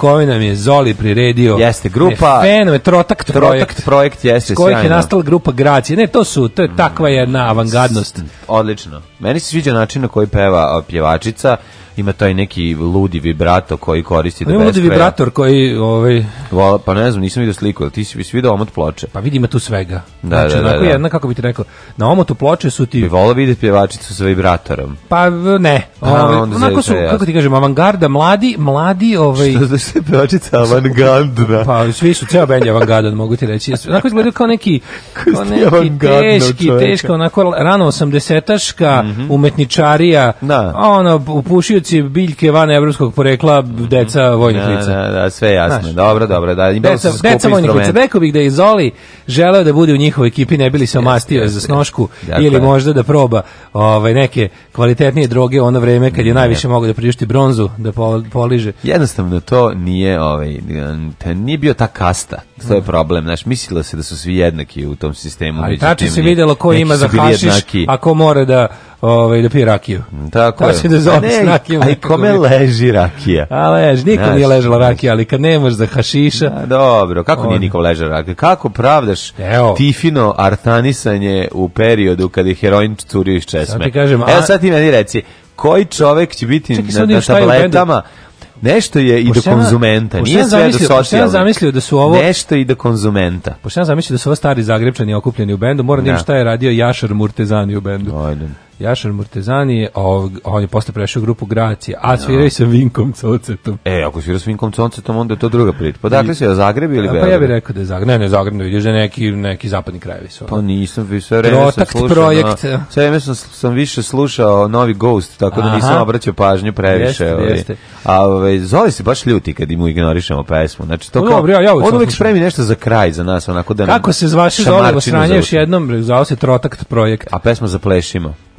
koji nam je Zoli priredio. Jeste, grupa... Fenome, Trotakt, projekt. projekt jeste, je nastala grupa Gracije. Ne, to su, to je takva jedna avangardnost Odlično. Meni se sviđa način na koji peva pjevačica ima taj neki ludi vibrato koji koristi da ludi vibrator koji ovaj Vala, pa ne znam nisam vidio sliku ti si video omot ploče pa vidi ima tu svega da, znači da, da, da. jedna kako bi ti rekao na omotu ploče su ti bi volao vidjeti pjevačicu sa vibratorom pa ne ovaj, onda onako su kako ti kažem avangarda mladi mladi ovaj što znači pjevačica avangarda pa svi su ceo bend avangarda mogu ti reći onako izgleda kao neki kao neki teški teško onako rano 80-taška mm -hmm. umetničarija da. ono upušio biljke van evropskog porekla, deca mhm. vojnih lica. Da, da, da, sve jasno. Znaš. Dobro, dobro. Da, deca, deca vojnih lica. Rekao bih da je Zoli želeo da bude u njihovoj ekipi, ne bili se omastio za snošku dakle. ili možda da proba ovaj, neke kvalitetnije droge ono vreme kad je najviše mogao da priušti bronzu, da poliže. Jednostavno to nije, ovaj, nije bio ta kasta. To je mhm. problem. Znaš, mislilo se da su svi jednaki u tom sistemu. Ali tačno se vidjelo ko ima za hašiš, a ko mora da ovaj, da pije rakiju. Tako je. Da ne, i kome leži rakija? A leži, nikom nije ležala rakija, ali kad nemaš za hašiša... dobro, kako nije nikom ležala rakija? Kako pravdaš Evo. tifino artanisanje u periodu kad je heroin curio iz česme? Sad Evo sad ti meni reci, koji čovek će biti na, na tabletama nešto je i do konzumenta. Nije sve do Ja zamislio da su ovo nešto i do konzumenta. Pošto sam zamislio da su ovo stari zagrebčani okupljeni u bendu, moram da šta je radio Jašar Murtezani u bendu. Ajde. Jašar Murtezani je, on je posle prešao grupu Gracije, a svirao i sa Vinkom Concetom. E, ako svira sa Vinkom Concetom, onda je to druga priča. Pa dakle se, Zagreb ili Beograd? Pa ja bih rekao da je Zagreb. Ne, ne, Zagreb da vidiš da neki, neki zapadni krajevi su. Pa ono. nisam, sve vreme sam slušao. projekt. sve vreme sam, više slušao novi Ghost, tako da nisam obraćao pažnju previše. Jeste, ovaj. A ovaj, se baš ljuti kad mu ignorišemo pesmu. Znači, to pa kao, dobro, on uvijek spremi nešto za kraj, za nas, onako da... Kako se zvaši zove, još jednom, zvao se Trotakt projekt. A pesma za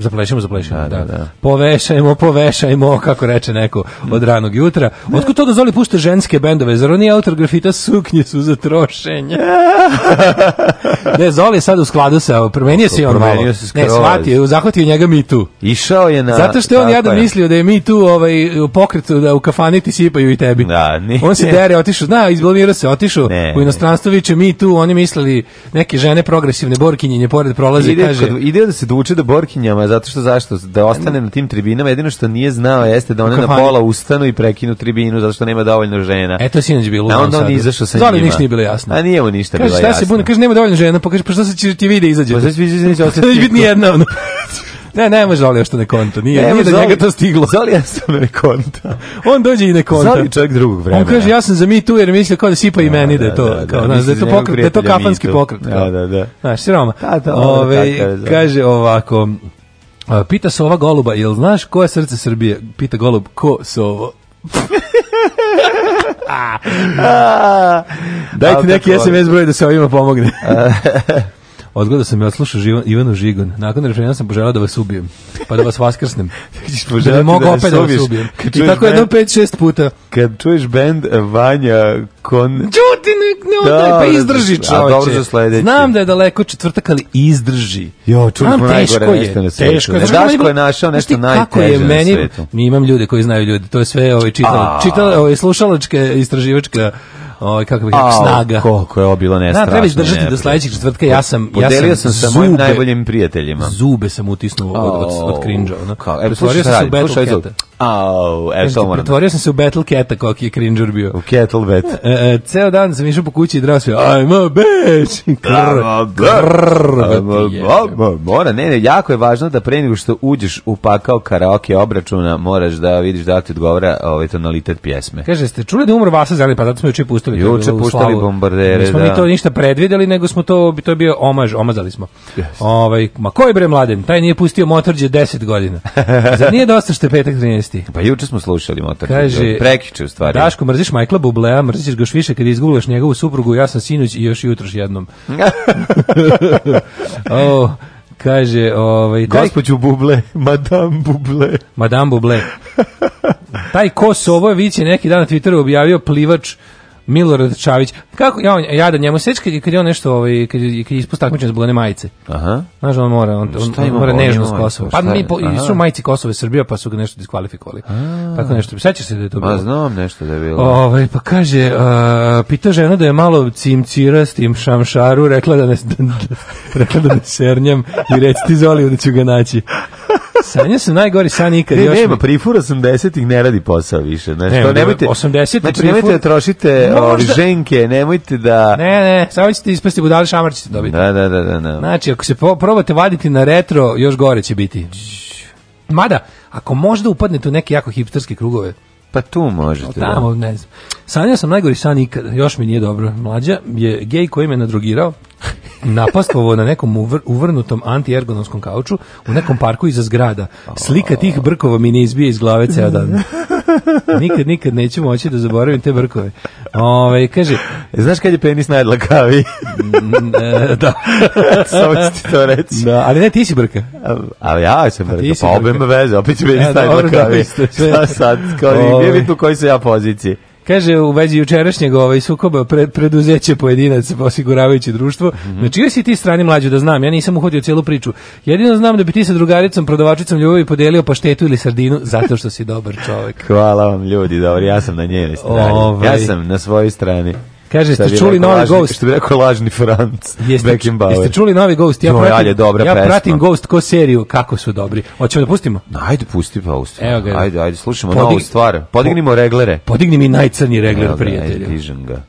zaplešemo zaplešemo, da, da, Povešajmo, povešajmo, kako reče neko od ranog jutra. Otko to Zoli pušte ženske bendove? Zar oni autor grafita suknje su za trošenje? ne, Zoli je sad u skladu sa, promenio se on malo. Ne, shvatio, zahvatio njega mi tu. Išao je na... Zato što je on je. mislio da je mi tu ovaj, u pokretu, da u kafani ti sipaju i tebi. Da, nije. On se dere, otišu, zna, izblamirao se, otišao u inostranstvo će mi tu, oni mislili neke žene progresivne borkinje pored prolaze, ide, kaže... Kod, ide da se duče da borkinjama zato što zašto? Da ostane na tim tribinama, jedino što nije znao jeste da one na pola ustanu i prekinu tribinu zato što nema dovoljno žena. Eto to je sinoć bilo. A onda on izašao sa njima. ništa nije bilo jasno. A nije mu ništa bilo jasno. Kaže, šta se bude? kaže, nema dovoljno žena, pa kaže, pa šta se će ti vide izađe? Pa šta Vidi pa biti nijedna, ono. Ne, ne može Zoli što ne konta. Nije, ne, nije da njega to stiglo. Zali ja na konta. On dođe i na konta. Zoli čovjek drugog vremena. On kaže ja sam za mi tu jer mislio kao da sipa i meni da, to, kao, da, da, je to pokret, da to kafanski pokret. Da, da, da. Znaš, siroma. Pa Ove, kaže ovako, Pita se ova goluba, jel znaš ko je srce Srbije? Pita golub, ko se ovo? Dajte neki SMS broj da se ovima pomogne. Odgledao sam i odslušao Ivanu Žigon. Nakon rečenja sam poželao da vas ubijem, pa da vas vaskrsnem. da bi mogu da opet da vas ubijem. I tako jedno 5-6 puta. Kad čuješ bend eh, Vanja kon... Čuti, ne, ne, da, pa izdrži čoveče. dobro Znam da je daleko četvrtak, ali izdrži. Jo, čuli smo najgore je, nešto na svetu. Teško je. Ne, Daško je našao nešto najteže kako je meni, na svetu. Imam ljude koji znaju ljude, to je sve ovaj, čitalo, čitalo, ovaj, slušalačke, istraživačke ovaj kako bih rekao snaga. Koliko je ovo bilo nestrašno. Da, treba izdržati do sledećeg četvrtka. Ja sam podelio sam sa mojim najboljim prijateljima. Zube sam utisnuo od od od cringe-a, ona. Kao, e, slušaj, slušaj, Au, e, to moram. Pretvorio sam se u Battle Cat-a kak je krinđer bio. U Kettle Bet. E, e, ceo dan sam išao po kući i drao sve, I'm a bitch! Mora, ne, ne, jako je važno da pre nego što uđeš u pakao karaoke obračuna, moraš da vidiš da ti odgovara ovaj tonalitet pjesme. Kaže, ste čuli da umro Vasa Zeli, pa zato smo juče pustili puštali. Juče puštali bombardere, da. mi to ništa predvidjeli nego smo to, bi to bio omaž, omazali smo. Ovaj, ma koji bre mladen, taj nije pustio motorđe 10 godina. za nije dosta što petak 13. Pa juče smo slušali motorđe. prekiče u stvari. Daško, mrziš majkla Bublea, mrziš ga više kad izgubiš njegovu suprugu, ja sam sinoć i još jutros jednom. oh, kaže, ovaj, Gospođu Buble, Madame Buble. Madame Buble. taj Kosovo je, neki dan na Twitteru objavio plivač Milorad Čavić. Kako ja ja da njemu sećka kad je on nešto ovaj kad je kad je ispostakmičen zbog one majice. Aha. Znaš on mora on, on, on mora nežno s Kosova. Pa mi po, su majice Kosova i Srbija pa su ga nešto diskvalifikovali. Tako nešto. Sećaš se da je to pa bilo? Pa znam nešto da je bilo. Ovaj pa kaže uh, pita žena da je malo cimcira s tim šamšaru, rekla da ne rekla da ne sernjam i reci ti Zoliju da ću ga naći. Sanja sam najgori san ikad. Ne, još nema, mi... prifur 80-ih ne radi posao više. Znači, ne, to nemojte, 80 znači, nemojte da trošite možda... ženke, nemojte da... Ne, ne, samo ćete ispasti budali šamar ćete dobiti. Da, da, da, da. Znači, ako se probate vaditi na retro, još gore će biti. Mada, ako možda upadnete u neke jako hipsterske krugove, pa tu možete. da. ne znam. sam najgori san ikada, još mi nije dobro. Mlađa je gej koji me nadrogirao, napastvovo na nekom uvr, uvrnutom antiergonomskom kauču u nekom parku iza zgrada. Slika tih brkova mi ne izbije iz glave ceo dan. Nikad, nikad neću moći da zaboravim te brkove. Ove, kaže... E, znaš kad je penis najedla mm, e, da. Samo ću ti to reći. Da, ali ne, ti si brka. ali ja sam brka, pa obe me veze, opet ću penis e, sad? Kao, nije u kojoj ja poziciji. Kaže, u vezi jučerašnjeg ovaj sukoba pre, preduzeće pojedinac osiguravajuće društvo, mm -hmm. ti strani mlađi, da znam, ja nisam uhodio cijelu priču. Jedino znam da bi ti sa drugaricom, prodavačicom ljubavi podelio paštetu ili sardinu zato što si dobar čovjek. Hvala vam ljudi, dobro, ja sam na njenoj strani. Ja ovaj. sam na svojoj strani. Kaže, ste čuli novi lažni, Ghost? Što bi rekao lažni Franc, jeste, Beckenbauer. Jeste čuli novi Ghost? Ja, pratim, dobra ja pratim Ghost ko seriju, kako su dobri. Hoćemo da pustimo? Ajde, pusti pa pusti. Evo ga. Ajde, ajde, slušamo Podig... novu stvar. Podignimo reglere. Podigni mi najcrnji regler, prijatelju. Ajde, dižem ga.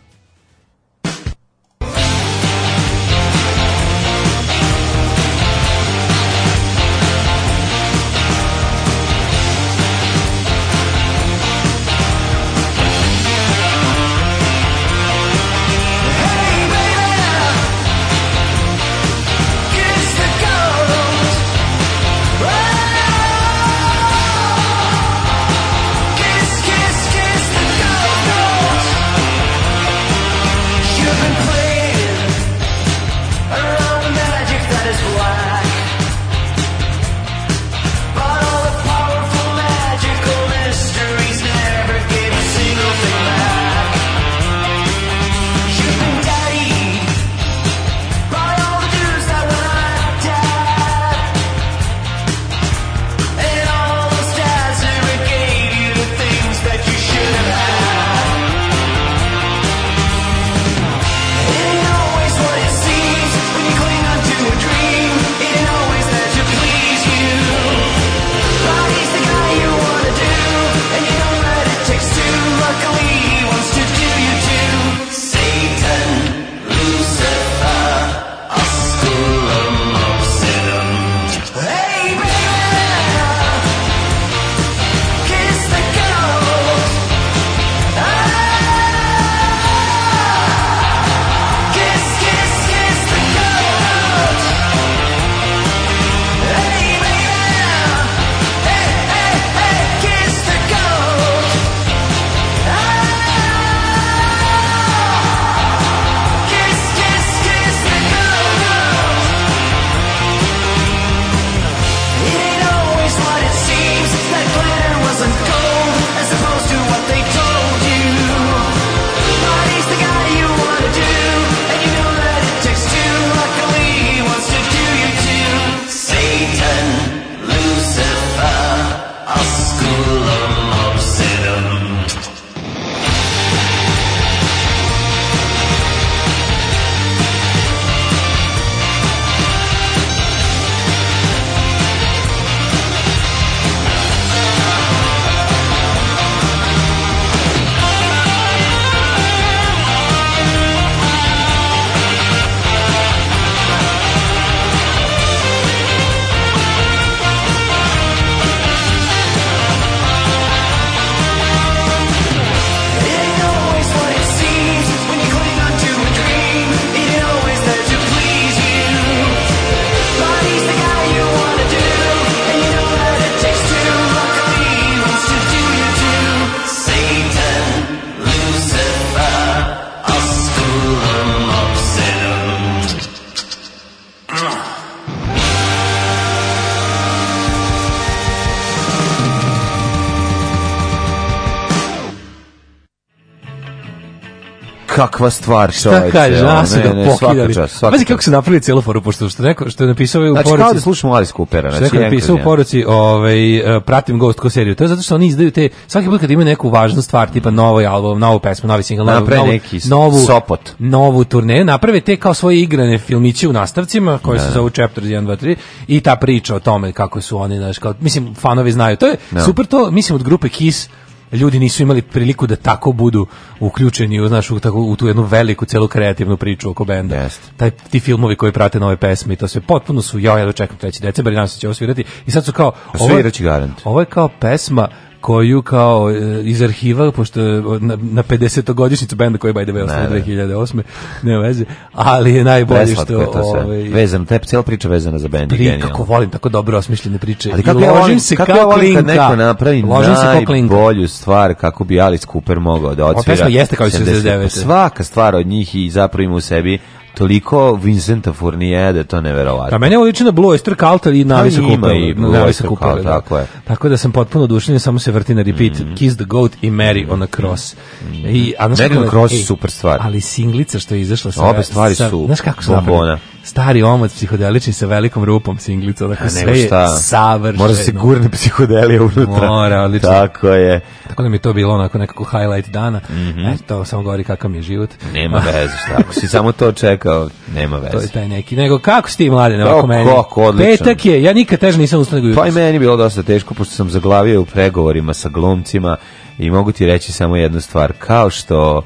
kakva stvar što je. Šta kaže, a su ga pokidali. Pazi kako se napravili celu foru, pošto što, neko, što je napisao u poruci. Znači kao da slušamo Alice Coopera. Znači, što je znači, napisao u poruci, ovaj, e, pratim Ghost ko seriju. To je zato što oni izdaju te, svaki put kad imaju neku važnu stvar, tipa novi album, novu pesmu, novi single, novu, novu, neki sopot. novu turneju, naprave te kao svoje igrane filmiće u nastavcima, koje se zove Chapter 1, 2, 3, i ta priča o tome kako su oni, znaš, kao, mislim, fanovi znaju. To je super to, mislim, od grupe Kiss, ljudi nisu imali priliku da tako budu uključeni u, znaš, u, tako, u tu jednu veliku celu kreativnu priču oko benda. Taj, ti filmovi koji prate nove pesme i to sve potpuno su, ja, ja dočekam 3. decembar i nam se će ovo svirati. I sad su kao... Pa ovo, garant. Ovo je kao pesma koju kao e, iz arhiva, pošto na, na 50-godišnjicu benda koji je by the way 2008. Ne veze, ali je najbolje što... Je to Ovaj, vezano, taj cel cijela priča vezana za bend Pri, Kako volim tako dobro osmišljene priče. Ali kako ja volim, se kako kao ja volim kad neko napravi ložim najbolju stvar kako bi Alice Cooper mogao da odsvira. Ova jeste kao i 79. Svaka stvar od njih i zapravo ima u sebi toliko Vincenta Fournije da to neverovatno. A Meni odlično na Blue Oyster Cult i pa Navisa I Blue tako je. Tako da sam potpuno oduševljen, samo se vrti na repeat mm. Kiss the Goat i Mary mhm. on a Cross. Mm. I, a, Mary on a Cross, ej, super stvar. Ali singlica što je izašla sa... Obe stvari sa, su bombona. Napravili? stari omot psihodelični sa velikom rupom singlica, dakle sve je savršeno. Mora se gurne psihodelija unutra. Mora, odlično. Tako je. Tako da mi to bilo onako nekako highlight dana. Mm -hmm. Eto, samo govori kakav mi je život. Nema veze, šta. Ako si samo to čekao, nema veze. To je taj neki. Nego, kako si ti mladen, ovako meni? Kako, odlično. Petak je, ja nikad teže nisam ustao nego Pa i meni bilo dosta teško, pošto sam zaglavio u pregovorima sa glumcima i mogu ti reći samo jednu stvar, kao što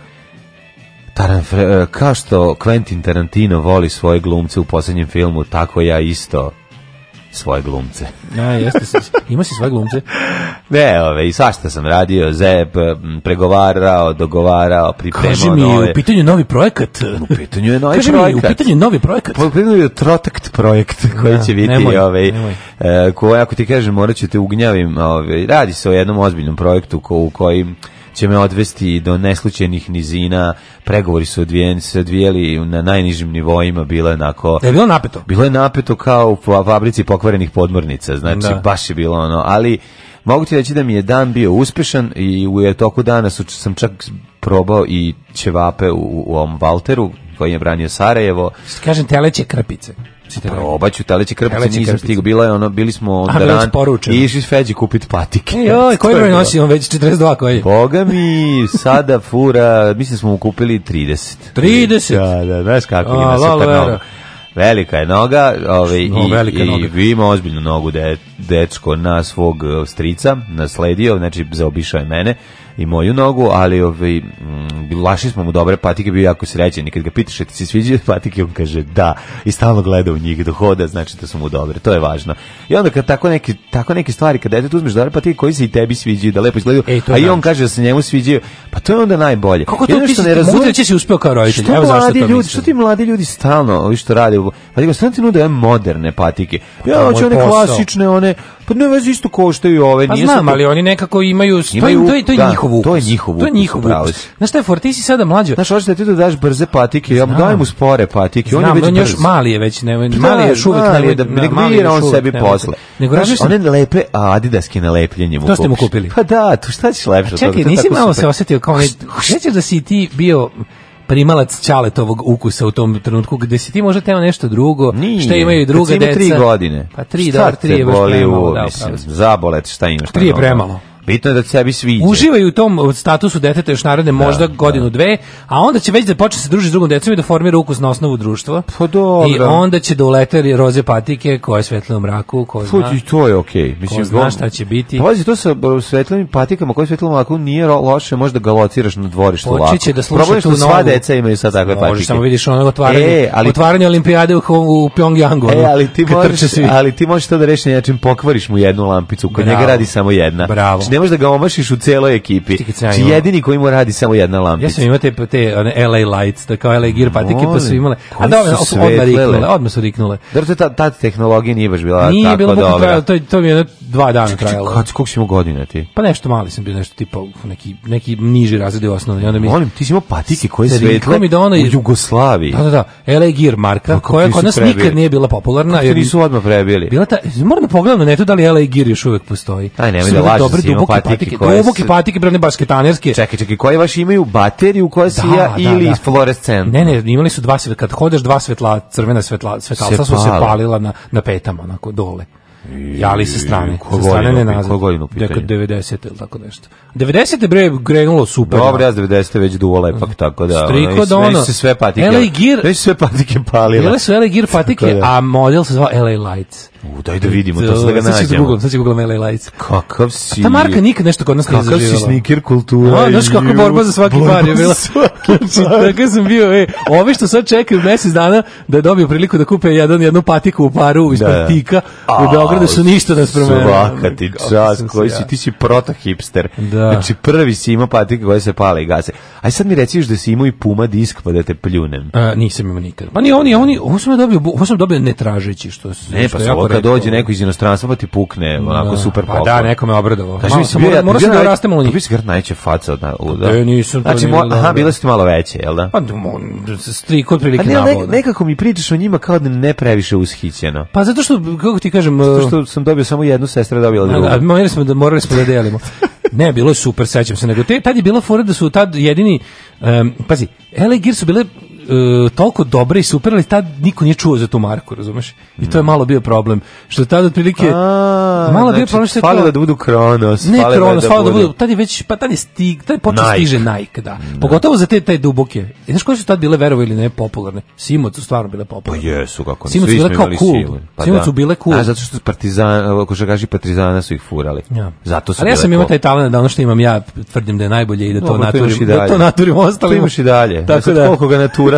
E, kao što Quentin Tarantino voli svoje glumce u posljednjem filmu, tako ja isto svoje glumce. Ja, jeste, ima si svoje glumce? Ne, ove, i svašta sam radio, zeb, pregovarao, dogovarao, pripremao Kaži mi, nove. u pitanju novi projekat. U pitanju je novi Kaži projekat. u pitanju novi projekat. U pitanju je Trotect projekt koji ja, će biti, ove, e, ako ti kažem, morat ću te ugnjavim, ove, radi se o jednom ozbiljnom projektu u kojim će me odvesti do neslučajnih nizina. Pregovori su odvijeni, se odvijeli na najnižim nivoima, bilo je onako... je bilo napeto. Bilo je napeto kao u fabrici pokvarenih podmornica, znači baš je bilo ono, ali... Mogu ti reći da mi je dan bio uspešan i u toku dana sam čak probao i ćevape u, u ovom Valteru koji je branio Sarajevo. Kažem, teleće krpice. Probaću će krpice, nisam stigao, bila je ono, bili smo onda i išli s Feđi kupiti patike. E, joj, koji broj nosi on već 42 koji? Boga mi, sada fura, mislim smo mu kupili 30. 30? Da, da, znaš kako ima ta noga. Velika je noga, ovaj, i, i vi ima ozbiljnu nogu da je dečko na svog eh, strica, nasledio, znači zaobišao je mene i moju nogu, ali ovaj, mm, laši smo mu dobre patike, bio jako srećen i kad ga pitaš ti se sviđaju patike, on kaže da i stalno gleda u njih dohoda znači da su mu dobre, to je važno. I onda kad tako neke, tako stvari, kad dete uzmeš dobre patike koji se i tebi sviđaju, da lepo izgledaju, e, a i on kaže da se njemu sviđaju, pa to je onda najbolje. Kako to što ne Ti kao roditelj. Evo mladi to ljudi, što ti mladi ljudi stalno, ovi što rade, pa ti stalno nude moderne patike. Pa ja hoću one klasične, one pa ne vezi isto koštaju ove, pa nije znam, ali oni nekako imaju, imaju to je to je da, njihov ukus. To je njihov ukus. To je njihov ukus. Znaš šta je for, ti si sada mlađi. Znaš, hoćeš da ti daš brze patike, ja mu dajem mu spore patike, znam, on je već on još mali je već, ne, pa mali je još uvek mali je da ne gvira on sebi ne, posle. Nego razmišljaš one lepe a Adidaske na lepljenje mu. To ste mu kupili. Pa da, tu šta ćeš lepše od toga. Čekaj, nisi malo se osetio kao nećeš da si ti bio primalac čaletovog ukusa u tom trenutku, gde si ti možda teo nešto drugo, Nije. šta imaju i druga deca. tri godine. Pa tri, šta da, tri je baš premalo. U, da, mislim, zabolet šta imaš. Tri je premalo. Bitno je da sebi sviđa. Uživaju u tom statusu deteta još naredne možda godinu, da. dve, a onda će već da počne se družiti s drugom decom i da formira ukus na osnovu društva. Pa dobro. I onda će da ulete roze patike koje svetle u mraku, koje zna. I to je okej. Okay. ko zna šta će biti. Pazi, to sa e, svetlim patikama, koje u mraku nije loše, možda ga lociraš na dvorištu lako. Počeće da sluša sva deca imaju sad takve patike. Možeš samo vidiš ono otvaranje, e, ali, otvaranje olimpijade u, u Pjongjangu. E, ali ti, možeš, ali ti možeš to da reši na pokvariš mu jednu lampicu, kod njega radi samo jedna. Bravo. Znači, ne možeš da ga omašiš u celoj ekipi. Ti znači, jedini koji mu radi samo jedna lampica. Ja sam imao te, te one LA lights, tako kao LA gear patike, pa su imale. A dobro, odmah riknule, odmah su riknule. Da to ta, ta tehnologija nije baš bila nije tako dobro dobra. bilo to, to mi je dva dana trajalo. Kako si imao godine ti? Pa nešto mali sam bio, nešto tipa neki, neki niži razred u osnovni. Onda mi, Molim, ti si imao patike koje svetle mi da ona, u Jugoslaviji. Da, da, da, LA gear marka, pa koja kod nas nikad nije bila popularna. Kako nisu odmah prebili? Bila ta, moram da pogledam na netu da li LA gear još uvek postoji. Aj, nemoj da laži, duboke patike, patike koje duboke su... patike, brane basketanerske. Čekaj, čekaj, koje vaš imaju bateriju koja sija ili da. fluorescent? Ne, ne, imali su dva svetla, kad hodeš dva svetla, crvena svetla, svetalca su se palila na, na petama, onako, dole. ja Jali sa strane. sa strane ne nazad. Ko godinu pitanje? Dekad 90. ili tako nešto. 90. bre grenulo super. Dobro, ja 90. već duo lepak, mhm. tako da. Striko da ono. se sve patike. LA Gear. Već sve patike palile. Bile su LA Gear patike, a model se zvao LA Lights. U, daj da vidimo, to sad da ga nađemo. Sad ću googlom, sad si googlom L.A. Lajc. Kakav si... A ta marka nikad nešto kod nas ne zaživjela. Kakav si sniker kultura. A, znaš kako borba za svaki par je bila. Znači, tako sam bio, e, ovi što sad čekaju mesec dana da dobiju priliku da kupe jedan, jednu patiku u paru iz patika, u Beogradu su ništa nas promenili. Svaka ti čas, koji si, ti si proto hipster. Da. Znači, prvi si imao patike koje se pale i gase. Aj sad mi reci da si imao i Puma disk pa da te pljunem. nisam imao nikad. Pa ni oni, oni, ovo sam dobio, ovo sam dobio ne tražeći, pa što, ne, kad dođe neko iz inostranstva pa ti pukne, onako super Pa da, nekome obradovo. Kaže mi se, mora, mora se da raste malo njih. najče faca. E, znači, da, da. E, nisam znači, Aha, bile ste malo veće, jel da? Pa, tri kod prilike ne, Nekako mi pričaš o njima kao da ne previše ushićeno. Pa zato što, kako ti kažem... Zato što e, sam dobio samo jednu, sestra da drugu. A, morali smo da, morali smo da delimo. ne, bilo je super, sećam se, nego te, tad je bila fora da su tad jedini, um, pazi, LA Gear su bile E, toliko dobra i super, ali tad niko nije čuo za tu marku, razumeš? I to je mm. malo bio problem. Što je tad otprilike A, malo znači, bio problem što je falilo da budu Kronos, ne Kronos, da, da budu. Tad je već pa tad je stig, tad je počeo Nike. stiže Nike, da. Pogotovo za te taj duboke. I znaš koje su tad bile verovo ili ne popularne? Simoc su stvarno bile pa popularne. Pa jesu kako ne. Simoc su bile kao cool. Pa Simoc su bile cool. A zato što Partizan, ako što kaži Partizana su ih furali. Ja. Zato su. Ali ja sam imao taj talent da ono što imam ja tvrdim da je najbolje i da to naturim, da to naturim Imaš i dalje. Tako da koliko ga natura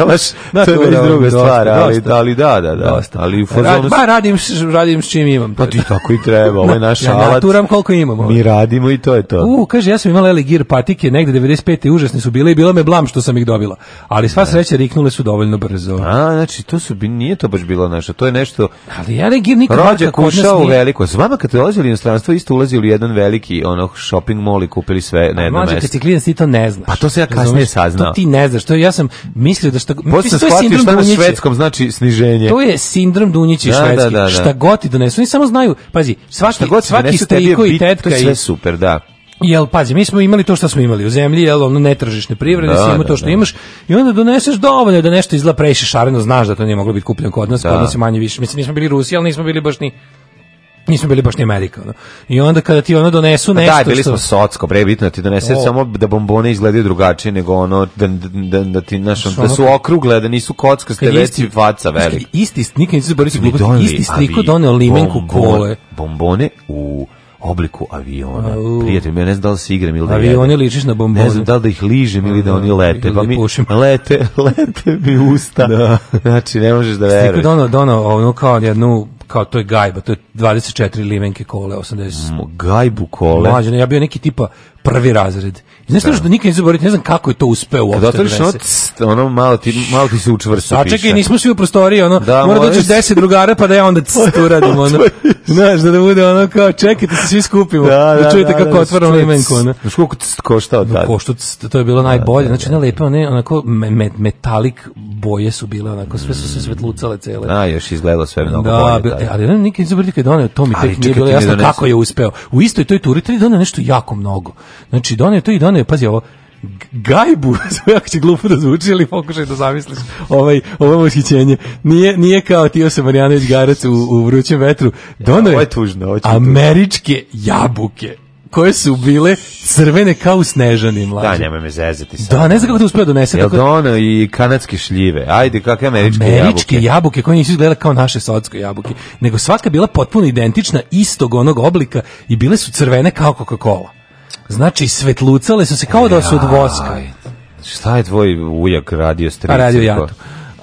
da, to je već druga stvar, ali, ali da, da, da. Dosta. Ali Rad, ba, radim, radim s čim imam. Pa ti tako i treba, ovo je naš ja, alat. Naturam koliko imam. Mi radimo i to je to. U, kaže, ja sam imala Eli Gear patike, negde 95. užasne su bile i bilo me blam što sam ih dobila. Ali sva sreća riknule su dovoljno brzo. A, znači, to su, nije to baš bilo naše, to je nešto... Ali Eli Gear nikad Rođak ušao u veliko. S vama kad ulazili u inostranstvo, isto ulazili u jedan veliki ono, shopping mall i kupili sve na jedno mesto. Mlađe, kad si to ne znaš. Pa to se ja kasnije saznao. To ti ne znaš. To, ja sam mislio da šta, posle švedskom znači sniženje. To je sindrom Dunjića i švedski. Da, da, da. Šta god ti donesu, oni samo znaju, pazi, svaki, god svaki striko i tetka. i, sve super, da. Jel, pazi, mi smo imali to što smo imali u zemlji, jel, ono netržišne privrede, da, ima to što imaš, i onda doneseš dovoljno da nešto izla previše šareno, znaš da to nije moglo biti kupljeno kod nas, kod nas je manje više, mislim, nismo bili Rusi, ali nismo bili baš ni nismo bili baš ni Amerika. Ono. I onda kada ti ono donesu pa nešto... Da, bili smo socko, pre bitno ti donese samo da bombone izgledaju drugačije nego ono, da, da, da ti, znaš, ono, da su okrugle, da nisu kockaste, već i faca velika. Isti, nikad nisu zaboravili glupati, isti striko donio limenku kole. Bombone u obliku aviona. Prijatelj, ja ne znam da li se igram ili da Avioni ličiš na bombone. Ne znam da li da ih ližem ili da oni lete. Pa mi lete, lete mi usta. Da. Znači, ne možeš da veruješ. Stiku dono, dono, ono kao jednu kao to je gajba, to je 24 limenke kole, 80. Mm, gajbu kole? Mlađe, ja bio neki tipa prvi razred. ne Znaš što da nikad ne zaboravite, ne znam kako je to uspeo uopšte. Da otvoriš ono malo ti malo ti se učvrsto piše. A čekaj, nismo svi u prostoriji, ono da, mora doći deset drugara pa da ja onda to uradim ono. Znaš da bude ono kao čekajte se svi skupimo. Da, da, da čujete da, kako da, otvaramo imenko, ono. Znaš koliko košta koštao tada? Košta, to je bilo najbolje. Znači ne lepe, one onako me, metalik boje su bile, onako sve su se svetlucale cele. A još izgledalo sve mnogo da, bolje. E, da, ali ne nikad ne zaboravite je donio, to mi tek nije bilo jasno kako je uspeo. U istoj toj turi je donio nešto jako mnogo. Znači, donio to i donio, pazi ovo, gajbu, ako će glupo da zvuči, ali pokušaj da zamisliš ovaj, ovo osjećenje, Nije, nije kao Tio se Garac u, u vrućem vetru. Dono ja, je tužno, američke jabuke koje su bile crvene kao snežani mlađe. Da, nemoj me zezati sad. Da, ne znam kako te uspio donese. Jel i kanadske šljive? Ajde, kakve američke, američke jabuke? Američke jabuke koje nisu izgledale kao naše sodsko jabuke. Nego svaka bila potpuno identična, istog onog oblika i bile su crvene kao Coca-Cola. Znači, svetlucale su se kao da su od voska. Šta je tvoj ujak radio strice? A radio to.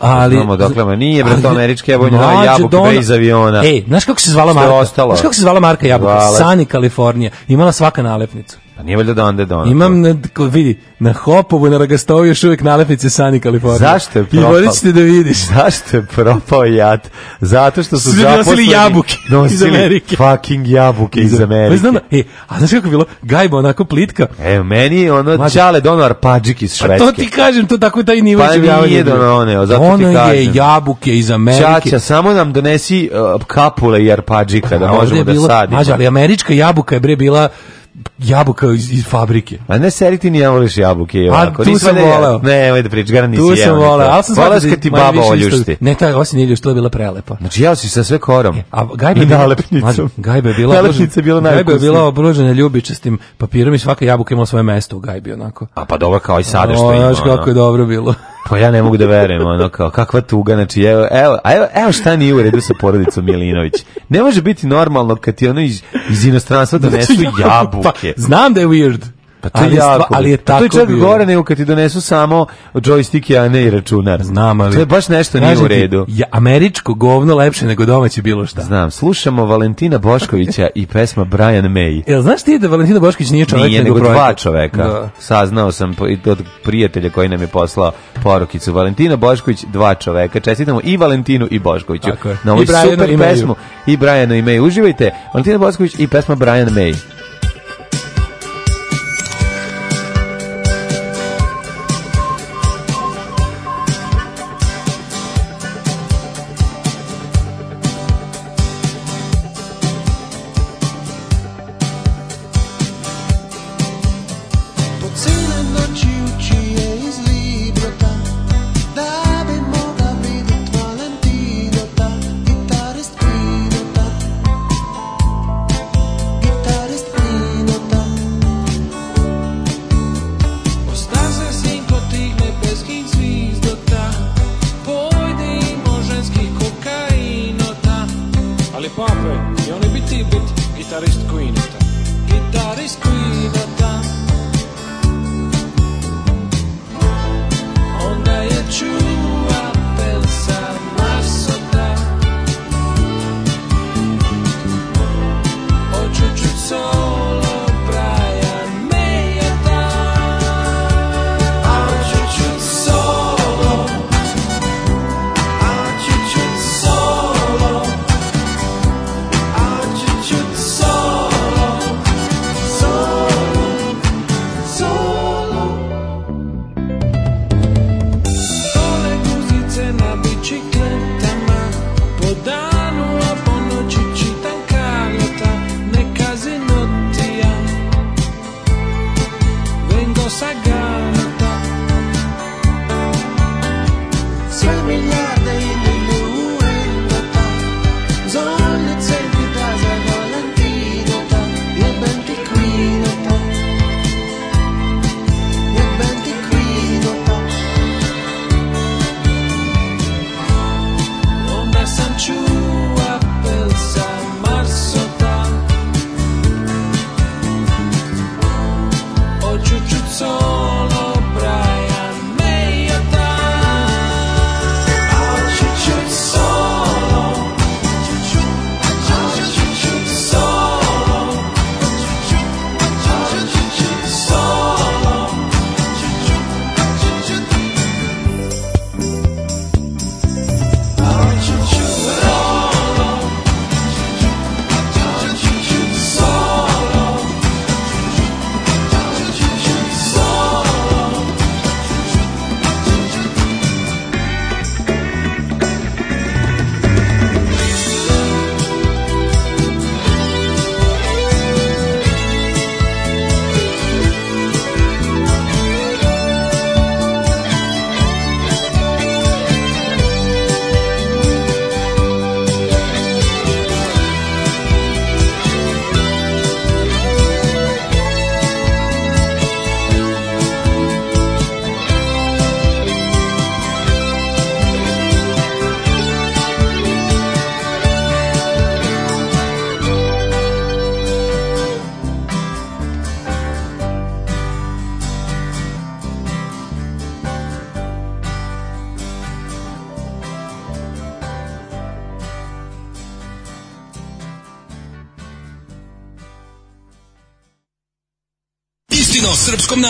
Ali znamo dokle ma nije bre to američke jabuke, no, ovaj jabuka iz aviona. Ej, znaš kako se zvala Marka? Znaš kako se zvala Marka jabuka? Sani Kalifornija. Imala svaka nalepnicu. A pa nije valjda da onda dono. Imam, na, vidi, na Hopovu, na Ragastovu još uvijek nalepice Sani Kalifornije. Zašto je propao? I vodit ćete da vidiš. Zašto je propao jad? Zato što su zaposleni... Nosili jabuke iz Amerike. fucking jabuke iz, pa Amerike. Pa znam, e, a znaš kako je bilo? Gajba onako plitka. E, meni je ono Mađe. čale dono arpađik iz Švedske. Pa to ti kažem, to tako taj nivo pa Pa nije dononeo, zato ono ti kažem. je jabuke iz Amerike. Čača, samo nam donesi uh, kapule i arpađika, da pa možemo da sadimo. Mađa, ali američka jabuka je bre bila jabuka iz, iz fabrike. A ne seri ti nije voliš jabuke. Je ovako. tu sam voleo. Ne, je da prič, gara nisi Tu sam voleo. Ali sam voleo kad ti baba oljušti. Ne, ta osim iljuš, to je bila prelepa. Znači ja si sa sve korom. E, a gajba I nalepnicom. Gajba je bila, Nalepnica je bila najkusnija. Gajba je bila obružena ljubičastim papirom i svaka jabuka imala svoje mesto u gajbi onako. A pa dobro kao i sada što ima. Znaš kako ono. je dobro bilo. Pa ja ne mogu da verujem, ono kao, kakva tuga, znači, evo, evo, evo, evo šta nije u redu sa porodicom Milinović. Ne može biti normalno kad ti ono iz, iz inostranstva donesu znači, jabuke. Pa, znam da je weird. Pa to ali, je tako to je čak gore nego kad ti donesu samo džojstike, a ne i računar. Znam, To je baš nešto nije u redu. ja, američko govno lepše nego domaće bilo šta. Znam, slušamo Valentina Boškovića i pesma Brian May. Jel znaš ti da Valentina Bošković nije čovjek nije, nego, dva čoveka. Da. Saznao sam od prijatelja koji nam je poslao porukicu. Valentina Bošković, dva čoveka. Čestitamo i Valentinu i Boškoviću. Tako je. Na ovoj super pesmu. I Brianu i May. Uživajte. Valentina Bošković i pesma Brian May.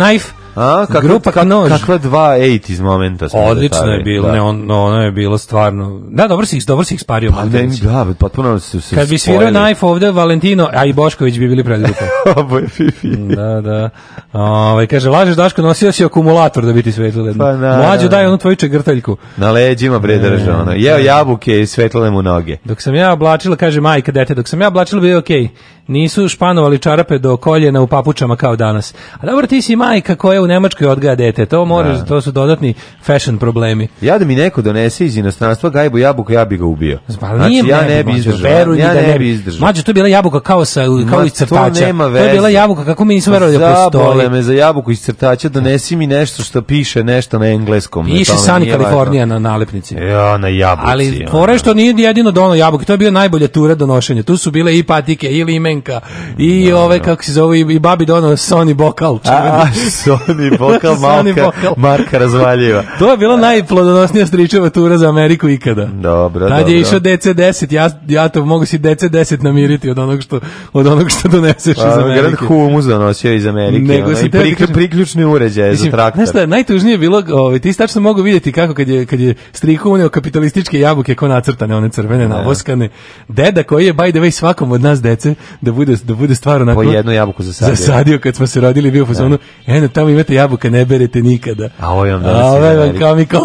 knife A, kakva, grupa kak, nož. dva eight iz momenta Odlično je bilo, ne, on, ono je bilo stvarno. Da, dobro si ih, dobro si ih spario. Pa, ne, da, pa potpuno se Kad bi svirao Knife ovde, Valentino, a i Bošković bi bili predgrupa. Fifi. Da, da. Ove, ovaj, kaže, lažeš Daško, nosio si akumulator da biti ti Pa, na, Mlađo, daj onu tvoju čegrtaljku. Na leđima, bre, ono. Jeo jabuke i svetljene mu noge. Dok sam ja oblačila, kaže majka dete, dok sam ja oblačila, bio je okej. Nisu španovali čarape do koljena u papučama kao danas. A dobro, ti si majka koja u Nemačkoj odgaja dete. To moraš, da. to su dodatni fashion problemi. Ja da mi neko donese iz inostranstva gajbu jabuku, ja bi ga ubio. Pa znači, ja ne bi izdržao. Ja, ne bi izdržao. Mađo, to je bila jabuka kao sa kao iz crtača. To, nema veze. to je bila jabuka kako mi nisu pa verovali da postoji. me za jabuku iz crtača, donesi mi nešto što piše nešto na engleskom. Piše San Kalifornija na nalepnici. Ja, na jabuci. Ali ono. fore što nije jedino dono jabuke, to je bio najbolje tura donošenja. Tu su bile i patike i limenka i ove kako se zove i babi dono Sony bokal. Sony i Bokal Marka, Marka razvaljiva. to je bila najplodonosnija stričeva tura za Ameriku ikada. Dobro, Tad dobro. je išao DC-10, ja, ja to mogu si DC-10 namiriti od onog što, od onog što doneseš pa, iz Amerike. Grad Humus donosio iz Amerike. Nego ono, I priključni uređaj za traktor. Znaš najtužnije je bilo, ovi, ovaj, ti stačno mogu vidjeti kako kad je, kad je striku uneo kapitalističke jabuke ko nacrtane, one crvene, navoskane. Deda koji je, by the way, svakom od nas dece, da bude, da bude onako... Po jednu jabuku zasadio. Zasadio kad smo se rodili, bio po zonu, eno, tamo imate jabuke jabuke ne berete nikada. A ovo je onda. A ovo je što komikal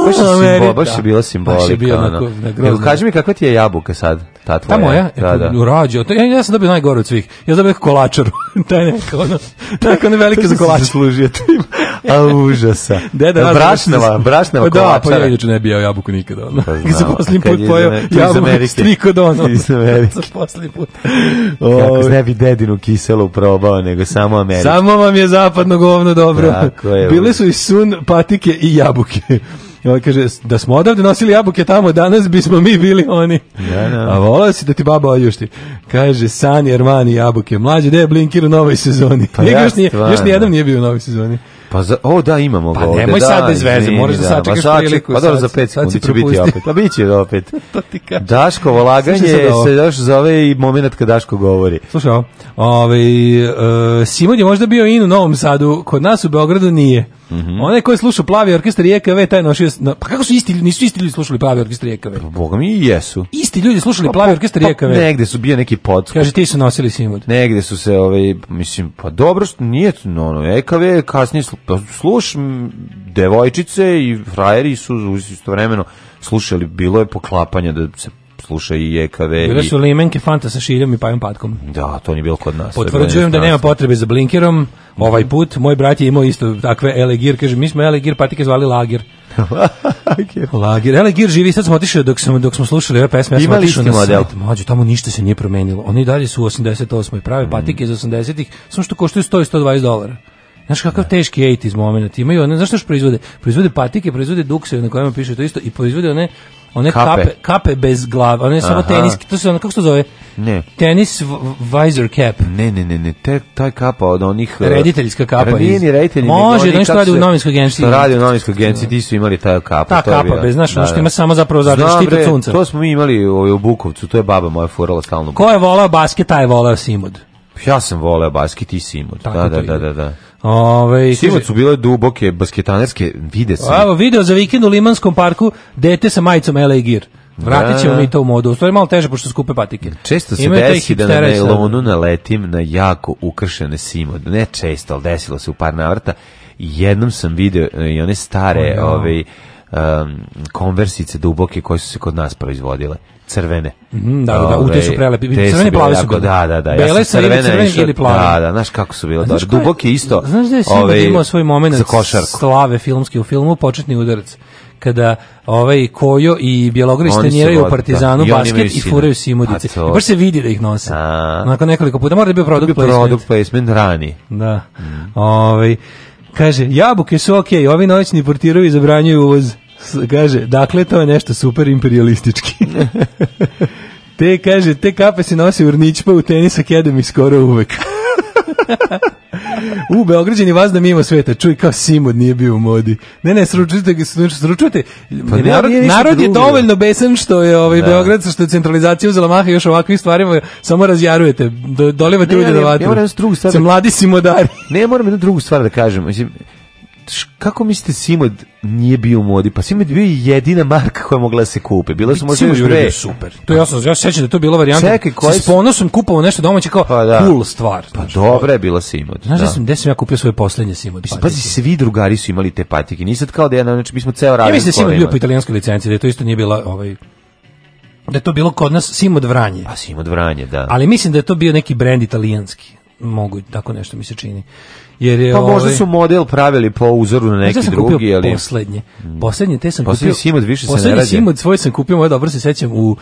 bilo, Baš je bilo simbolika. Baš je bilo na, ono. na Kaži mi kakva ti je jabuka sad? Ta tvoja. Ta moja? Da, e, pa, da. Ja, ja sam dobio najgore od svih. Ja sam dobio kolačaru. Taj neka ono, tako ne velike za kolačaru. služio a užasa. Deda Razor. Brašnava, brašnava kolača. Da, pa ja ne bi jabuku nikada. Ono. Pa znam. Za posljednji put pojao jabuku ono. Iz Amerike. Za posljednji put. Kako ovaj. ne bi dedinu kiselu probao, nego samo Amerike Samo vam je zapadno govno dobro. Tako je. Bili su i sun, patike i jabuke. I ovaj kaže, da smo odavde nosili jabuke tamo, danas bismo mi bili oni. Ja, no. A volao si da ti baba ojušti. Kaže, Sani, Armani, jabuke. Mlađe, da je Blinkir u novoj sezoni. Pa ja, još, nije, još nijednom nije bio u novoj sezoni. Pa za, o da imamo pa, Pa nemoj sad bez veze, moraš da, sačekaš priliku. Pa dobro za 5 sekundi će biti opet. Pa biće opet. to ti kaže. Daško laganje se za za i momenat kad Daško govori. Slušaj, ovaj uh, Simon je možda bio in u Novom Sadu, kod nas u Beogradu nije. Mhm. one -hmm. Onaj koji slušaju Plavi orkestar EKV, taj nošio... Pa kako su isti ljudi, nisu isti ljudi slušali Plavi orkestar i EKV? Pa, Boga mi jesu. Isti ljudi slušali pa, Plavi pa, orkestar EKV. Pa, negde su bio neki podskup. Kaže, ti su nosili simbol. Negde su se, ovaj, mislim, pa dobro, što nije, no, no, EKV kasnije pa sluš, devojčice i frajeri su istovremeno slušali, bilo je poklapanja da se sluša i EKV. Bile su limenke Fanta sa šiljom i pajom patkom. Da, to nije bilo kod nas. Potvrđujem da nema potrebe za blinkerom. Ovaj mhm. put moj brat je imao isto takve elegir, kaže mi smo gir patike zvali lagir. Lager. Ele Gir živi, sad smo otišli dok smo, dok smo slušali ove pesme. Ja sam Imali na model. Mađu, tamo ništa se nije promenilo. Oni dalje su u 88. prave mm. patike iz 80-ih, samo što koštuju 100 120 dolara. Znaš kakav teški 80's iz moment imaju, one, znaš što proizvode? Proizvode patike, proizvode dukse na kojima piše to isto i proizvode one one kape, kape, bez glave, one je samo teniski, to se ono, kako se zove? Ne. Tenis visor cap. Ne, ne, ne, ne, te, taj kapa od onih... E, Rediteljska kapa. Nije ni Može, da što radi u novinskoj agenciji. Što radi u novinskoj agenciji, ti su imali taj kapa. Ta to kapa, bila, bez, znaš, ono da, što ima samo zapravo znam, štita sunca. To smo mi imali ovaj, u, Bukovcu, to je baba moja furala stalno. Ko je volao basket, taj je volao Simod. Ja sam voleo basket i Simod. Da, da, da, da, da. Ove, Sinoć su bile duboke basketanerske vide se. Evo video za vikend u Limanskom parku, dete sa majicom LA Gear. Vratit ćemo mi to u modu. U je malo teže, pošto skupe patike. Često se desi da na nailonu naletim na jako ukršene simo Ne često, ali desilo se u par navrata. Jednom sam video e, i one stare, oh, ove, ovaj, um, konversice duboke koje su se kod nas proizvodile crvene. Mm, da, da, u te su prelepe. Crvene plave su bile. Da, da, da. Bele crvene, ili plave. Da, da, znaš kako su bile. dobro. duboke isto. Znaš da je ove, ovaj, imao svoj moment slave filmski u filmu, početni udarac kada ovaj Kojo i Bjelogrlić treniraju u Partizanu da. basket i, furaju simudice. I baš se vidi da ih nose. A. Nakon nekoliko puta mora da bi product placement. Product placement rani. Da. Mm. Ovaj, kaže jabuke su okej, okay, ovi noćni portirovi zabranjuju uvoz. Kaže, dakle, to je nešto super imperialistički. te, kaže, te kape se nosi pa u tenis mi skoro uvek. u, Beograđani vas da mimo sveta, čuj kao Simod nije bio u modi. Ne, ne, sručujte, sručujte. Pa narod, narod je dovoljno besan što je ovaj da. što je centralizacija uzela maha još ovakvih stvarima, samo razjarujete, do, dolivate ulje na vatru. Ne, moram ne, moram jednu drugu stvar da kažem kako mislite Simod nije bio u modi? Pa Simod bio jedina marka koja mogla se kupi. Bila su možda još super. Pa, to ja se sjećam da to bila varijanta. Čekaj, koji s ponosom kupovao nešto domaće kao pa, cool stvar. Pa dobro je bila Simod. Znaš da sam gde sam ja kupio svoje poslednje Simod Pazi, svi drugari su imali te patike. Nisam kao da ja, znači mi smo ceo radili. Ja mislim da Simod bio po italijanskoj licenci, da to isto nije bila ovaj da je to bilo kod nas Simod Vranje. A Simod Vranje, da. Ali mislim da je to bio neki brend italijanski mogu tako nešto mi se čini. Jer je pa možda ovaj- su model pravili po uzoru na neki drugi, ali poslednje. Mm. Poslednje te sam poslednje kupio. Simod više poslednje se ne Poslednje svoj sam kupio, moj dobro se sećam u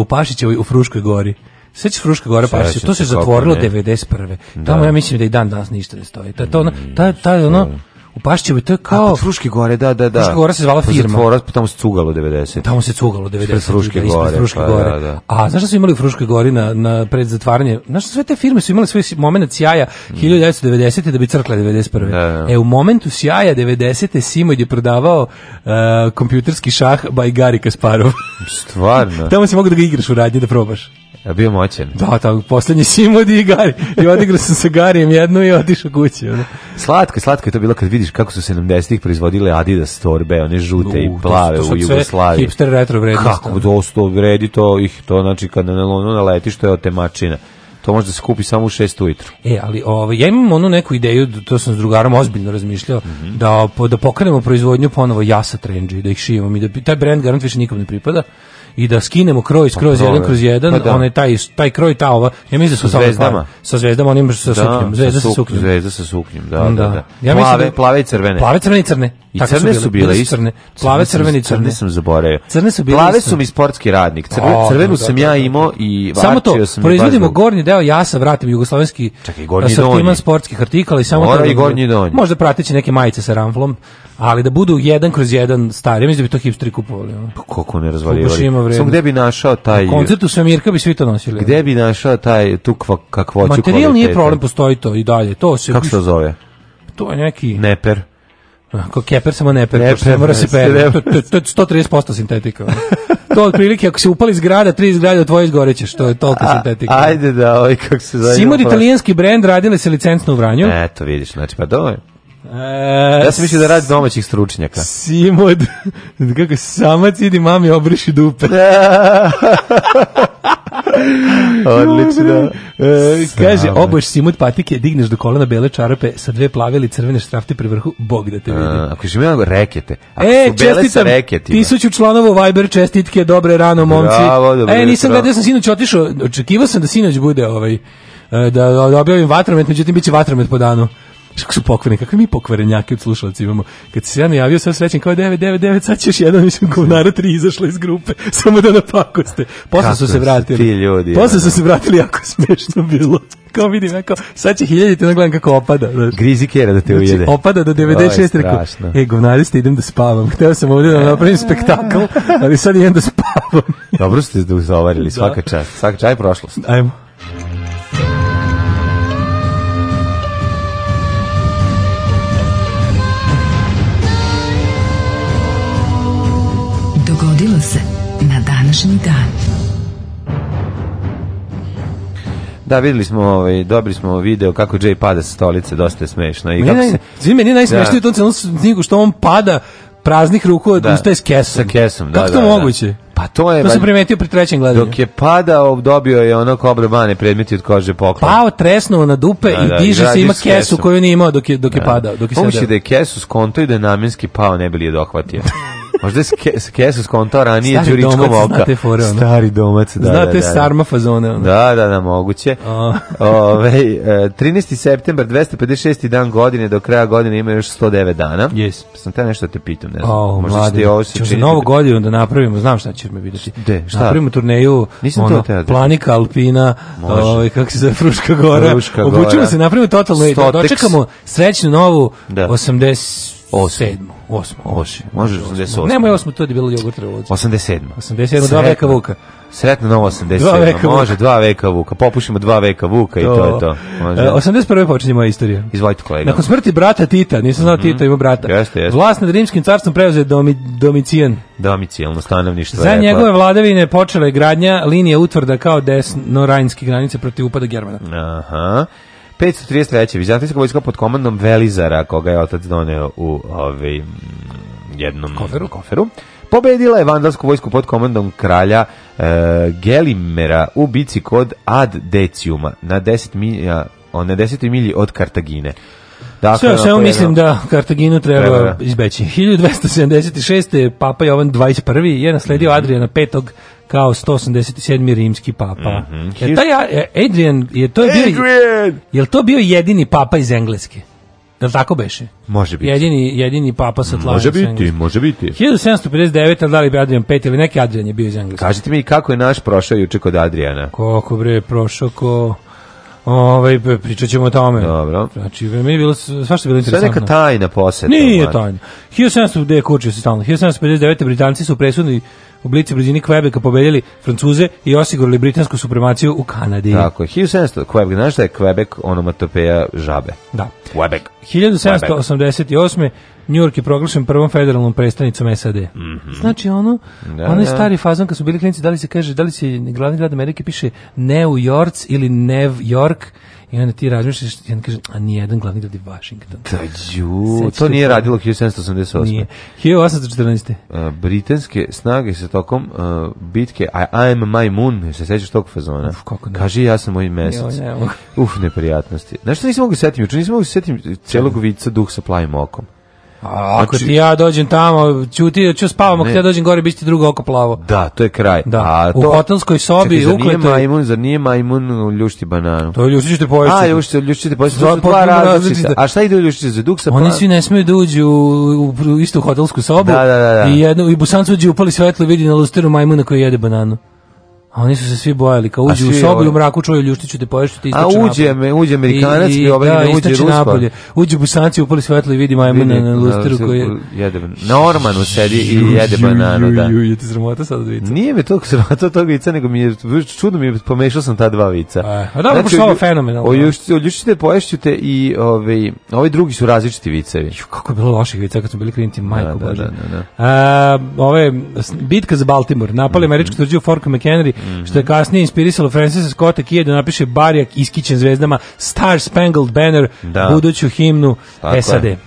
u Pašićevoj u Fruškoj gori. Sećaš Fruška Gora Pašić to se zatvorilo 91. Tamo ja mislim da i dan danas ništa ne stoji. Ta to ono, mm, ta ta ono u Pašćevoj, to je kao... A, Fruške gore, da, da, da. Fruške gore se zvala firma. gore, tamo se cugalo 90. Tamo se cugalo 90. Fruške gore. Fruške pa gore. Da, da. A znaš šta su imali u Fruškoj gori na, na pred zatvaranje? Znaš što, sve te firme su imale svoj momenat sjaja 1990. Mm. da bi crkle 91. Da, da. E, u momentu sjaja 90. Simo je prodavao e, kompjuterski šah by i Kasparov. Stvarno? tamo se mogu da ga igraš u radnji, da probaš ja bio moćen. Da, tako, posljednji Simod i Gari. I odigrao sam sa Garijem jednu i otišao kući. Ono. Slatko, slatko je to bilo kad vidiš kako su 70-ih proizvodile Adidas torbe, one žute i plave to to u Jugoslaviji. hipster retro vrednost. Kako, dosta ono. vredi to, ih, to znači kad na lonu to je od temačina to može da se kupi samo u 6 ujutru. E, ali ovo, ovaj, ja imam onu neku ideju, to sam s drugarom ozbiljno razmišljao, mhm. da da pokrenemo proizvodnju ponovo jasa trendži, da ih šivamo i da taj brend garant više nikom ne pripada i da skinemo kroj pa skroz pa, jedan kroz jedan, pa, da. onaj taj taj kroj ta ova. Ja mislim da su sa zvezdama. Sa zvezdama onim sa suknjom, zvezda sa suknjom. Zvezda sa suknjom, da, da. da. Ja plave, da, plave i crvene. Plave, crvene i crne. I Tako crne su bile, i crne. Plave, crvene i crne. Crne sam zaboravio. Crne su bile. Plave su mi sportski radnik. Crve, crvenu sam ja imao i sam. Samo to, proizvodimo gornji deo, ja sa vratim jugoslovenski Čekaj, gornji donji. sportskih artikala i samo Mora i gornji donji. Možda prateći neke majice sa ramflom ali da budu jedan kroz jedan stari, mislim da bi to hipstri kupovali. Ono. Pa koliko kako ne razvaljivali. Samo gde bi našao taj... Na koncertu mirka bi svi to nosili. Gde bi našao taj tu kakvoću kvaliteta? Materijal nije problem, postoji to i dalje. To se Kako se to zove? To je neki... Neper. Ko keper, samo neper. Neper. Mora se per. To, to, je 130% sintetika. Ono. to otprilike ako se upali zgrada, tri zgrade od tvoje izgorećeš, to je toliko sintetika. Ajde da, oj ovaj, kako se zove. Simor pa- italijanski brend radile se licencno u Vranju. Eto vidiš, znači pa dobro. E, ja sam mislio da radi domaćih stručnjaka. Simod, kako samac idi mami obriši dupe. Odlično. E, kaže, oboješ simut patike, digneš do kolena bele čarape sa dve plave ili crvene štrafte pri vrhu, bog da te vidi. A, ako što imamo rekete, ako e, čestitam, Tisuću članova Viber čestitke, dobre rano, momci. Bravo, dobro, e, nisam gledao, sam sinoć otišao, očekivao sam da sinoć bude ovaj, e, da, da objavim vatromet, međutim bit će vatromet po danu. Što su pokvareni, kakve mi pokvarenjake od slušalaca imamo. Kad se ja najavio, sam srećen, kao 999, sad ćeš jedan, mislim, govnara tri izašla iz grupe, samo da napakoste. Posle su se vratili. Ti ljudi. Posle su ono? se vratili, jako smešno bilo. Kao vidim, kao, sad će hiljadi, ono gledam kako opada. Znaš. Grizi kjera da te znači, ujede. opada do 96, rekao, e, govnari ste, idem da spavam. Hteo sam ovdje da napravim spektakl, ali sad idem da spavam. Dobro ste se da uzavarili, svaka čast. Svaka čast je prošlost. Ajmo. današnji Da, videli smo, ovaj, dobili smo video kako Jay pada sa stolice, dosta je smešno. I meni, naj, se... je najsmešnije da. u tom što on pada praznih ruku da. ustaje s kesom. Sa kesom, da, Kako to da, moguće? Pa to je... To sam primetio pri trećem gledanju. Dok je padao, dobio je ono bane predmeti od kože poklon. Pao, tresnuo na dupe i da, diže se, ima kesu, koju nije imao dok je, dok je padao. Dok je Pomoći da je kesu skonto i da je namenski pao, ne bi li je dohvatio. Možda je kesu skontao ranije Đuričkom oka. Fore, ono. Stari domac, da, Znate da, da, sarma fazone. Ono. Da, da, da, moguće. Oh. Ove, 13. september, 256. dan godine, do kraja godine ima još 109 dana. Jes. Sam te nešto te pitam, ne znam. Oh, Možda mladi, ovo se čini. novu godinu da napravimo, znam šta ćeš me vidjeti. De, šta? Napravimo turneju, Nisam ono, to planika, alpina, ovaj, kako se zove, Fruška gora. Fruška gora. Obučimo se, napravimo totalno i dočekamo srećnu novu 80 osmo. Osmo. Osmo. Možeš 88. Nemoj osmo, to je bilo jogurt revolucija. 87. 87, dva veka Vuka. Sretno novo 87. Dva veka Može, dva veka Vuka. Popušimo dva veka Vuka i to je to. Može. jedan 81. počinje moja istorija. Izvolite kolega. Nakon smrti brata Tita, nisam znao mhm. Tita, ima brata. Jeste, jeste. Vlast nad rimskim carstvom preuze domi, Domicijan. Domicijalno stanovništvo. Za njegove vladavine počela je gradnja linije utvrda kao desno-rajnske granice protiv upada Germana. Aha. 533. Vizantijska vojska pod komandom Velizara, koga je otac doneo u ovaj, jednom koferu. koferu. Pobedila je vandalsku vojsku pod komandom kralja e, Gelimera u bici kod Ad Deciuma na 10 milja, na 10 milji od Kartagine. Dakle, sve, sve mislim da Kartaginu treba, izbeći. 1276. Papa Jovan 21. je nasledio mhm. Adriana V kao 187. rimski papa. Mm -hmm. E, jel taj e, Adrian, je to, je Bio, je to bio jedini papa iz Engleske? Da tako beše? Može biti. Jedini, jedini papa sa Može biti, može biti. 1759, da li bi Adrian 5 ili neki Adrian je bio iz Engleske. Kažite mi kako je naš prošao juče kod Adriana? Kako bre, prošao ko... Ovaj pričat ćemo o tome. Dobro. Znači, mi je bilo svašta bilo interesantno. Sve neka tajna poseta. Nije tajna. 1700 gde je kurčio se stalno. 1759 Britanci su presudni u blici blizini Quebeca Francuze i osigurali britansku supremaciju u Kanadi. Tako je. 1700, Quebec, znaš šta je Quebec ono onomatopeja žabe? Da. Quebec. 1788. New York je proglašen prvom federalnom predstavnicom SAD. Mm -hmm. Znači ono, da, onaj stari fazon kad su bili klinici, da li se kaže, da li se glavni grad Amerike piše New York ili New York i onda ti razmišljaš i onda kaže, a nijedan glavni grad je Da ju, to nije radilo 1788. Nije. 1814. Uh, e, britanske snage se tokom e, bitke I am my moon, se sećaš tog fazona? Uf, kako ne. Kaži, ja sam moj mesec. Ne, ne, Uf, neprijatnosti. Znaš što nisam mogu setiti? Učin nisam mogu setiti celog vica duh sa plavim okom. A ako znači, ti ja dođem tamo, ćuti, ću spavam, ako ti ja dođem gore, biće ti drugo oko plavo. Da, to je kraj. Da. A to, u hotelskoj sobi, čekaj, ukletoj. Nije majmun, zar nije majmun ljušti bananu? To je ljušćite pojesti. A, ljušćite, ljušćite pojesti. To su dva različita. A šta ide u ljušti za duksa? Oni pa- svi ne smiju da uđu u, u, u istu hotelsku sobu. Da, da, da. da. I, jedno, i busancu uđe upali svetlo i vidi na lustiru majmuna koji jede bananu. A oni su se svi bojali, kao uđe u sobu ovaj... u mraku čuje ljuštiću te poješ ti napolje. A uđe, me, uđe Amerikanac i, i, ovaj da, ne uđe Ruspa. Napolje. Uđe Busanci, upali svetlo i vidi majmuna na lusteru koji je... Jede, Normanu sedi i jede bananu, da. Ju, ju, ti sramota sad vica. Nije to toliko sramota tog vica, nego mi je, čudno mi je, pomešao sam ta dva vica. A, e, a dobro, znači, ovo fenomenalno. O, ljuštiću te poješ te i ovaj, ovi drugi su različiti vicevi. Ju, kako je bilo loših vica kad smo bili klinci, majko da, da, da, da, da. A, ove, bitka za Baltimore, napali mm -hmm. američku tvrđu McHenry, Mhm. što je kasnije inspirisalo Francisa Scotta Kije da napiše Barjak iskićen zvezdama Star Spangled Banner, da. buduću himnu Tako SAD. Je.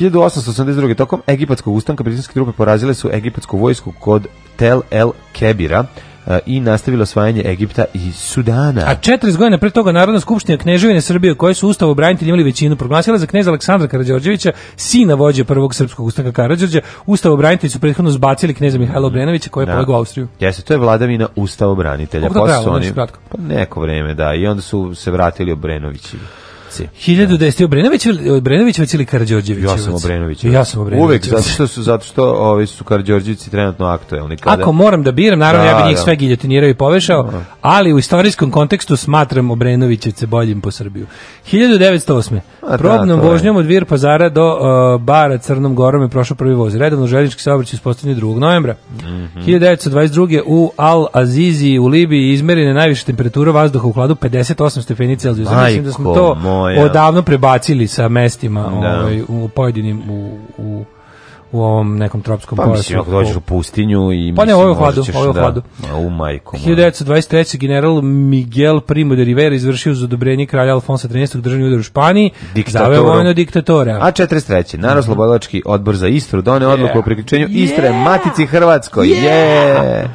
1882. tokom egipatskog ustanka britanske trupe porazile su egipatsku vojsku kod Tel El Kebira, E, i nastavilo osvajanje Egipta i Sudana. A 40 godina pre toga Narodna skupština Kneževine Srbije, koje su ustavo branitelji imali većinu, proglasila za kneza Aleksandra Karađorđevića, sina vođe prvog srpskog ustanka Karađorđa. Ustavo branitelji su prethodno zbacili kneza Mihajla mm. Obrenovića, koji je polegao Austriju. Jeste, to je vladavina ustavo branitelja. Kako to pa neko vreme, da, i onda su se vratili Obrenovići. Crnci. 1010 Obrenović Obrenović ili Karđorđević. Ja sam Obrenović. Ja sam Obrenović. Uvek zato što su zato što ovi su Karđorđevići trenutno aktuelni kada. Ako moram da biram, naravno da, ja bih njih da. sve giljotinirao i povešao, da. ali u istorijskom kontekstu smatram Obrenovićevce boljim po Srbiju. 1908. A, Probnom vožnjom od Vir Pazara do uh, Bara Crnom Gorom je prošao prvi voz. Redovno železnički saobraćaj uspostavljen 2. novembra. Mm -hmm. 1922. u Al Azizi u Libiji izmerena najviša temperatura vazduha u hladu 58 Mislim da smo to Ovaj, odavno prebacili sa mestima ovaj, u pojedinim u, u u ovom nekom tropskom pa, pojasu. Pa mislim, ako dođeš u pustinju i... Pa ne, ovo je hladu, ovo je hladu. Da, u majku. 1923. general Miguel Primo de Rivera izvršio za odobrenje kralja Alfonsa XIII. državni udar u Španiji. Zaveo vojno diktatora. A 43. Naroslobodački odbor za Istru doneo odluku o priključenju Istre, Matici Hrvatskoj. Yeah! yeah.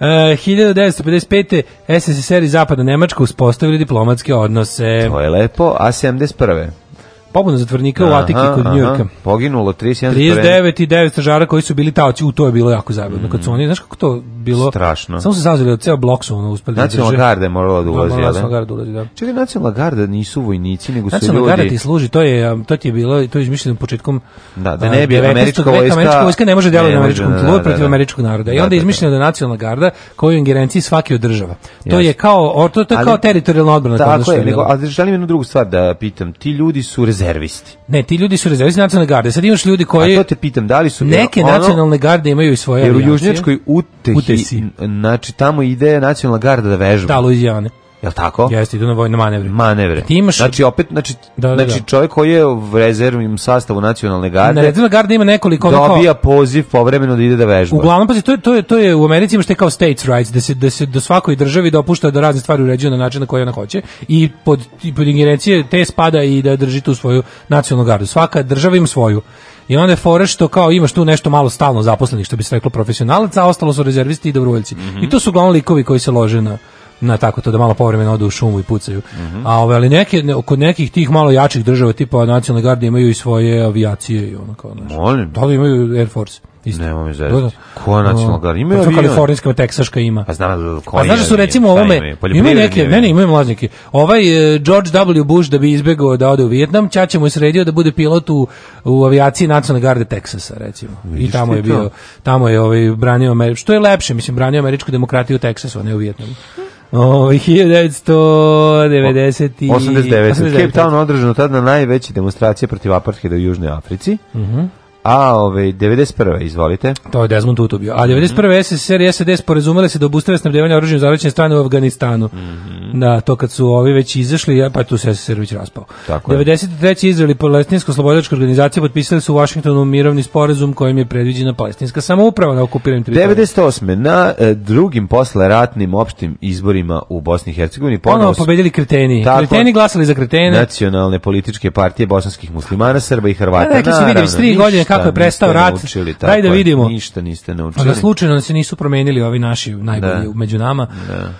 1955. E, SSSR i Zapadna Nemačka uspostavili diplomatske odnose. To je lepo, a 71 pobuna zatvornika aha, u Atiki kod Njujorka. Poginulo 31 39 i 9 stražara koji su bili taoci, u to je bilo jako zabavno. Mm. Kad su mm. oni, znaš kako to bilo? Strašno. Samo se zazvili od ceo blok su ono uspeli. Nacionalna da garda je morala da ulazi, da, Nacionalna garda ulazi, da. Čekaj, nacionalna garda nisu vojnici, nego su ljudi. Nacionalna garda ti služi, to je um, to ti je bilo, to je izmišljeno početkom da, da um, ne bi američka vojska. Američka vojska ne može djelovati na američkom tlu da, protiv da, američkog naroda. I onda je izmišljeno da nacionalna garda koju u ingerenciji svake od država. To je kao, to je kao teritorijalna odbrana. Ono Tako je, ali želim jednu drugu stvar da pitam. Ti ljudi su rezervisti. Ne, ti ljudi su rezervisti nacionalne garde. Sad imaš ljudi koji... A to te pitam, da li su... Neke ono- nacionalne garde imaju i svoje Jer u Južnjačkoj utehi, znači tamo ide nacionalna garda da vežu. Da, Luizijane. Jel tako? Jeste, idu na vojne manevre. Manevre. Ti imaš... Znači, opet, znači, znači čovjek koji je u rezervnim sastavu nacionalne garde... Na rezervna ima nekoliko... Ono dobija poziv povremeno da ide da vežba. Uglavnom, pazi, to je, to je, to je u Americi imaš te kao states rights, da se, da se do svakoj državi dopušta da razne stvari uređuju na način na koji ona hoće i pod, pod ingerencije te spada i da drži tu svoju nacionalnu gardu. Svaka država ima svoju. I onda je fora što kao imaš tu nešto malo stalno zaposlenih, što bi se reklo profesionalica, a ostalo su rezervisti i dobrovoljci. Mhm. I to su uglavnom likovi koji se lože na na tako to da malo povremeno odu u šumu i pucaju. Mm -hmm. A ove ali neke ne, kod nekih tih malo jačih država tipa nacionalne garde imaju i svoje avijacije i ono kao Molim. Da li imaju Air Force? Isto. Nemo mi zezati. Koja nacionalna garda? Imaju Pa Kalifornijska, Teksaška ima. A znam koji A znaš da su recimo ovome, ima neke, ne, ne, imaju mlaznike. Ovaj e, George W. Bush da bi izbegao da ode u Vijetnam, ćaća mu je sredio da bude pilot u, u avijaciji nacionalne garde Teksasa, recimo. I tamo je bio, tamo je ovaj, branio, što je lepše, mislim, branio američku demokratiju u Teksasu, a ne u Vijetnamu. Ovo, 1990 89. 89. Cape Town održano tada najveće demonstracije protiv apartheida u Južnoj Africi. Mhm. A ove, ovaj, 91. izvolite. To je Desmond Tutu bio. A 91. Mm. SSR i SED sporezumele se da obustave snabdevanje oružjem zavećene strane u Afganistanu. Mm -hmm. to kad su ovi već izašli, pa tu se SSR već raspao. Tako 93. Je. Izrael i Palestinsko slobodačka organizacija potpisali su u Vašingtonu mirovni sporezum kojim je predviđena palestinska samouprava na okupiranim teritorijama. 98. na e, drugim posleratnim opštim izborima u Bosni i Hercegovini ponovo su... pobedili kreteni. Tako, kreteni glasali za kretene. Nacionalne političke partije bosanskih muslimana, Srba i Hrvata. Da, kako je prestao rat. Naučili, Daj da vidimo. Ništa niste naučili. Da slučajno se nisu promijenili ovi naši najbolji među nama. Da.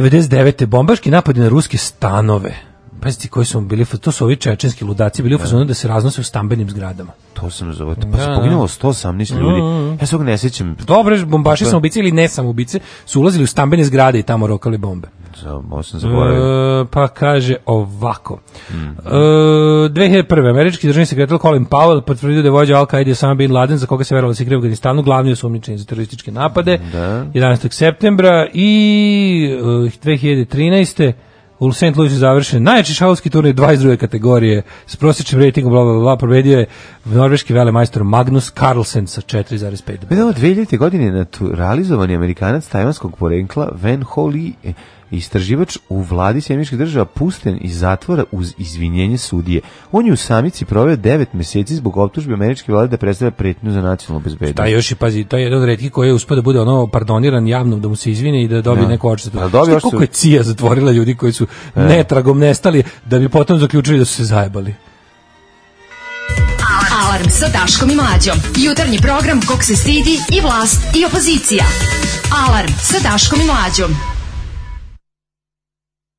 99. bombaški napadi na ruske stanove. Pazite koji su bili, to su ovi čečenski ludaci bili u fazonu da se raznose u stambenim zgradama. To sam zove, pa se poginulo 118 ljudi. Ja se ne sjećam. Dobro, bombaši dakle- sam ubice ili ne sam ubice, su ulazili u stambene zgrade i tamo rokali bombe. sam zaboravio. E, pa kaže ovako. 2001. Mm. E, američki državni sekretar Colin Powell potvrdio da je vođa al qaeda Osama Bin Laden, za koga se verovalo da se krivo u Afganistanu, glavni osumnjičeni za terorističke napade 11. septembra i e, 2013 u St. Louisu završen najjači šahovski turnir 22. kategorije s prosječnim rejtingom bla bla bla probedio je norveški velemajstor Magnus Carlsen sa 4,5. Bilo 2000. godine je Amerikanac tajvanskog porenkla Van Lee, istraživač u vladi Sjemičkih država pusten iz zatvora uz izvinjenje sudije. On je u samici proveo devet meseci zbog optužbe američke vlade da predstavlja pretnju za nacionalnu bezbednost. Da, još i pazi, to je jedan od koji je uspio da bude ono pardoniran javno, da mu se izvine i da dobije ja. neku odštetu. Da dobije je cija zatvorila ljudi koji su e. netragom nestali, da bi potom zaključili da su se zajebali. Alarm sa Daškom i Mlađom. Jutarnji program kog se stidi i vlast i opozicija. Alarm sa Daškom i Mlađom.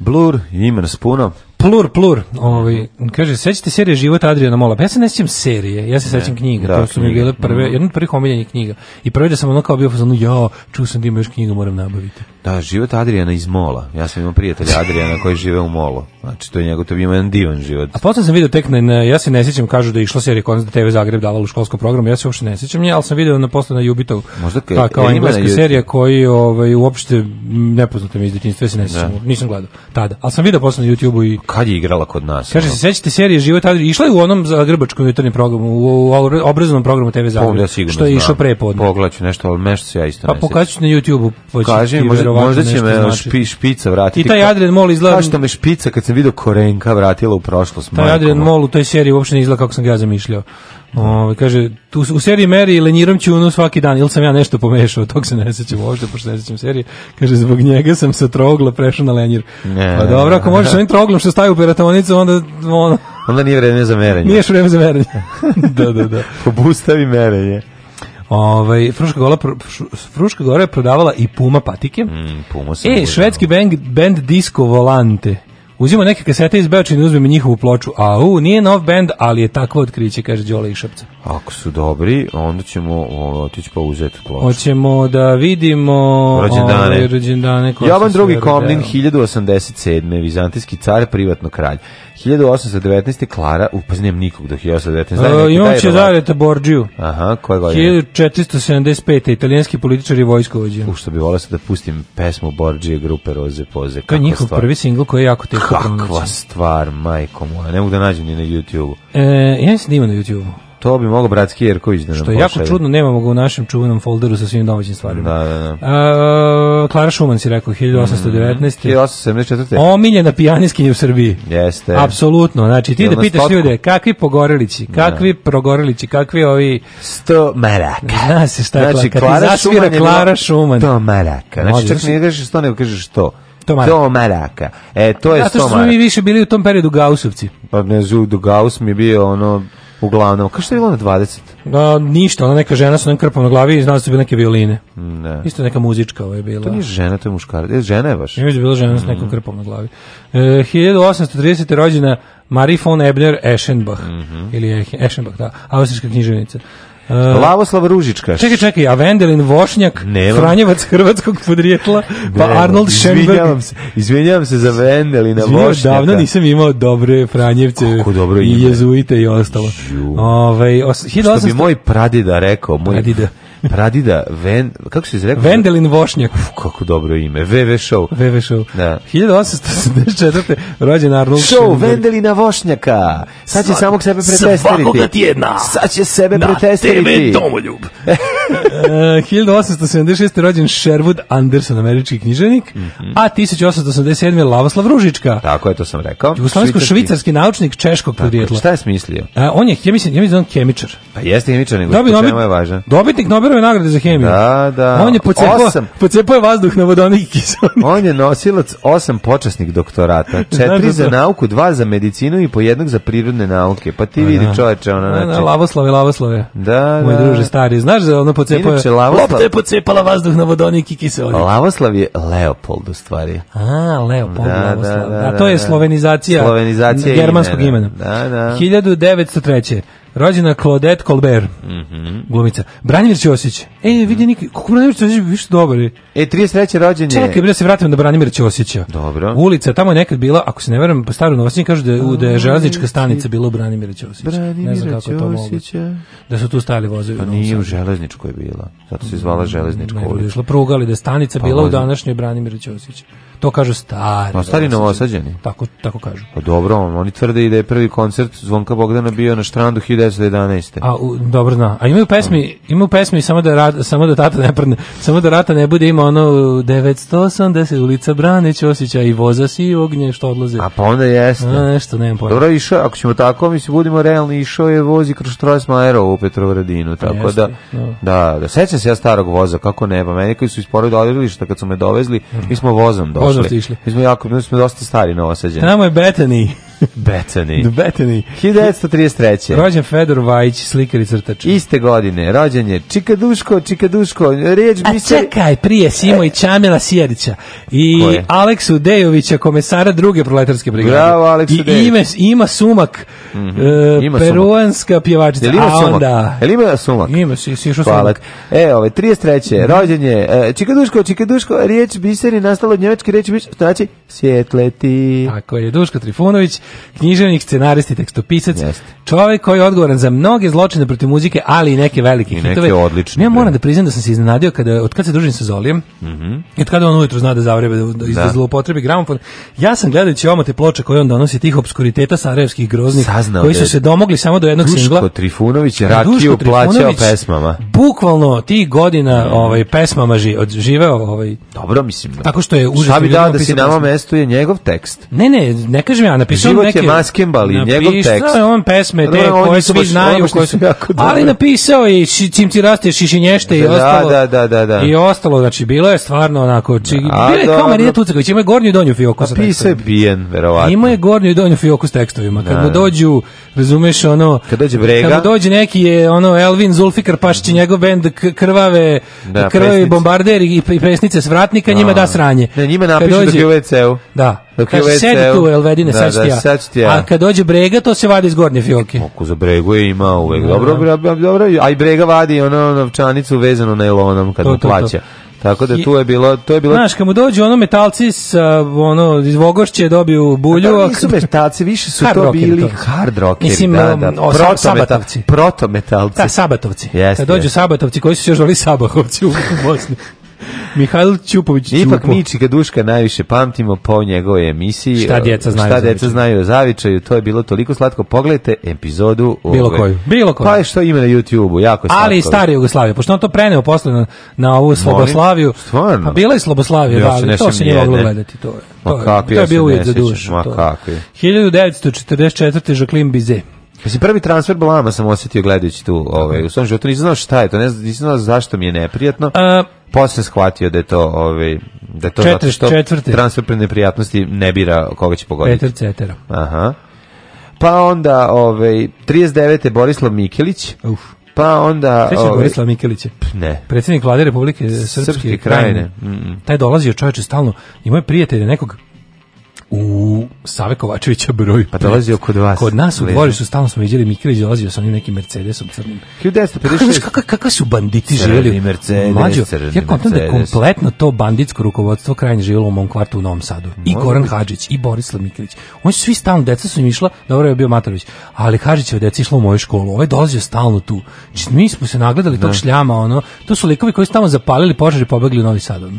Blur, imen spuno Plur, plur. Ovaj, kaže, sećate serije Život Adriana Mola? Pa ja se ne sećam serije, ja se sećam knjiga. Da, to su mi bile prve, mhm. jedna prvih omiljenih knjiga. I prvi da sam ono kao bio fazonu, ja, čuo sam da ima još knjiga, moram nabaviti. Da, Život Adriana iz Mola. Ja sam imao prijatelja Adriana koji žive u Molu. Znači, to je njegov, to bi imao jedan divan život. A potom sam vidio tek, na, na, ja se ne sećam, kažu da je išla serija Konzda TV Zagreb davala u školskom programu, ja se uopšte ne sećam nje, ali sam vidio na posle na Jubitov, Možda ka, kao engleska serija koji ovaj, uopšte nepoznata mi iz djetinjstva, ja se ne sećam, nisam gledao tada. Ali sam vidio posle na YouTubeu i kad je igrala kod nas. Kaže ono? se sećate serije Život Adrić, išla je u onom grbačkom jutarnjem programu, u obrazovnom programu TV Zagreb. Ja što je išao prepodne. Pogledaću nešto, al nešto se ja isto pa, ne. Pa na YouTubeu, pa Kaže, možda, možda će me špi, špica vratiti. I taj Adrian Mol izgleda. Kaže da me špica kad se video Korenka vratila u prošlost. Taj Adrian Mol u toj seriji uopšte ne izgleda kako sam ga zamišljao. O, ovaj, kaže, tu, u seriji meri i Lenjirom unu svaki dan, ili sam ja nešto pomešao, tog se ne sećam ovdje, pošto ne sećam serije. Kaže, zbog njega sam sa trogla prešao na Lenjir. pa dobro, ako možeš ovim troglom što staje u peratonicu, onda... Ono- onda nije vreme za merenje. Nije vreme za merenje. da, da, da. Pobustavi merenje. Ovaj Fruška Gora Fruška Gora je prodavala i Puma patike. Mm, Puma E, švedski band, band Disco Volante uzima neke kasete iz Beočine, uzmemo njihovu ploču. A u, nije nov band, ali je takvo otkriće, kaže Đola i Šepca. Ako su dobri, onda ćemo otići pa uzeti ploču. Hoćemo da vidimo rođendane. Ovaj, rođendane Jovan drugi Komnin, 1087. Vizantijski car, privatno kralj. 1819. Klara, upaznijem nikog do 1819. Uh, će Cezareta Borđiju. Aha, koje godine? 1475. Italijanski političar i vojskovođe. U što bi volao da pustim pesmu Borđije grupe Roze Poze. To je njihov stvar? prvi singl koji je jako teško promoći. Kakva stvar, majko moja. Ne mogu da nađem ni na YouTube-u. E, ja nisam da ima na YouTube-u. To bi mogao bratski Jerković da nam Što je jako čudno, nemamo ga u našem čuvenom folderu sa svim domaćim stvarima. Da, da, da. Uh, Klara Šuman si rekao, 1819. Mm, 1874. Omiljena pijaniskinja u Srbiji. Jeste. Apsolutno, znači ti da pitaš stotku. ljude, kakvi pogorelići, kakvi da. progorelići, kakvi ovi... Sto maraka. Zna se šta je znači, Klara, Klara Šuman. Je Klara Šuman. To maraka. Znači, čak ne kažeš sto, nego kažeš sto. To maraka. E, to je Zato što smo mi više bili u tom periodu Gausovci. Pa ne znam, Gaus mi je bio ono Uglavnom, kao što je bilo na 20? Da, ništa, ona neka žena sa nekim krpom na glavi i znala su bile neke violine. Ne. Isto neka muzička ovo je bila. To nije žena, to je muškarac. E, žena je baš. Nije bila žena sa s nekom mhm. krpom na glavi. E, 1830. rođena Marie von Ebner Eschenbach, mm -hmm. ili Eschenbach, da, austrijska književnica. E, Lavoslav Ružička. Čekaj, čekaj, a Vendelin Vošnjak, Nemam. Franjevac hrvatskog podrijetla, pa Nemam. Arnold Schoenberg. Izvinjavam se, se za Vendelina Vošnjaka. Vošnjaka. Davno nisam imao dobre Franjevce dobro i jezuite i ostalo. Ove, ovaj, os, Što bi moj pradida rekao, moj pradida. Pradida Ven, kako se zove? Vendelin Vošnjak. Uf, kako dobro ime. VV Show. VV Show. Da. 1874. rođen Arnold Show Vendelina Vošnjaka. Sad će Sva, samog sebe pretestiriti. Sad će sebe pretestiriti. Na TV Domoljub. 1876. Eh, rođen Sherwood Anderson, američki književnik, mm -hmm. a 1887. je Lavoslav Ružička. Tako je, to sam rekao. Jugoslavijsko-švicarski naučnik češkog podrijetla. Šta je smislio? A, eh, on je, ja mislim, ja mislim da on kemičar. Pa jeste kemičar, nego Dobi, je važan? Dobitnik Nobelove nagrade za hemiju. Da, da. On je pocepao je vazduh na vodonik i On je nosilac osam počasnih doktorata, četiri za nauku, dva za medicinu i po jednog za prirodne nauke. Pa ti pa vidi čoveče, ono znači. Lavoslave, Lavoslave. Da, Moj druže stari, znaš za ono pocepao je znači, Lavoslav... Lopta je pocepala vazduh na vodonik i kiselnik. Lavoslav je Leopold, u stvari. A, Leopold, da, Lavoslav. Da, da, da, da to je slovenizacija, slovenizacija germanskog imena. imena. Da, da. 1903. Rođena Claudette Colbert. Mhm. Mm Glumica. Branimir Ćosić. E, mhm. vidi neki, kako Branimir Ćosić više dobar. E, 33. rođendan. je. Čekaj, da se vratim na Branimir Ćosića. Dobro. Ulica tamo je nekad bila, ako se ne varam, po starom Novosadnju kažu da je, da železnička stanica bila u Branimira Ćosića. ne znam kako to Da su tu stali vozovi. Pa nije u železničkoj bila. Zato se zvala mm, železnička ulica. Ne, pruga, ali da je stanica pa bila u današnjoj branimir ćosić to kažu stari. Ma stari novosađeni. Tako, tako kažu. Pa dobro, oni tvrde i da je prvi koncert Zvonka Bogdana bio na Štrandu 1911. A, dobro zna. A imaju pesmi, imaju pesmi samo da, samo da tata ne prne. samo da rata ne bude ima ono 980 ulica Branić, osjećaj i voza si i ognje što odlaze. A pa onda jeste. A, nešto, nemam pojma. Dobro, išao, ako ćemo tako, mislim, budimo realni, išao je vozi kroz Trojsmajerovo u Petrovradinu, tako jeste, da, da, da, sećam se ja starog voza, kako ne, pa meni koji su iz pored kad su me dovezli, mi smo vozom došli. smo jako, mi smo dosta stari novosađeni. Tamo je Betani. Betani. Beteni. 1933. Rođen Fedor Vajić, slikar i crtač. Iste godine, rođen je Čikaduško, Čikaduško, riječ bi se... čekaj, prije Simo i Čamila Sjedića i Aleksu Dejovića, komesara druge proletarske brigade. Bravo, Aleksu I ime, ima sumak, mm -hmm. ima peruanska pjevačica. Jel ima sumak? Onda... Jel ima sumak? Ima, si, si išao E, ove, 33. Mhm. rođen je e, Čikaduško, Čikaduško, riječ biseri nastalo od njemačke riječi, znači Sjetleti Tako je, Duško Trifunović, književnik, scenarist i tekstopisac, yes. čovjek koji je odgovoran za mnoge zločine protiv muzike, ali i neke velike I neke odlične. Ja moram da priznam da sam se iznenadio kada od kada se družim sa Zolijem. Mm I od kada on ujutro zna da zavrebe da, da, da. gramofon. Ja sam gledajući te ploče koje on donosi tih obskuriteta sarajevskih groznih Saznao koji su se domogli samo do jednog Duško singla. Trifunović je Rakiju plaćao pesmama. Bukvalno tih godina mhm. ovaj pesmama ži, živeo ovaj Dobro mislim. Tako što je užasno. Šta bi dao da si na ovom mestu je njegov tekst. Ne, ne, ne kažem ja, napisao život je maskembal i njegov tekst. on pesme te Dobre, koje svi znaju, koje su, jako ali napisao i čim ti raste šišinješte i ostalo. Da, da, da, da. I ostalo, znači, bilo je stvarno onako, či, bilo je kao Marina Tucaković, ima je gornju i donju fioku sa pa tekstovima. Napisao je bijen, verovatno. Ima je gornju i donju fioku s tekstovima. Kad mu dođu, razumeš, ono, kad dođe brega, kad mu dođe neki je, ono, Elvin Zulfikar pašći njegov bend krvave, krvavi bombarderi i pesnice s vratnika, njima da sranje. Ne, njima napišu da bi u WC-u. Da, dok Kaže, sedi tu, Elvedine, da, sad, da, ja. A kad dođe brega, to se vadi iz gornje fioke. Moku za bregu je ima uvek. Dobro, dobro, dobro. A i brega vadi ono, ono novčanicu vezanu nailonom kad to, mu plaća. To, to. Tako da tu je bilo, to je bilo. Znaš, kad mu dođu ono metalci sa ono iz Vogošće dobiju bulju, da, nisu metalci, više su to bili hard rockeri, da, um, da, proto sabatovci. Proto metalci. Da, sabatovci. kad dođu sabatovci koji su još zvali sabahovci u Bosni. Mihajl Ćupović Ipak mi Mičika Duška najviše pamtimo po njegovoj emisiji. Šta e, djeca znaju, šta djeca znaju o zavičaju. To je bilo toliko slatko. Pogledajte epizodu. Bilo ove. koju. Bilo koju. Pa je što ima na YouTubeu, jako slatko. Ali i stare Jugoslavije, pošto on to preneo posle na, na ovu Sloboslaviju. Stvarno? Pa bila je Sloboslavija, ja to se nije moglo gledati. To je, to, to je, to je, bio ujed za dušu. Ma 1944. Jacqueline Bizet. Mislim, prvi transfer blama sam osjetio gledajući tu, ovaj, u svom životu nisam znao šta je to, ne znam, znao zašto mi je neprijatno. A, e, Posle shvatio da je to, ovaj, da je to zato transfer neprijatnosti ne bira koga će pogoditi. Petar Cetera. Aha. Pa onda, ovaj, 39. Borislav Mikelić. Uf. Pa onda... Sveća ovaj, Borislav Mikelić. Ne. Predsjednik vlade Republike Srpske, krajine. krajine. Mm Taj dolazi od čovječe stalno. Imao je nekog u Save Kovačevića broj. Pa dolazio kod vas. Kod nas u dvorištu stalno smo vidjeli Mikilić dolazio sa onim nekim Mercedesom crnim. 1956. Kako, su banditi živjeli? Mercedes, Mlađo, ja kontam da kompletno to banditsko rukovodstvo krajnje živjelo u mom kvartu u Novom Sadu. I Goran Hadžić, i Borislav Mikrić Oni su svi stalno, deca su im išla, dobro je bio Matarović, ali Hadžić je deca išla u moju školu, ovaj dolazio stalno tu. Znači, mi smo se nagledali tog šljama, ono, to su likovi koji su tamo zapalili požar i pobegli u Novi Sad. Ono.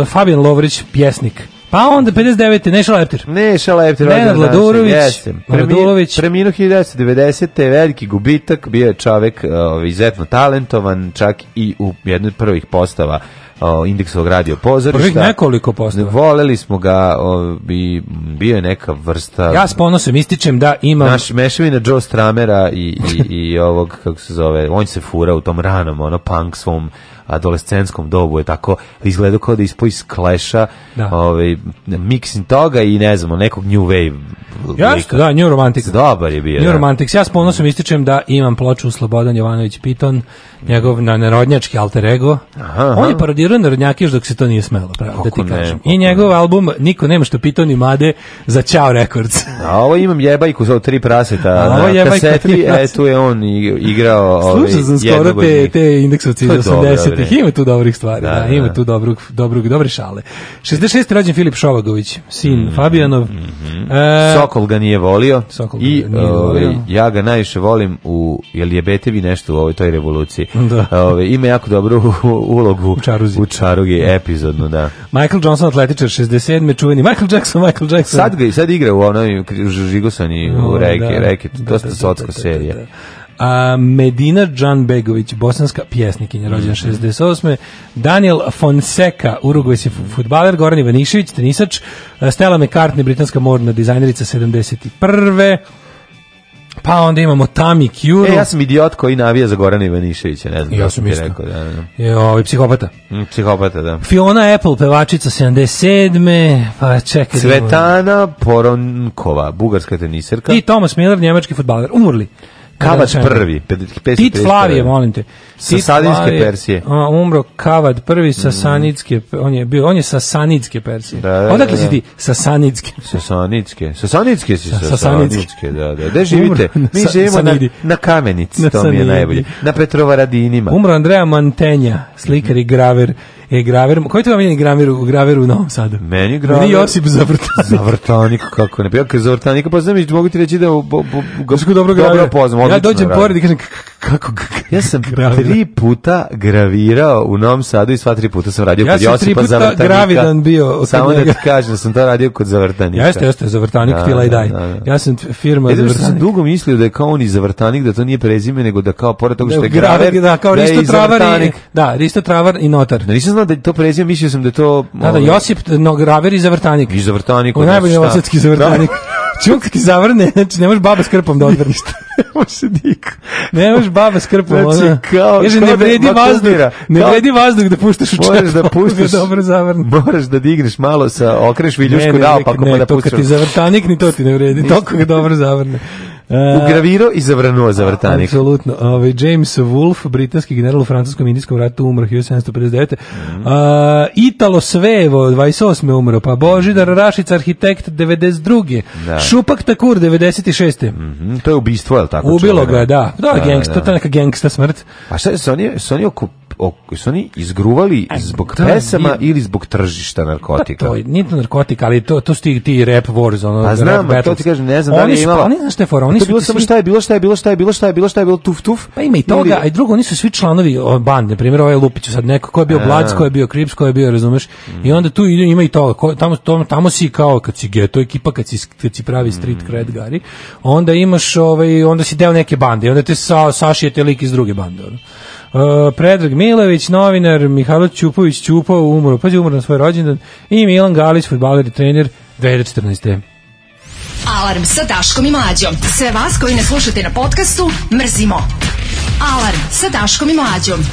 E, Fabian Lovrić, pjesnik, pa onda 59. Neša Leptir. Neša Leptir. Nenad Vladurović. Vladurović. Preminuo 1990. Veliki gubitak. Bio je čovek uh, izuzetno talentovan, čak i u jednoj prvih postava uh, indeksovog radio pozorišta. Prvih nekoliko postava. Voleli smo ga, bi, bio je neka vrsta... Ja s ponosom ističem da ima. Naš mešavina Joe Stramera i, i, i ovog, kako se zove, on se fura u tom ranom, ono, punk svom adolescenskom dobu je tako izgledao kao da ispo iz kleša da ovaj mixing toga i ne znam, nekog new wave. Jasno, da, new Romantics Dobar je bio. New da. Ja s ponosom ističem da imam ploču Slobodan Jovanović Piton, njegov na narodnjački alter ego. Aha, aha. On je parodirao narodnjake još dok se to nije smelo, pravo da ti kažem. I njegov album Niko nema što Piton i made za Ćao Records. A ovo imam jebajku za tri praseta A, tri e, tu je on igrao Slušao ovaj, skoro te, te indeksovci 80 dobre. ima tu dobrih stvari, da, da, da. ima tu dobrog, dobrog, dobre šale. 66. rođen Filip Šovagović, sin mm Fabijanov. Mm -hmm. e, Sokol ga nije volio Sokol i nije ovaj, volio. ja ga najviše volim u, jel je Betevi nešto u ovoj toj revoluciji. Da. Ove, ovaj, ima jako dobru ulogu u Čaruzi, u čarugi, epizodno, da. Michael Johnson, atletičar, 67. čuveni. Michael Jackson, Michael Jackson. Sad, ga, i sad igra u onoj Žigosani, u, da, reke, da, dosta da, serija. A Medina Džanbegović, bosanska pjesnikinja, rođena 68. Mhm. Daniel Fonseca, urugvajski futbaler, Goran Ivanišević, tenisač, Stella McCartney, britanska modna dizajnerica 71. Pa onda imamo Tami Kjuru. E, ja sam idiot koji navija za Gorana Ivaniševića, ne znam. Ja sam isto. Rekao, da, da. Je, ovaj, psihopata. Mm, psihopata, da. Fiona Apple, pevačica 77. Pa čekaj. Cvetana Poronkova, bugarska tenisirka. I Thomas Miller, njemački futbaler. Umrli. Kavac prvi, 531. Tit Flavije, molim te. Sa Sasanidske Persije. umro Kavad prvi sa mm. on je bio, on je sa Sasanidske Persije. Da, da, Odakle si ti? Sa Sasanidske. Sa Sasanidske. Sa Sasanidske si sa da, da. Gde živite? Mi živimo na, na Kamenici, na to mi je najbolje. Na Petrovaradinima. Umro Andreja Mantenja, slikar i graver E, graver, koji ti vam je graver, graver u Novom Sadu? Meni je graver. Meni Josip Zavrtanik. Zavrtanik, kako ne. Pa ja Zavrtanik, Zavrtanika poznam, mogu ti reći da bo, bo, bo, dobro, dobro poznam. Ja dođem pored i kažem, kako Ja sam tri puta gravirao u Novom Sadu i sva tri puta sam radio kod Josipa Zavrtanika. Ja sam tri puta gravidan bio. Samo da ti kažem da sam to radio kod Zavrtanika. Jeste, jeste, Zavrtanik, fila i daj. Ja sam firma Zavrtanik. što sam dugo mislio da je kao on i Zavrtanik, da to nije prezime, nego da kao pored toga što je graver, da, kao Risto Travar i, da, Risto Travar i notar. Da, znao da to prezio, mislio sam da to... Da, da, ovaj, Josip Nograver i Zavrtanik. I Zavrtanik. najbolji osetski Zavrtanik. Čuk zavrne, znači ne možeš baba s krpom da odvrniš ne možeš Ne možeš baba s krpom. Znači, ono. kao, Ježe, ne vredi vazduh, ne vredi vazduh da puštaš u čepu. da puštaš, dobro zavrne. moraš da digneš malo sa, okreš viljušku naopako pa, pa da puštaš. Ne, to kad ti zavrtanik ni to ti ne vredi, toliko ga dobro zavrne. E, Ugravirao i zavrnuo za vrtanik. Absolutno Ovaj James Wolfe, britanski general u francuskom indijskom ratu, umro 1759. Mm e, Italo Svevo 28. umro, pa Božidar Rašić arhitekt 92. Da. Šupak Takur 96. Mm -hmm. To je ubistvo, je tako? Ubilo ga, da. Da, da, gangsta, da. to je neka gangsta smrt. A šta su oni, su oni su oni izgruvali e, zbog tresama pesama ili zbog tržišta pa narkotika? to, nije to narkotika, ali to, to su ti, ti rap wars, ono, pa znam, rap to ti kažem, ne znam oni da je imala. Oni, znaš šta fora, su... bilo samo šta je bilo, šta je bilo, šta je bilo, šta je bilo, šta je bilo, tuf, tuf. Pa ima i toga, ili... a i drugo, oni su svi članovi bande, na primjer, ovaj Lupić, sad neko ko je bio Blac, ko je bio Krips, ko je bio, razumeš, i onda tu ima i toga, tamo, tamo, tamo si kao, kad si geto ekipa, kad si, kad pravi street cred gari, onda imaš, ovaj, onda si deo neke bande, onda te sa, sašijete lik iz druge bande, ono. E, Predrag Milović, novinar, Mihajlo Ćupović, Ćupo, umro, je umro na svoj rođendan i Milan Galić, futbaler i trener 2014. Alarm sa Daškom i Mlađom. Sve vas koji ne slušate na podcastu, mrzimo. Alarm sa Daškom i Mlađom.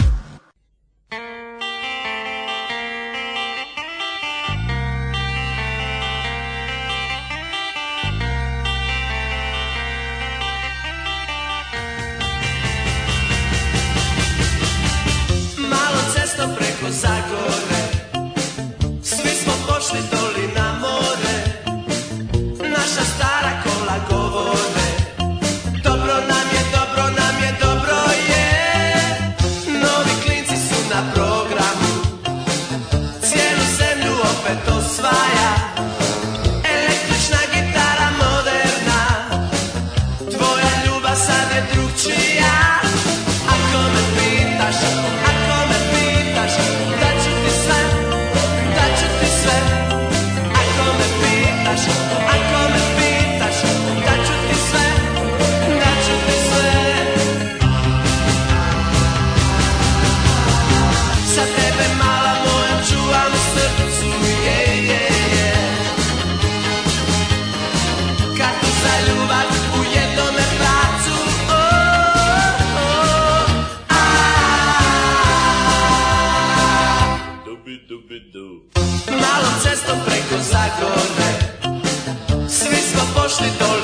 Svi smo pošli dole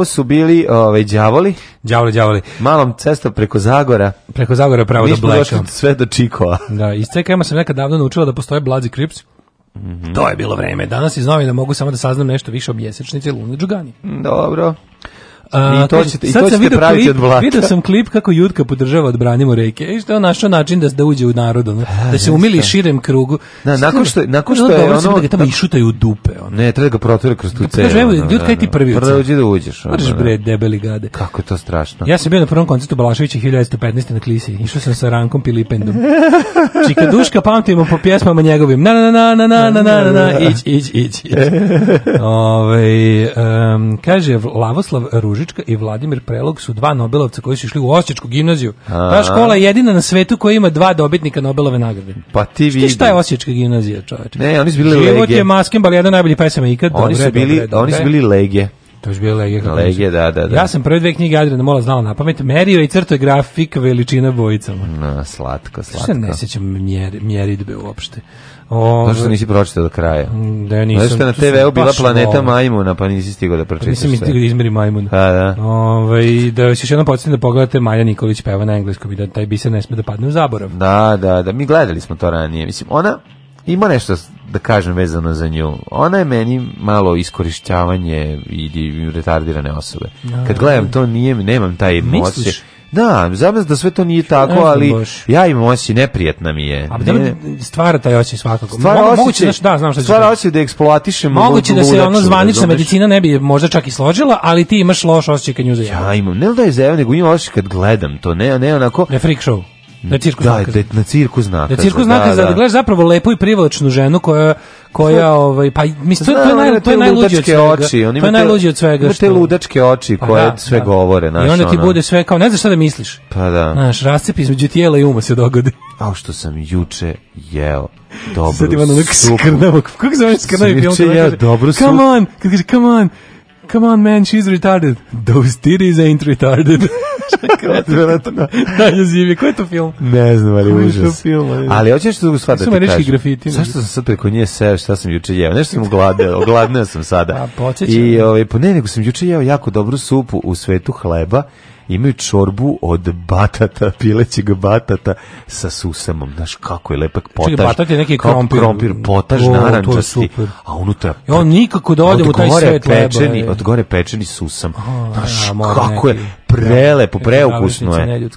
ovo su bili ovaj đavoli. Đavoli, đavoli. Malom cestom preko Zagora. Preko Zagora pravo do sve do Čikova. da, iz CKM sam nekad davno naučila da postoje Blazi krips. Mhm. To je bilo vreme. Danas iz novina mogu samo da saznam nešto više o mjesečnici luni Džugani. Dobro. A, I to ćete, znači, i to ćete video praviti klip, od vlaka Vidao sam klip kako Jutka podržava odbranimo reke. I e, što je on našao način da, da uđe u narod, ono, da se umili širem krugu. Da, nakon što, nakon što je ono... Da ga tamo išutaju u dupe. Ono. Ne, treba ga protvira kroz tu cijelu evo, ono, Jutka, je ti prvi ucem? Prvo uđe da uđeš. Mrš ono, bre, debeli gade. Kako je to strašno. Ja sam bio na prvom koncertu Balaševića 1915. na Klisi. Išao sam sa Rankom Pilipendom. Čika Duška pamtimo po pjesmama njegovim. Na, na, na, na, na, na, na, na, na, ić, ić, ić. ić. Ove, ovaj, kaže Lavoslav Ruž Ružička i Vladimir Prelog su dva Nobelovca koji su išli u Osječku gimnaziju. Ta škola je jedina na svetu koja ima dva dobitnika Nobelove nagrade. Pa ti vidi. Šta je Osječka gimnazija, čoveče? Ne, oni su bili Život Život je masken, jedan najbolji pesama ikad. Oni su bili, oni su bili lege. To je bilo legije. Legije, da, da, da. Ja sam prve dve knjige Adriana Mola znala na pamet. Merio i crto je grafik veličina bojicama. Na, slatko, slatko. Što ne sjećam mjer, mjeridbe uopšte. Ove, Zašto nisi pročitao do kraja? Mm, da, nisam. nisam. na TV-u bila planeta ovo. majmuna, pa nisi stigao da pročitaš sve. Nisam stigao da izmeri majmuna. Pa, A, da. Ove, ovaj, da još jednom podsjetim da pogledate Maja Nikolić peva na engleskom i da taj biser ne sme da padne u zaborav. Da, da, da. Mi gledali smo to ranije. Mislim, ona ima nešto da kažem vezano za nju. Ona je meni malo iskorišćavanje i retardirane osobe. Kad gledam to, nije, nemam taj emocije. Da, zamez da sve to nije tako, ali ja imam osjećaj, neprijetna mi je. A stvara taj osjećaj svakako. Stvara osjećaj da, da, znam šta stvara osjećaj da eksploatišemo. Moguće da se ono zvanična medicina ne bi možda čak i složila, ali ti imaš loš osjećaj kad nju Ja imam, ne da je zajavaju, nego imam osjećaj kad gledam to, ne, ne onako... Ne freak show. Na cirku da, Da, na cirku znaka. Na cirku znaka da, da. da gledaš zapravo lepu i privlačnu ženu koja koja ovaj pa mislim to, to je naj to je najluđe od svega. Oči, on ima to je najluđe od svega. Ima te ludačke oči pa koje da, sve da. govore, znači. I onda ti ono. bude sve kao ne znaš šta da misliš. Pa da. Znaš, rascep između tijela i uma se dogodi. A što sam juče jeo dobro. Sad ima onak skrnavog. Kako se zove skrnavi film? Juče jeo dobro. Come on, kad kaže come on. Come on man, she's retarded. Those titties ain't retarded. Dalje Najjezivi, koji je to film? Ne znam, ali koji užas. Koji je to film? Ali, hoćeš što sad da ti kažem. grafiti. Zašto sam sad preko nje seo, šta sam juče jeo? Nešto sam ugladio. ogladneo sam sada. A, pa, I ovaj, po pa ne, nego sam juče jeo jako dobru supu u svetu hleba imaju čorbu od batata, pilećeg batata sa susamom. Znaš kako je lepak potaž. Čekaj, batat je neki krompir. krompir potaž o, narančasti, a unutra... I on nikako da odem u taj svet leba. Je. Od gore pečeni susam. Znaš kako je prelepo, preukusno je.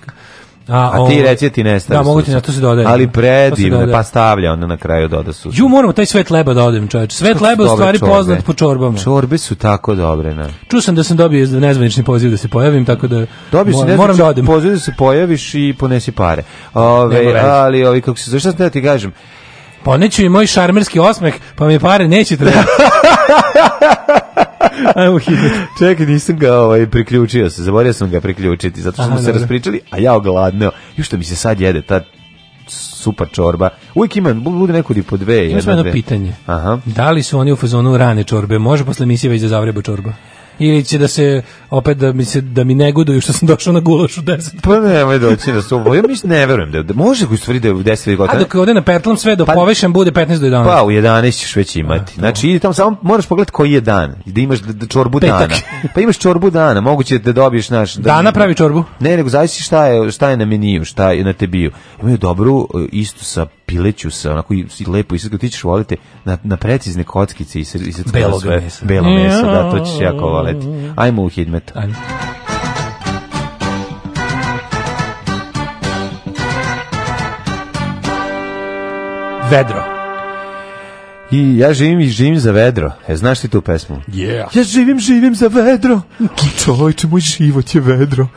A, a ti reci ti stavi Da, mogu ti na to se dodaje. Ali predivno, pa stavlja onda na kraju doda su. Ju moramo taj svet leba da odem, Svet leba u stvari čorbe. poznat po čorbama. Čorbe su tako dobre, ne. Čuo sam da sam dobio nezvanični poziv da se pojavim, tako da dobiš mo moram da odem. Poziv da se pojaviš i ponesi pare. Ove, ali ovi kako se zašto da ti kažem? Poneću pa i moj šarmerski osmeh, pa mi pare neće trebati. Ajmo hitno. Čekaj, nisam ga ovaj, priključio se, zaboravio sam ga priključiti, zato što smo se raspričali, a ja ogladneo. I što mi se sad jede, ta super čorba. Uvijek ima, bude nekudi po dve. Ima jedno pitanje. Aha. Da li su oni u fazonu rane čorbe? Može posle misije već da zavreba čorba? ili će da se opet da mi se da mi negoduju što sam došao na gulaš u 10. Pa nemoj doći na subu. Ja mislim ne verujem da, može koji stvari da u 10 godina. A dok ode na petlom sve pa- do pa, povešen bude 15 do 11. Pa u 11 ćeš već imati. znači idi tamo samo moraš pogledati koji je dan. Da imaš da, čorbu Petak. dana. Pa imaš čorbu dana, moguće da dobiješ naš da Dana pravi čorbu? Ne, nego zavisi šta je šta je na meniju, šta je na tebiju. Imaju dobru e, isto sa pileću sa onako i lepo sve ti ćeš voliti na, na precizne kockice i belog sve, mesa. Belo mesa, da, to ćeš jako voliti. Ajmo u hidmet. Ajmo. Vedro. I ja živim i živim za vedro. E, znaš ti tu pesmu? Yeah. Ja živim, živim za vedro. Čovječe, moj život je vedro.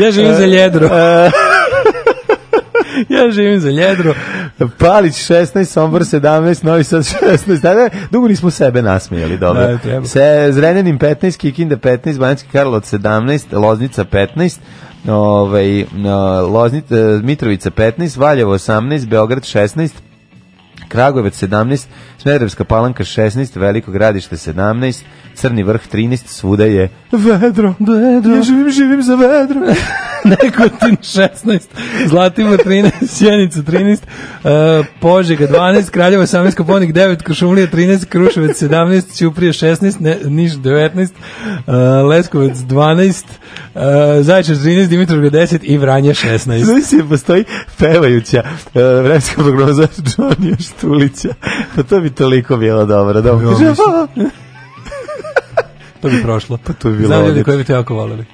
ja živim za ljedro. E, e, ja živim za Ljedro Palić 16, Sombor 17, Novi Sad 16. Da, dugo nismo sebe nasmijali, dobro. Da, Se, Zrenjanin 15, Kikinda 15, Banjski Karlovac 17, Loznica 15, ovaj, Loznit, e, Mitrovica 15, Valjevo 18, Beograd 16, Kragujevac 17, Smederevska palanka 16, Veliko gradište 17, Crni vrh 13, svuda je vedro, vedro. Ja živim, živim za vedro. Nekotin 16, Zlatimo 13, Sjenica 13, uh, eh, Požega 12, Kraljevo 18, Koponik 9, Košumlija 13, Kruševac 17, Ćuprije 16, ne, Niš 19, uh, eh, Leskovac 12, uh, Zajčar 13, Dimitrovka 10 i Vranje 16. Znači se postoji pevajuća uh, eh, vremska prognoza Johnny Štulića. Pa to bi toliko bilo dobro. dobro. bi Kaže, to bi prošlo. Pa to bi bilo Znam ljudi koji bi te jako volili.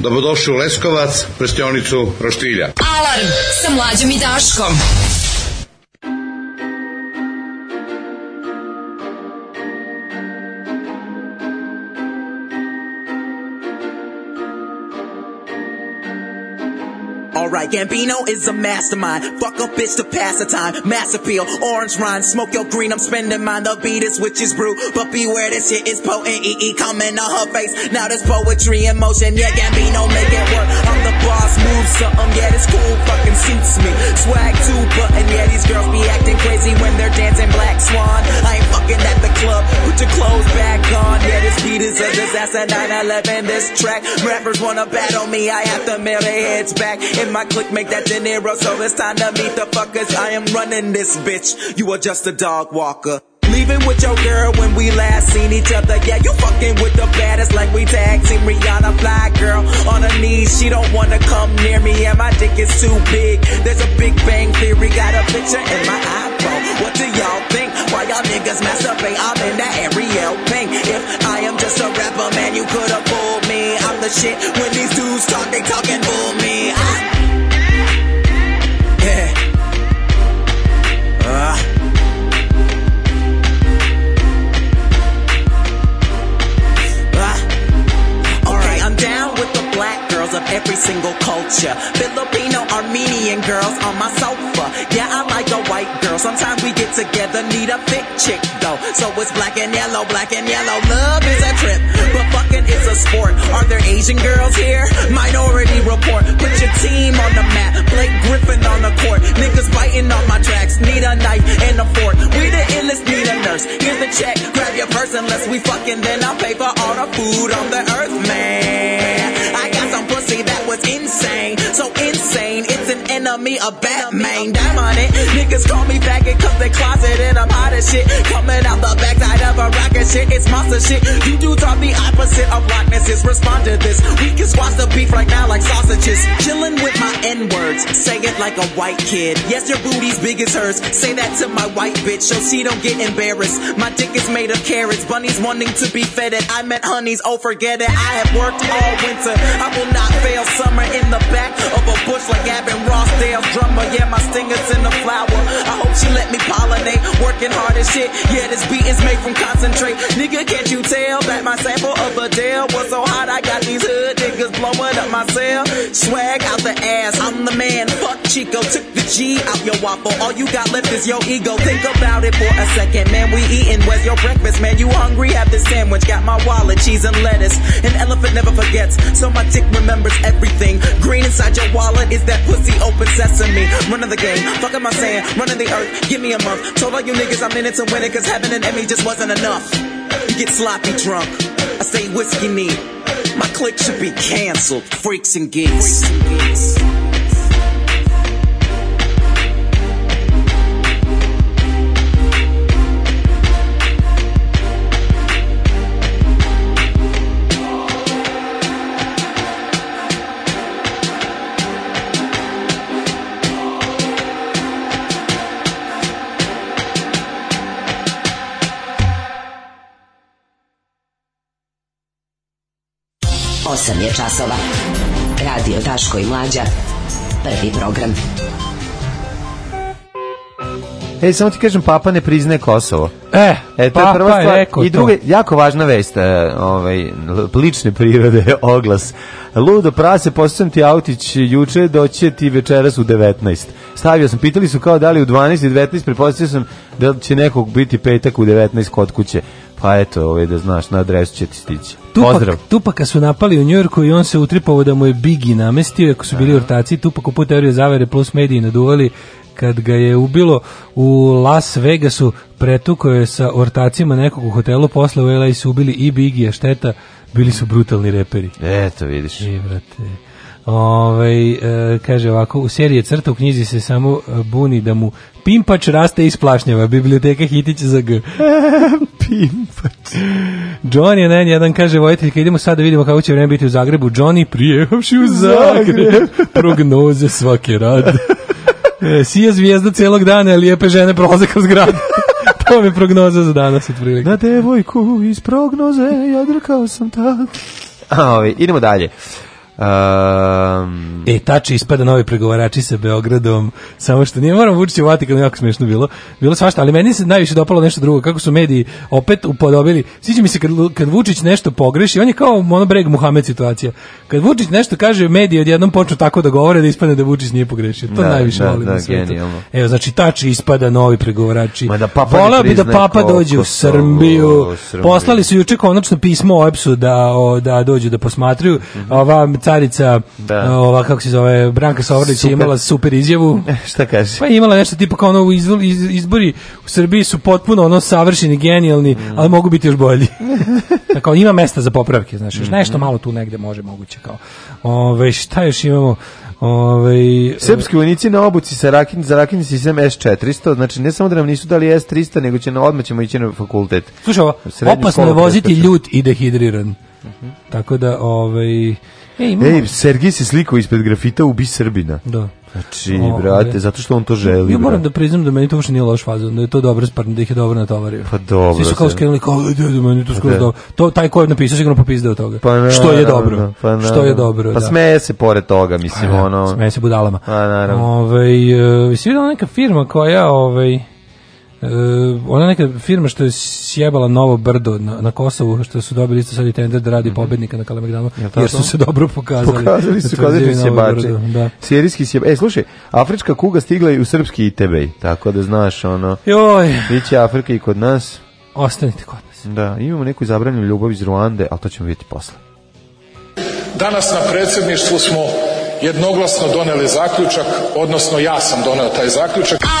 Dobrodošli u Leskovac, prštionicu Roštilja. Alarm sa mlađom i Daškom. right. Gambino is a mastermind. Fuck a bitch to pass the time. Mass appeal, orange rind, smoke your green. I'm spending mine. The beat is witch's brew, but beware this shit is potent. EE coming on her face. Now there's poetry in motion. Yeah, Gambino make it work. I'm the boss, move something. Yeah, this cool fucking suits me. Swag too and Yeah, these girls be acting crazy when they're dancing Black Swan. I ain't fucking at the club. Put your clothes back on. Yeah, this beat is a disaster. 911 this track. Rappers wanna battle me. I have to mail their heads back in my click, make that dinero. So it's time to meet the fuckers. I am running this bitch. You are just a dog walker. Leaving with your girl when we last seen each other. Yeah, you fucking with the baddest like we tag team Rihanna Fly girl on her knees. She don't wanna come near me and my dick is too big. There's a Big Bang Theory, got a picture in my iPhone. What do y'all think? Why y'all niggas masturbate? I'm in that Ariel Pink. If I am just a rapper, man, you could've fooled me. I'm the shit. When these dudes talk, they talking bull every single culture. Filipino, Armenian girls on my sofa. Yeah, I like a white girl. Sometimes we get together, need a thick chick though. So it's black and yellow, black and yellow. Love is a trip, but fucking is a sport. Are there Asian girls here? Minority report. Put your team on the map. Blake Griffin on the court. Niggas biting on my tracks. Need a knife and a fork. We the illest, need a nurse. Here's the check. Grab your purse unless we fucking. Then I'll pay for all the food on the earth, man. I that was insane. So insane, it's an enemy of Batman. on it. Niggas call me faggot cause they closet and I'm hot as shit. Coming out the backside of a rocket shit, it's monster shit. You do talk the opposite of rockness, it's respond to this. We can squash the beef right now like sausages. Chilling with my N words, say it like a white kid. Yes, your booty's big as hers. Say that to my white bitch, so she don't get embarrassed. My dick is made of carrots, bunnies wanting to be fed it. I met honeys, oh forget it. I have worked all winter. I will not fail summer in the back of a bush like Avin Rossdale. drummer. Yeah, my stinger's in the flower. I hope she let me pollinate. Working hard as shit. Yeah, this beat is made from concentrate. Nigga, can't you tell that my sample of Adele was so hot? I got these hood niggas blowing up my cell. Swag out the ass. I'm the man. Fuck Chico. Took the G out your waffle. All you got left is your ego. Think about it for a second, man. We eating. Where's your breakfast, man? You hungry? Have this sandwich. Got my wallet, cheese and lettuce. An elephant never forgets. So my dick remembers is everything. Green inside your wallet is that pussy open sesame. Run of the game, fuck am I saying? Run of the earth, give me a month. Told all you niggas I'm in it to win it, cause having an Emmy just wasn't enough. You get sloppy drunk, I stay whiskey neat. My clique should be canceled, freaks and geeks. Freaks and geeks. osam je časova. Radio Daško i Mlađa. Prvi program. E, samo ti kažem, papa ne priznaje Kosovo. E, e to je prva stvar. Je I druga, jako važna vest, e, ovaj, lične prirode, oglas. Ludo prase, postavljam ti autić juče, doće ti večeras u 19. Stavio sam, pitali su kao da li u 12 i 19, prepostavio sam da će nekog biti petak u 19 kod kuće. Pa eto, ovaj da znaš, na adresu će ti stići. Tupaka su napali u Njujorku i on se utripao da mu je Bigi namestio, ako su bili ortaci, Tupak u teorije zavere plus mediji naduvali kad ga je ubilo u Las Vegasu, pretukao je sa ortacima nekog u hotelu, posle u LA su ubili i a šteta, bili su brutalni reperi. Eto, vidiš. I, e, brate, Ove, ovaj, kaže ovako, u serije crta u knjizi se samo e, buni da mu pimpač raste iz plašnjava, biblioteka hitić za G. pimpač. Johnny na jedan kaže, vojiteljka, idemo sad da vidimo kako će vreme biti u Zagrebu. Johnny prijehovši u Zagreb, prognoze svake rade. Sija zvijezda celog dana, lijepe žene prolaze kroz grad. to mi je prognoza za danas, otprilike. Na devojku iz prognoze, ja drkao sam tako. Ovaj, idemo dalje. Um, e, tači ispada novi pregovarači sa Beogradom, samo što nije, moram vučiti u Vatikanu, jako smiješno bilo, bilo svašta, ali meni se najviše dopalo nešto drugo, kako su mediji opet upodobili, sviđa mi se kad, kad Vučić nešto pogreši, on je kao ono breg Muhamed situacija, kad Vučić nešto kaže, mediji odjednom počnu tako da govore da ispadne da Vučić nije pogrešio, to da, najviše da, volim da, na svijetu. Evo, znači, tači ispada novi pregovarači, da bi da papa dođe u Srbiju, poslali su juče konačno pismo OEPS-u da, da dođu da posmatraju, mm -hmm starica, da. ova, kako se zove, Branka Sovrlić imala super izjavu. Šta kaže? Pa imala nešto tipa kao ono, izbori u Srbiji su potpuno ono savršeni, genijalni, mm. ali mogu biti još bolji. Tako, ima mesta za popravke, znači još mhm. nešto malo tu negde može, moguće kao. ovaj šta još imamo? Ove, Srpski vojnici na obuci sa rakin, za rakin sistem S-400, znači ne samo da nam nisu dali S-300, nego će na odmah ćemo ići na fakultet. Slušaj, opasno je voziti ljut i dehidriran. Uh Tako da, ovaj, E, Ej, Sergij se slikao ispred grafita Ubi Srbina. Da. Znači, o, brate, zato što on to želi. Ja moram da priznam da meni to uopšte nije loš faza, da je to dobro sparno, da ih je dobro natovario. Pa dobro. Svi su kao skrenuli, kao, pa da, da, meni to skoro dobro. To, taj ko je napisao sigurno popizde od toga. Pa na, što je dobro. Na, pa na, što je dobro, Pa da. smeje se pored toga, pa mislim, ono. Smeje se budalama. Pa naravno. Ove, ovaj, uh, si vidio neka firma koja, ovej... E, ona neka firma što je sjebala novo brdo na, Kosovu, što su dobili isto sad i tender da radi mm pobednika na Kalemegdanu, ja, jer su se dobro pokazali. Pokazali su Da. E, slušaj, afrička kuga stigla i u srpski ITB, tako da znaš, ono, Joj. će Afrika i kod nas. Ostanite kod nas. Da, imamo neku zabranu ljubav iz Ruande, ali to ćemo vidjeti posle. Danas na predsjedništvu smo jednoglasno doneli zaključak, odnosno ja sam donio taj zaključak.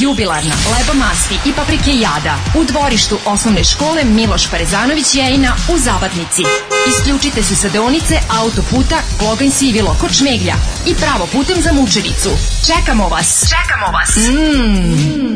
jubilarna, masti i paprike jada. U dvorištu osnovne škole Miloš Parezanović Jejina u Zabatnici. Isključite se sa deonice autoputa Kloganj Sivilo kod Šmeglja i pravo putem za Mučericu. Čekamo vas! Čekamo vas! Mm.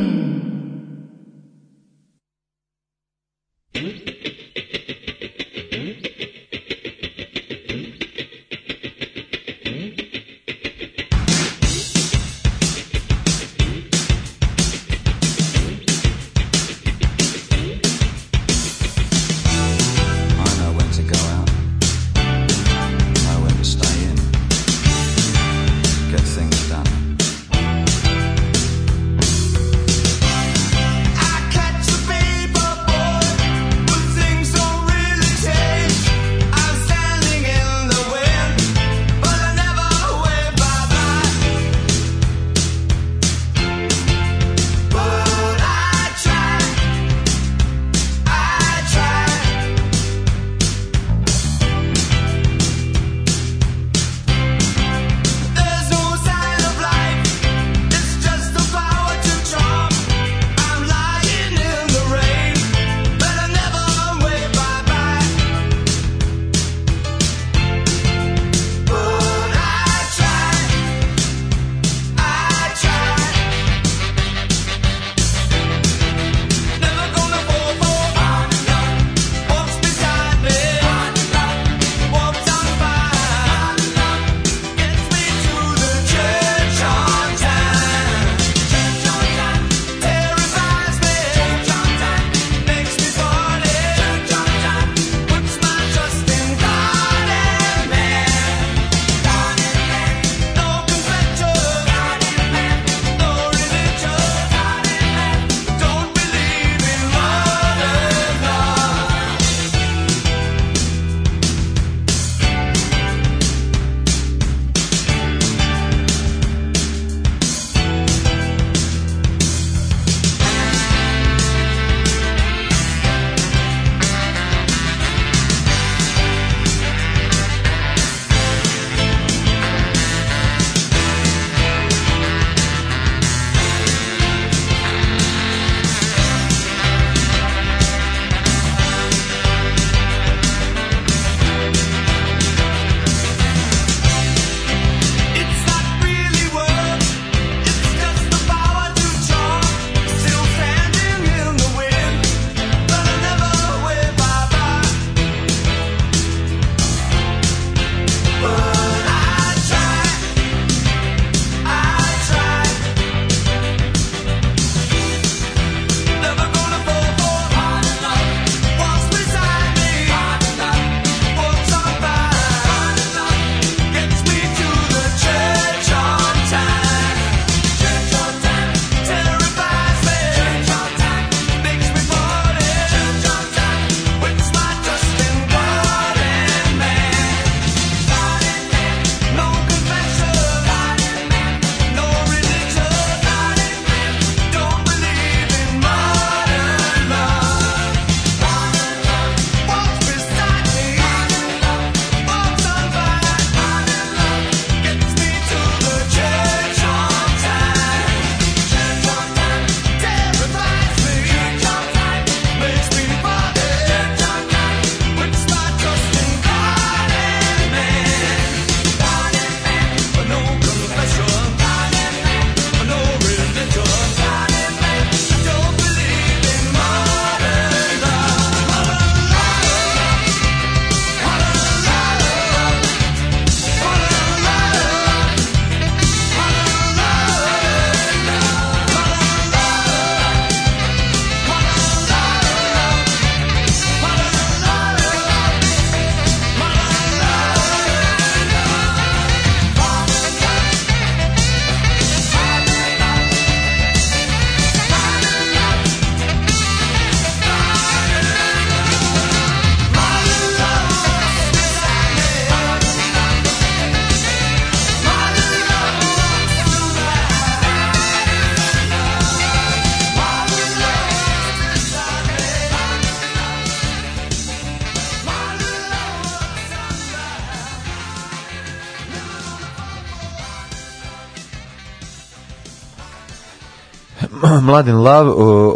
Mladen Lav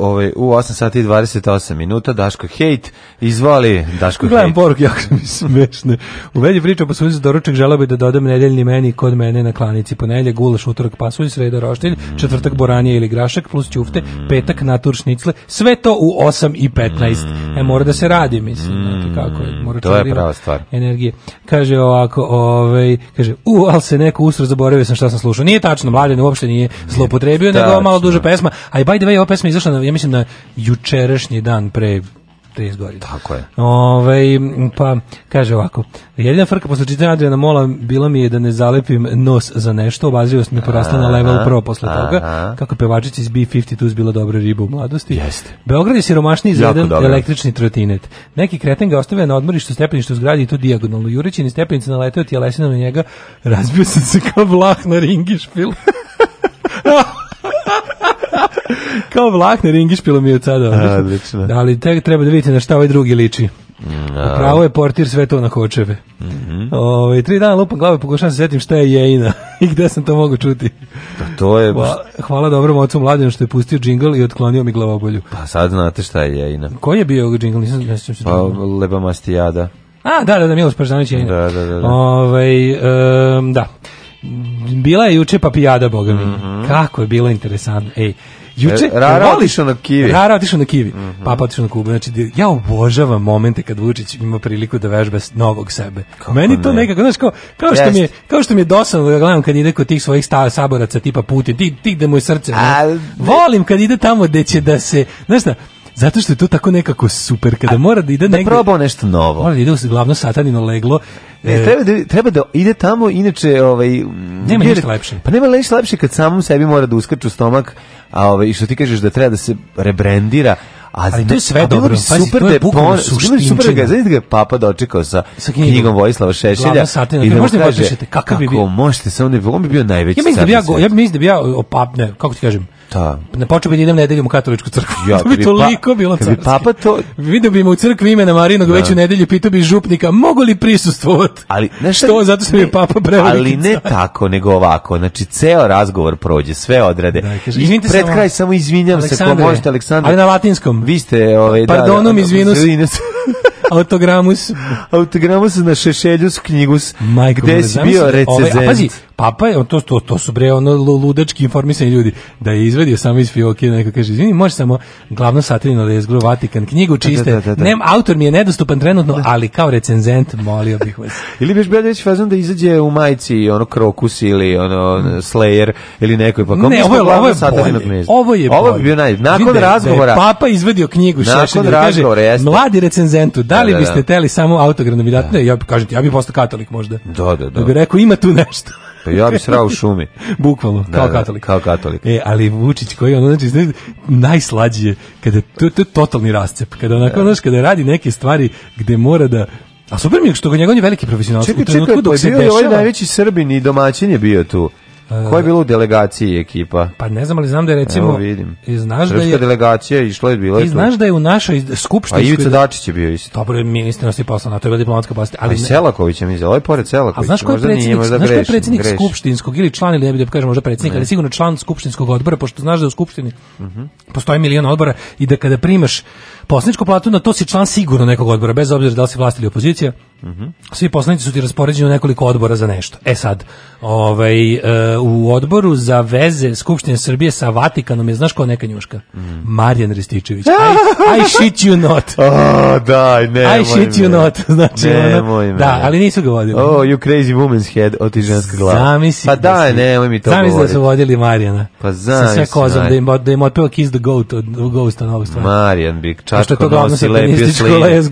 ovaj, u 8 sati i 28 minuta, Daško Hejt, izvali Daško Hejt. Gledam poruke, jako mi smešne. U velji priča pasulj za doručak želeo bi da dodam nedeljni meni kod mene na klanici. Ponelje gulaš, utorak pasulj, sreda roštilj, mm. četvrtak boranje ili grašak plus ćufte, mm. petak natur šnicle, sve to u 8 i 15. Mm. E, mora da se radi, mislim. Mm, kako je, mora to je prava stvar. Energije. Kaže ovako, ovaj, kaže, u, ali se neko usro zaboravio sam šta sam slušao. Nije tačno, mladen uopšte nije zlopotrebio, nego malo duža pesma. A i by the way, ova pesma izašla, na, ja mislim, na jučerašnji dan pre 30 godina. Tako je. Ovaj, pa, kaže ovako, jedina frka posle čitanja Adriana Mola bila mi je da ne zalepim nos za nešto, obazrivost mi porastao na level pro posle toga, kako pevačica iz B-52 bila dobra riba u mladosti. Jeste. Beograd je siromašniji za jedan električni trotinet. Neki kreten ga ostavlja na odmorištu stepeništu zgradi i to dijagonalno. Jureći ni stepenice naletao ti na njega, razbio sam se kao vlah na ringišpil. Kao vlakne Ingišpilo mi je od sada. Ali treba da vidite na šta ovaj drugi liči. Mm, Pravo je portir sve to na kočeve. Mm ovaj, tri dana lupam glave, pokušavam se setim šta je jejina i gde sam to mogu čuti. Pa to je... Hvala, hvala dobrom ocu mladinu što je pustio džingl i otklonio mi glavobolju. Pa sad znate šta je jejina. Koji je bio džingl? Nisam, ne se pa Leba Mastijada. A, da, da, da, Miloš jejina. Ove, ovaj, da. Bila je juče papijada, boga mhm. Kako je bilo interesantno. Ej, Juče e, Rara otišao na Kivi. Rara otišao na Kivi. Mm -hmm. Papa otišao na Kubu. Znači ja obožavam momente kad Vučić ima priliku da vežba nogog sebe. Kako Meni to ne? nekako znaš kao kao što mi je kao što mi je dosadno da gledam kad ide kod tih svojih stav, saboraca tipa Putin, tih ti da mu je srce. A, Volim kad ide tamo gde će da se, znaš šta, zato što je to tako nekako super kada A, mora da ide da negde. probao nešto novo. Mora da ide u glavno satanino leglo. E, e treba da treba da ide tamo inače ovaj nema jer, ništa lepše. Pa nema ništa lepše kad samom sebi mora da uskače stomak, a ovaj i što ti kažeš da treba da se rebrendira, a ali to je sve dobro. Pa super da pon, super ga, da je papa dočekao sa, sa knjigom, knjigom Vojislava Šešelja. Satina, i da možda kaže, kakav bi bio. Možete, samo ne, on bi bio najveći. Ja mislim da bi ja, ja mislim da bi ja opapne, kako ti kažem, ta. Ne počeo bi da idem nedeljom u katoličku crkvu. Ja, to bi pa- toliko pa, bilo carski. Bi papa to... Vidio bi mu u crkvi imena Marinog da. već u nedelju, pitao bi župnika, mogu li prisustvovati? Ali, ne šta, Što? Zato što ne, je papa preveliki Ali ne tako, nego ovako. Znači, ceo razgovor prođe, sve odrade. Da, kaže, izvinite Pred samo, kraj samo izvinjam se, ko možete, Aleksandre. Ali na latinskom. Vi ste... Ove, ovaj, Pardonom, da, izvinus. Autogramus. Autogramus na šešeljus knjigus. Majko, gde si bio recezent? Ove, a pazi, Papa je, to, to, to su bre ono ludački informisani ljudi, da je izvedio samo iz fioke, neko kaže, izvini, može samo glavno satirino da je zgru Vatikan, knjigu čiste, da, Nem, autor mi je nedostupan trenutno, ali kao recenzent molio bih vas. ili biš bio već fazan da izađe u majici ono Krokus ili ono Slayer ili nekoj. pa Ne, ovo je, ovo je bolje. Ovo je bolje. Ovo bi bio naj... Nakon razgovora... papa izvedio knjigu da kaže, jeste. mladi recenzentu, da li biste teli samo autogram da Ja bih, kažete, ja bih postao katolik možda. Da, da, da. Da bih rekao, ima tu nešto. Pa ja bih srao u šumi. Bukvalno, kao katolik. Kao katolik. E, ali Vučić koji on znači najslađi je kada to, je totalni rascep, kada onako znaš kada radi neke stvari gde mora da a super mi je što njegov je veliki profesionalac. Čekaj, čekaj, pa je bio ovaj najveći Srbin i domaćin je bio tu. E, ko je bilo u delegaciji ekipa? Pa ne znam, ali znam da je recimo... Evo vidim. Znaš da je... delegacija išla je bila... I znaš da je u našoj skupštinskoj... A Ivica Dačić je bio isto. Dobro, je nas je poslao na to, je bila diplomatska poslata. Ali, ali Selaković je mi ovo ovaj je pored Selakovića. A znaš ko je predsjednik, skupštinskog ili član, ili ne bih da kažem možda predsjednik, ali sigurno član skupštinskog odbora, pošto znaš da u skupštini uh postoji odbora i da kada primaš poslaničku platu, na to si član sigurno nekog odbora, bez obzira da li si vlast ili opozicija. Svi poslanici su ti raspoređeni u nekoliko odbora za nešto. E sad, ovaj, e, u odboru za veze Skupštine Srbije sa Vatikanom je, znaš ko neka njuška? Marijan Rističević. I, I shit you not. Oh, daj, nemoj I shit you not. Znači, ono, Nemoj ono, da, ali nisu ga vodili. Oh, you crazy woman's head, o ženska glava. Zamisli. Pa daj, ne, nemoj mi to Zamisli da su vodili Marijana. Pa Sa sve kozom, da im, da im otpeo Kiss the Goat od Ghosta na ovu Marijan bi Pošto je čačko nosi,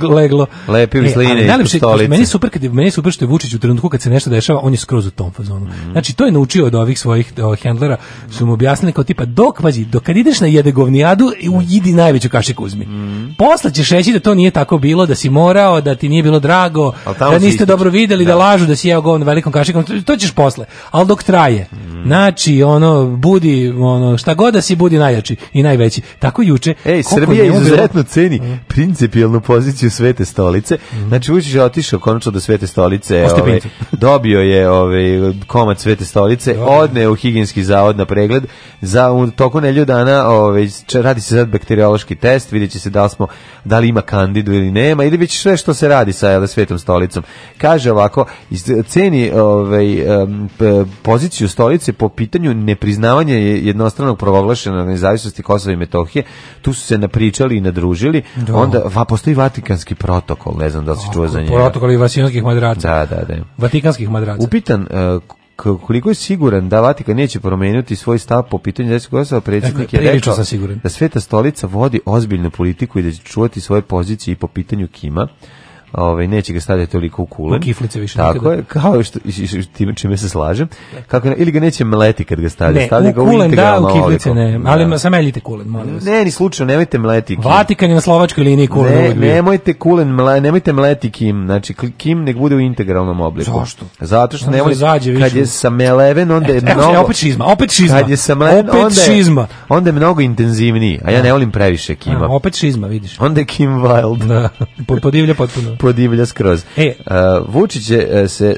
leglo. Lepio e, sline ali meni super kad meni super što je Vučić u trenutku kad se nešto dešava, on je skroz u tom fazonu. Mm Znači to je naučio od ovih svojih o, handlera, su mu objasnili kao tipa dok pazi, dok kad ideš na jede govnijadu, idi najveću kašiku uzmi. Mm Posle ćeš reći da to nije tako bilo, da si morao, da ti nije bilo drago, da niste dobro videli, da. da. lažu da si jeo govno velikom kašikom, to ćeš posle. Al dok traje. Mm Znači ono budi ono šta god da si budi najjači i najveći. Tako juče. Ej, Srbija izuzetno ceni mm. principijelnu poziciju Svete stolice. Mm. Znači Vučić otišao konačno do Svete stolice, ovaj, dobio je ovaj, komad Svete stolice, odne u higijenski zavod na pregled, za u toku nelju dana ovaj, radi se sad bakteriološki test, vidjet će se da li, smo, da li ima kandidu ili nema, ili već sve što se radi sa Svetom stolicom. Kaže ovako, ceni ovaj, poziciju stolice po pitanju nepriznavanja jednostranog proglašene nezavisnosti Kosova i Metohije, tu su se napričali i nadružili, onda va, postoji Vatikanski protokol, ne znam da li si čuo za njega i vatikanskih madraca. Da, da, da. Vatikanskih madraca. Upitan uh, koliko je siguran da Vatikan neće promeniti svoj stav po pitanju deset Kosova, dakle, predsjednik je rekao siguran. da Sveta stolica vodi ozbiljnu politiku i da će čuvati svoje pozicije i po pitanju Kima ovaj neće ga stavljati toliko u kule. Kiflice više Tako je, kao što tim čime se slažem. Kako ili ga neće mleti kad ga stavlja, ne, u ga u kulen, da, u kiflice ne, ali da. kulen, molim vas. Ne, ni slučajno, nemojte mleti. Vatikan je na slovačkoj liniji kulen. Ne, ovaj nemojte kulen, mle, nemojte mleti kim, znači kim nek bude u integralnom obliku. Zašto? Zato što nemoj kad je sa onda je mnogo opet šizma, opet šizma. Kad je sa opet onda je, šizma. Onda je mnogo intenzivniji, a ja ne volim previše kima. opet šizma, vidiš. Onda kim wild. Da, podivlja potpuno. podivlja skroz. E, uh, Vučić je e, se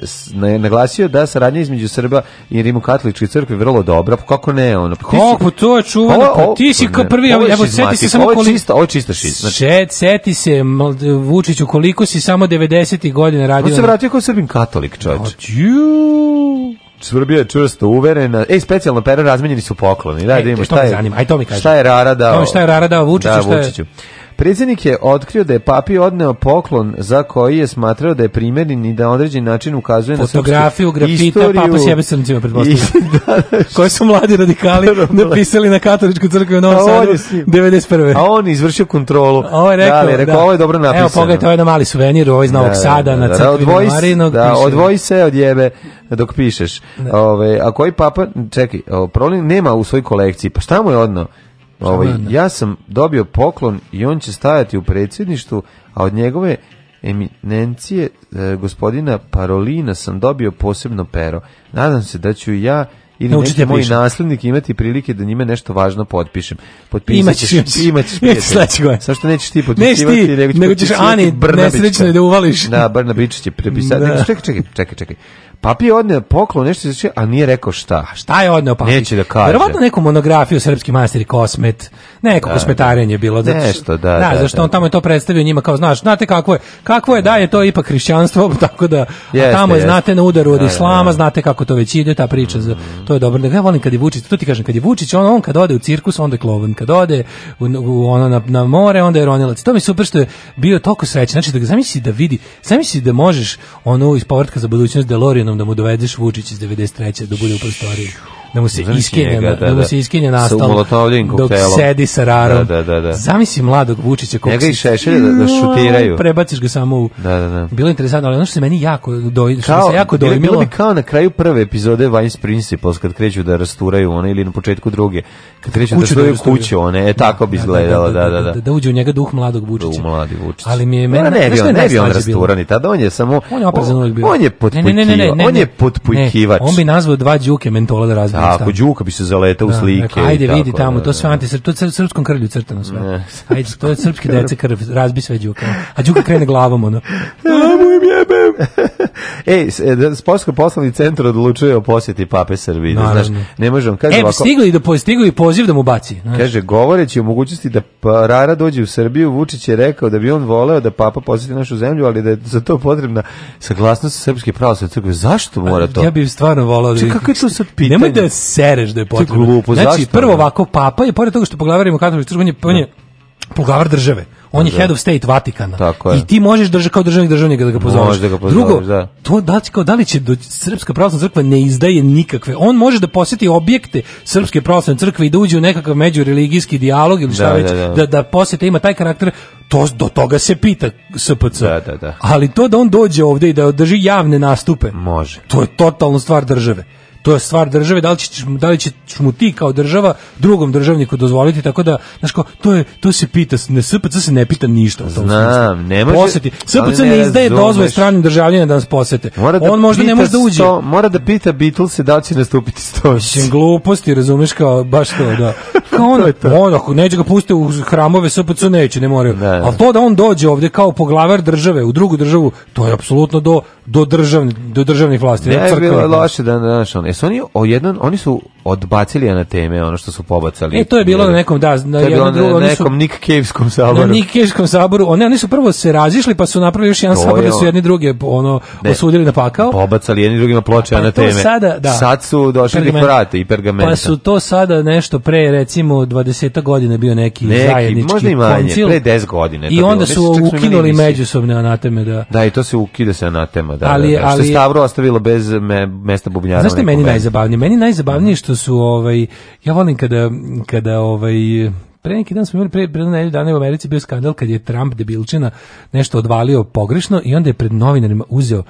naglasio da saradnja između Srba i Rimu katoličke crkve vrlo dobra, pa kako ne, ono. Pa kako to je čuvano? Ovo, pa, ovo, ti si kao prvi, ovo, evo seti se samo koliko ovo je čista, ovo je čista šit. Znači, Šet, seti se Vučiću koliko si samo 90 godine radio. On se vratio kao Srbin katolik, čoveče. Srbija je čvrsto uverena. Ej, specijalno pera razmenjeni su pokloni. E, da, da ima, šta je. Zanima. Aj to mi kaže. Šta je Rara dao? Šta je Rara dao Vučiću? Da, šta je... Predsjednik je otkrio da je papi odneo poklon za koji je smatrao da je primjerin i da određen način ukazuje Fotografiju, na grafita, istoriju. papa s jebesanicima pretpostavljam. Koje su mladi radikali napisali na katoličku crkvu u Novom Sadu 91. A on izvršio kontrolu. A ovo je rekao, da, je rekao da. ovo je dobro napisano. Evo pogledajte, ovo je na mali suvenir, ovo iz Novog da, Sada, na crkvi na Marinog. Da, odvoji se od jebe dok pišeš. Ove, a koji papa, čekaj, o, problem nema u svojoj kolekciji, pa šta mu je odno? Ovaj, ja sam dobio poklon i on će stajati u predsjedništu, a od njegove eminencije e, gospodina Parolina sam dobio posebno pero. Nadam se da ću ja ili ne, neki moji naslednik imati prilike da njime nešto važno potpišem. Imaćeš, ćeš, imaćeš, imaćeš Sa što nećeš ti potpisivati, nego ćeš Ani nesrećno da uvališ. Da, Brnabić će prepisati. Da. čekaj, čekaj, čekaj. Papi je odneo poklon, nešto se a nije rekao šta. Šta je odneo papi? Neće da kaže. Verovatno neku monografiju Srpski manastir Kosmet, neko da, kosmetarenje bilo. Znači, nešto, da, da. Da, zašto on tamo je to predstavio njima kao, znaš, znate kako je, kakvo je da je to ipak hrišćanstvo, tako da, tamo je, znate, na udaru od islama, znate kako to već ide, ta priča, to je dobro. Ja volim kad je Vučić, to ti kažem, kad je Vučić, on, on kad ode u cirkus, onda je klovan, kad ode u, ono, na, more, onda je ronilac. To mi super što je bio toliko sreće, znači da zamisli da vidi, zamisli da možeš ono iz povratka za budućnost delori Dulinom da mu dovedeš Vučić iz 93. da bude u prostoriji da mu se iskinje da, da, da, da mu se iskinje nastal dok da sedi sa rarom. Da, da, da, Zamisli mladog Vučića kako njega i šešelja da, da šutiraju. Prebaciš ga samo u. Da, da, da. Bilo je interesantno, ali ono što se meni jako doj, što kao, se jako dojmilo. Bilo bi kao na kraju prve epizode Vice Principles kad kreću da rasturaju one ili na početku druge. Kad kreću da rasturaju kuće one, e tako bi izgledalo, da, da, da. Da uđe u njega duh mladog Vučića. Duh mladi Vučić. Ali mi je meni ne bi on ne bi on rasturani, tada on je samo on je potpujkivač. On je potpujkivač. On bi nazvao dva đuke mentola da razbije. Tako, Đuka bi se zaleta u slike. Ajde, vidi tamo, to sve antisr, to je srpskom krlju crtano sve. Ajde, to je srpski dece krv, razbi sve Đuka. A Đuka krene glavom, ono. Ja mu jebem! Ej, e, Sportsko poslovni centar odlučuje o posjeti pape Srbije. znači Znaš, ne možemo. Kaže, e, stigli da postigli poziv da mu baci. Znaš. Kaže, govoreći o mogućnosti da pa, Rara dođe u Srbiju, Vučić je rekao da bi on voleo da papa posjeti našu zemlju, ali da je za to potrebna saglasnost Srpske pravoslavne crkve. Zašto mora to? Ja bih stvarno volao da... kako je to sad pitanje? Nemoj da sereš da je potrebno. znači, prvo ovako, papa je, pored toga što poglavarimo katoličku crkvu, on je, on je države on je da. head of state Vatikana. Tako I ti možeš drža, kao državnik državnika da ga pozoveš. Da ga pozoveš Drugo, da. To, da, kao, da li će Srpska pravoslavna crkva ne izdaje nikakve. On može da posjeti objekte Srpske pravoslavne crkve i da uđe u nekakav međureligijski dijalog ili šta već, da, da, posjete ima taj karakter, to, do toga se pita SPC. Ali to da on dođe ovdje i da održi javne nastupe, može. to je totalno stvar države to je stvar države, da li ćeš, da li ćeš mu ti kao država drugom državniku dozvoliti, tako da, znaš to, je, to se pita, ne, SPC se ne pita ništa. Znam, ne može, Posjeti. SPC ne, izdaje dozvole stranim državljanima da nas posete. da On možda ne može da uđe. mora da pita Beatles da li će nastupiti sto. Mislim, gluposti, razumeš kao, baš to, da. Kao on, to on, ako neće ga pustiti u hramove, SPC neće, ne moraju. Ali to da on dođe ovdje kao poglavar države, u drugu državu, to je apsolutno do do državnih do državnih vlasti ne, ne je bilo loše da znaš oni jesu oni o jedan oni su odbacili na teme ono što su pobacali. E, to je bilo na nekom, da, na je bilo na nekom Nick Cave-skom saboru. Na Nick Cave-skom saboru. One, oni su prvo se razišli, pa su napravili još jedan sabor, da su jedni druge ono, ne, osudili na pakao. Pobacali jedni drugima ploče pa anateme. Sada, da, sad su došli dekorate i pergamenta. Pa su to sada nešto pre, recimo, 20 godine bio neki, neki zajednički možda i manje, koncil. pre 10 godine. I onda su ukinuli međusobne anateme, da. Da, i to se ukide se anatema, da. Ali, da, da. Što je Stavro ostavilo bez me, mesta bubnjara. Znaš što meni najzabavnije? Meni najzabavnije što su ovaj ja volim kada kada ovaj pre neki dan smo imali pre, pre nedelju dana u Americi bio skandal kad je Trump debilčina nešto odvalio pogrešno i onda je pred novinarima uzeo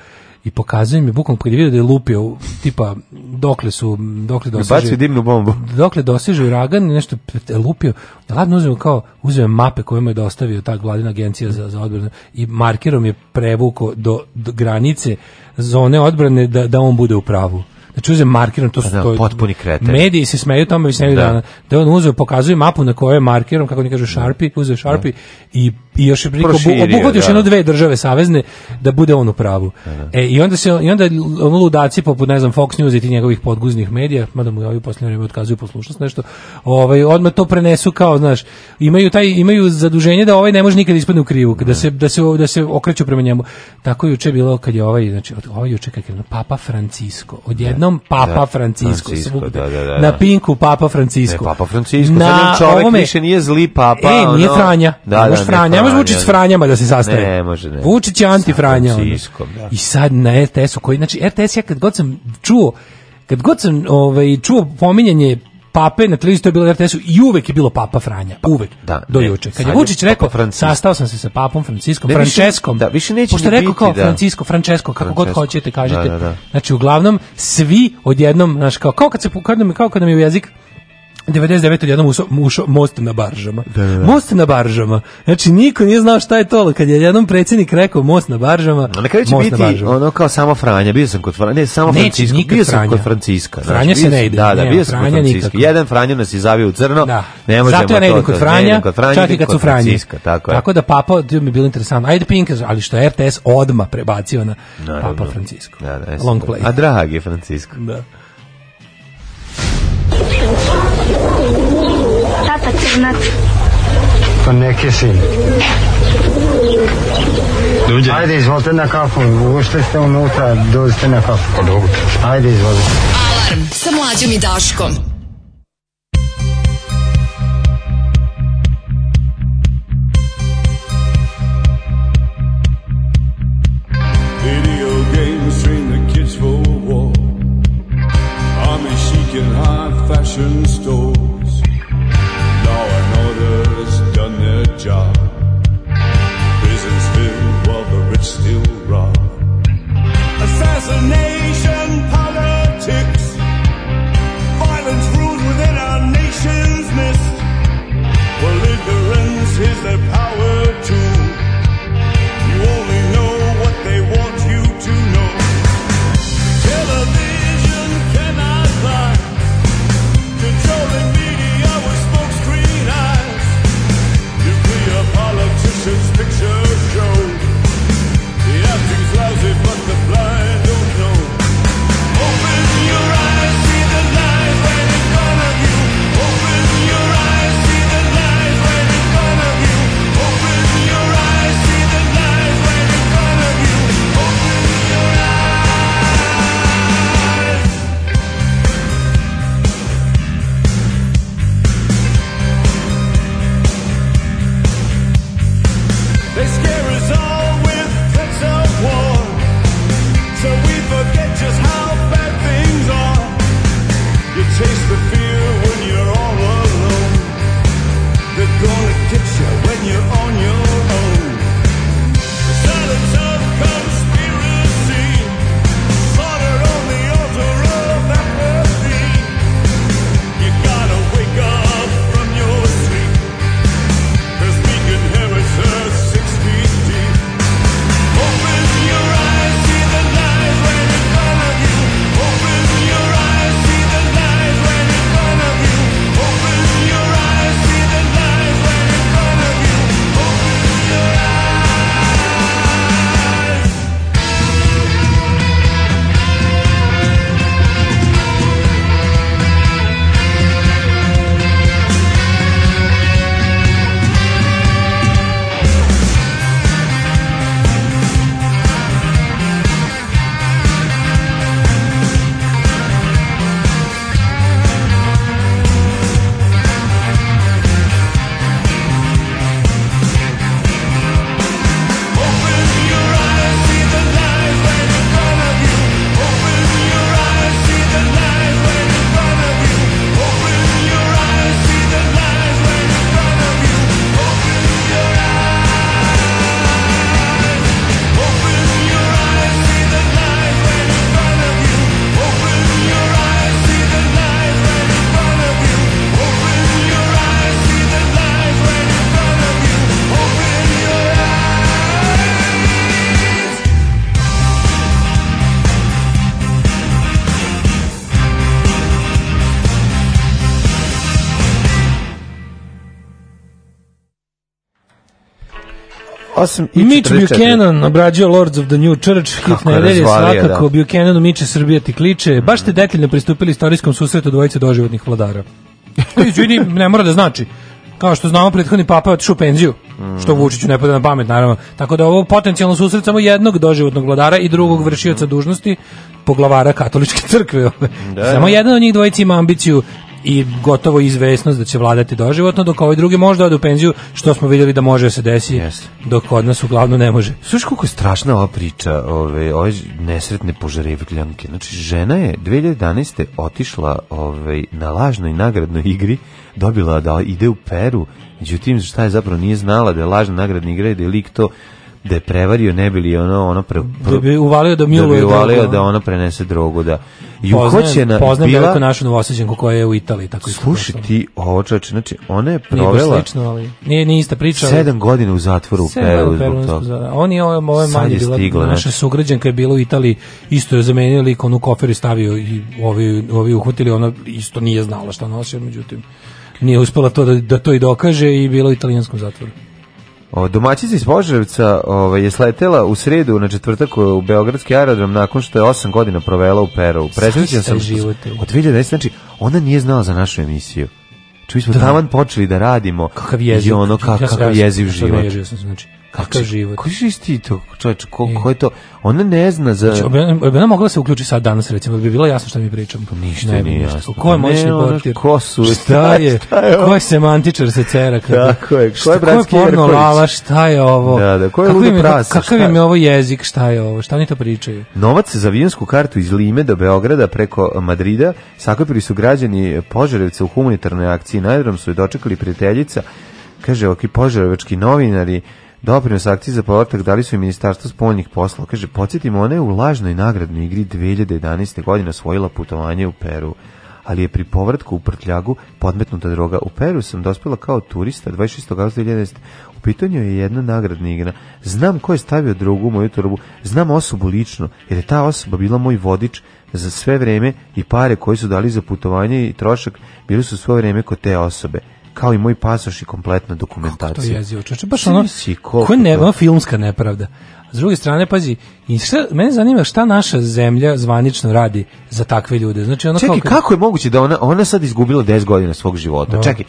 i pokazuje mi bukom kad je vidio da je lupio tipa dokle su dokle doseže dimnu bombu dokle doseže uragan i nešto lupio ladno uzeo kao uzeo mape koje mu je dostavio ta vladina agencija za za odbranu i markerom je prevuko do, do granice zone odbrane da da on bude u pravu znači uzem markirom, to su da, Mediji se smeju tome i sve da. dana, da on uzeo, pokazuje mapu na kojoj je markirom, kako oni kažu, Sharpie, uzeo Sharpie i, i još je priko, obuhvatio još jedno dve države savezne, da bude on u pravu. E, i onda se, i onda ono ludaci poput, ne znam, Fox News i ti njegovih podguznih medija, mada mu ovi posljednje vrijeme otkazuju poslušnost, nešto, ovaj, odmah to prenesu kao, znaš, imaju taj, imaju zaduženje da ovaj ne može nikad ispadne u krivu, da se, da se, da se okreću prema njemu. Tako juče bilo kad je ovaj, znači, ovaj juče kad je ono, Papa Francisko, odjedno jednom Papa da, Francisco. da, da, da, Na Pinku Papa Francisco. Ne, Papa Francisco, na sad čovjek ovome, više nije zli Papa. E, nije ono. Franja. Da, da, Franja, ne može Vučić s Franjama da se sastaje. Ne, može, ne. Vučić je anti-Franja. Ono. Da. I sad na RTS-u koji, znači RTS ja kad god sam čuo, kad god sam ovaj, čuo pominjanje pape na televiziji bilo RTS-u i uvek je bilo papa Franja. Pa, uvek. do juče. Kad je Vučić rekao, sastao sam se sa papom Franciskom, Franceskom. da, više neće pošto rekao kao Francisco, Francesco, kako god hoćete, kažete. Da, da, da. Znači, uglavnom, svi odjednom, znaš, kao, kao kad se, kao kad nam je jezik 99. od ušao, ušao most na baržama. Da, da, da. Most na baržama. Znači, niko nije znao šta je to, kad je jednom predsjednik rekao most na baržama, most na kraju će biti ono kao samo Franja, bio sam kod Franja, ne, samo Neći, bio sam kod Franciska. Znači, Franja se ne ide. Da, da, bio sam Franja kod Franciska. Znači, Jedan Franja nas je zavio u crno, da. ne možemo to. Zato ja ne idem kod Franja, kod Franja čak i kad su Franje. Tako, je. tako da papa, to mi je bilo interesantno, ajde Pink, ali što RTS odma prebacio na papa Francisco. Da, da, Long play. A dragi je Da. Patrnat. Pa neki sin. Dođe. Ajde, izvolite na kafu. Ušli ste unutra, dođite na kafu. Pa dobro. Ajde, izvolite. Alarm sa mlađom i Daškom. Video games stream the kids for war. Army chic in high fashion store. job. Prisons filled while the rich still rob. Assassination politics. Violence ruled within our nation's midst. Well, ignorance is their power. 48 i Mitch 44. Buchanan Lords of the New Church, Hit nedelje, svakako, da. Buchananu Miče Srbija ti kliče, baš ste detaljno pristupili istorijskom susretu dvojice doživotnih vladara. Izvini, ne mora da znači kao što znamo prethodni papa je otišao u penziju, mm. što Vučiću ne pada na pamet naravno. Tako da ovo potencijalno susret samo jednog doživotnog vladara i drugog vršioca mm. dužnosti poglavara katoličke crkve. Da, samo jedan od njih dvojica ima ambiciju i gotovo izvesnost da će vladati doživotno, dok ovaj drugi možda da ode u penziju, što smo vidjeli da može se desi, yes. dok od nas uglavnom ne može. Sviš kako je strašna ova priča, ove, ove nesretne požarevljanke. Znači, žena je 2011. otišla ove, na lažnoj nagradnoj igri, dobila da ide u Peru, međutim, šta je zapravo nije znala da je lažna nagradna igra i da je lik to da je prevario ne bili ono ono pre, pre, da bi uvalio da Milo da uvalio da ono prenese drogu da i uhoćena poznajem bila veliko našu novosađenku koja je u Italiji tako sluši ti ovo čoveče znači ona je provela slično ali nije ni ista priča 7 godina u zatvoru u Peru zbog toga on je moje manje bila naša sugrađanka je bila u Italiji isto je zamenio lik u koferu stavio i ovi ovi uhvatili ona isto nije znala šta nosi međutim nije uspela to da, da to i dokaže i bilo u italijanskom zatvoru o, domaćica iz Požarevca ovaj, je sletela u sredu na četvrtak u Beogradski aerodrom nakon što je 8 godina provela u peru, Presrećen sam život. Od 2010, znači, ona nije znala za našu emisiju. Tu znači, smo da. počeli da radimo. Kakav jeziv. I ono, kakav jeziv život. Znači, kakav život. Koji si ti to, čovječe? ko, ko je to? Ona ne zna za... Znači, bi, ona mogla se uključiti sad danas, recimo, bi bilo jasno što mi pričam. Pa ništa ne, nije jasno. Ko je pa moćni ono, portir? Ko su? Šta, šta je? Šta je ko je semantičar se cera? Kada, Tako je. Ko je bratski Ko je porno lala? Šta je ovo? Da, da, ko je ludo prasa? Kakav im je ovo jezik? Šta je ovo? Šta oni to pričaju? Novac za vijensku kartu iz Lime do Beograda preko Madrida sakopili su građani Požarevca u humanitarnoj akciji. Na su je dočekali prijateljica kaže ovaki požarevački novinari Doprinos akciji za povratak dali su i Ministarstvo spoljnih poslova. Kaže, podsjetimo, ona je u lažnoj nagradnoj igri 2011. godine osvojila putovanje u Peru ali je pri povratku u prtljagu podmetnuta droga. U Peru sam dospjela kao turista 26. augusta 2011. U pitanju je jedna nagradna igra. Znam ko je stavio drogu u moju torbu, znam osobu lično, jer je ta osoba bila moj vodič za sve vreme i pare koje su dali za putovanje i trošak bili su svoje vreme kod te osobe kao i moj pasoš i kompletna dokumentacija. Kako to jezio, čoče, baš ono, ko ne, ono filmska nepravda. S druge strane, pazi, i šta, mene zanima šta naša zemlja zvanično radi za takve ljude. Znači, ono Čekaj, kako je moguće da ona, ona sad izgubila 10 godina svog života? No. Čekaj,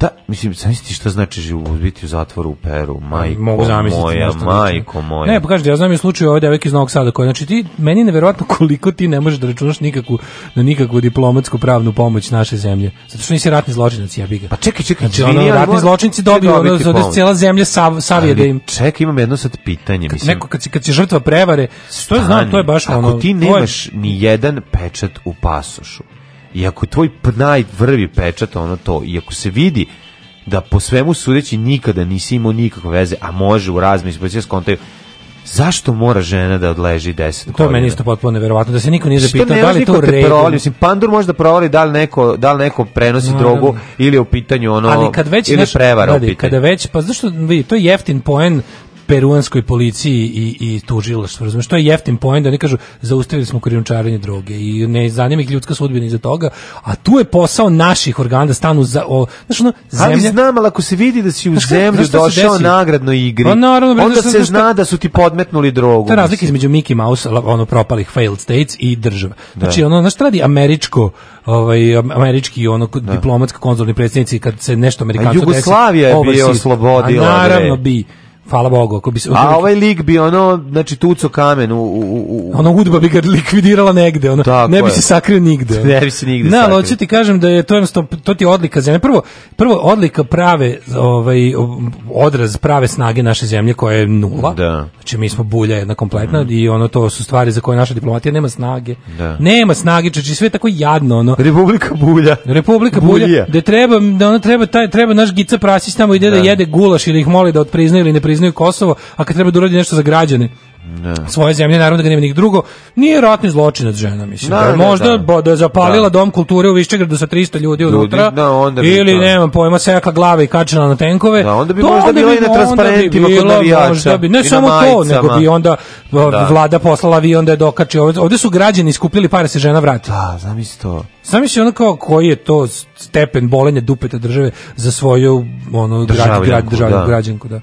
da, mislim, zamisliti šta znači život biti u zatvoru u Peru, majko Mogu moja, majko moja. Ne, pa ja znam u slučaj ove devek iz Novog Sada, koja, znači ti, meni je nevjerojatno koliko ti ne možeš da računaš nikakvu, na nikakvu diplomatsku pravnu pomoć naše zemlje. Zato što nisi ratni zločinac, ja ga. Pa čekaj, čekaj, znači, ono, ratni zločinci dobiju, ono, da cijela zemlja sav, savije da im... Čekaj, imam jedno sad pitanje, mislim. Neko, kad si, kad si žrtva prevare, što to je, znam, to je baš ako ono... Ako ti nemaš ni jedan pečat u pasošu, i ako je tvoj najvrvi pečat ono to, i ako se vidi da po svemu sudeći nikada nisi imao nikakve veze, a može u razmi pa se skontaju, zašto mora žena da odleži 10 godina? To je meni isto potpuno neverovatno da se niko nije zapitao da li to redu. Provali, mislim pandur možda provali da li neko da li neko prenosi drogu ili je u pitanju ono ali kad već ili prevara u pitanju. već pa zašto vidi to je jeftin poen peruanskoj policiji i, i što Razumiješ, to je jeftin point, da ne kažu zaustavili smo krijumčarenje droge i ne zanima ih ljudska sudbina iza toga, a tu je posao naših organa da stanu za o, ono, Ali znam, ako se vidi da si u znaš, pa zemlju znaš došao nagradno igri, pa, naravno, onda se zna da su ti podmetnuli drogu. To razlika između Mickey Mouse, ono propalih failed states i država. Znači, da. ono, znaš, radi američko, ovaj, američki, ono, da. diplomatsko konzulni predsjednici kad se nešto amerikancu desi. Jugoslavija je bio oslobodila. naravno bi. Hvala Bogu, ako bi se... A ovaj lik bi ono, znači, tuco kamen u... u, u... Ono udba bi ga likvidirala negde, ono, Tako ne bi se sakrio nigde. Ono. Ne bi se nigde Na, sakrio. ti kažem da je to jednostavno, to ti je odlika zemlje. Prvo, prvo odlika prave, ovaj, odraz prave snage naše zemlje koja je nula. Da. Znači, mi smo bulja jedna kompletna mm. i ono, to su stvari za koje naša diplomatija nema snage. Da. Nema snage, znači sve je tako jadno, ono. Republika bulja. Republika bulja, da treba, da ono, treba, taj, treba naš gica prasić tamo ide da. jede gulaš ili ih moli da otprizna ili ne priznaju Kosovo, a kad treba da uradi nešto za građane, ne. svoje zemlje, naravno da ga nema njih drugo, nije ratni od žena, mislim. Da, da, možda da, da zapalila dom kulture u Višćegradu sa 300 ljudi, ljudi unutra, ili nema pojma, sekla glave i kačena na tenkove. Da, onda bi to možda bilo i na transparentima kod navijača. bi, ne samo to, nego bi onda vlada poslala vi, onda je dokačio. Ovdje su građani skupljali pare se žena vrati. Da, znam to. Zamisli ono kao koji je to stepen bolenja dupeta države za svoju ono, Državljanku, državljanku, da. građanku, da.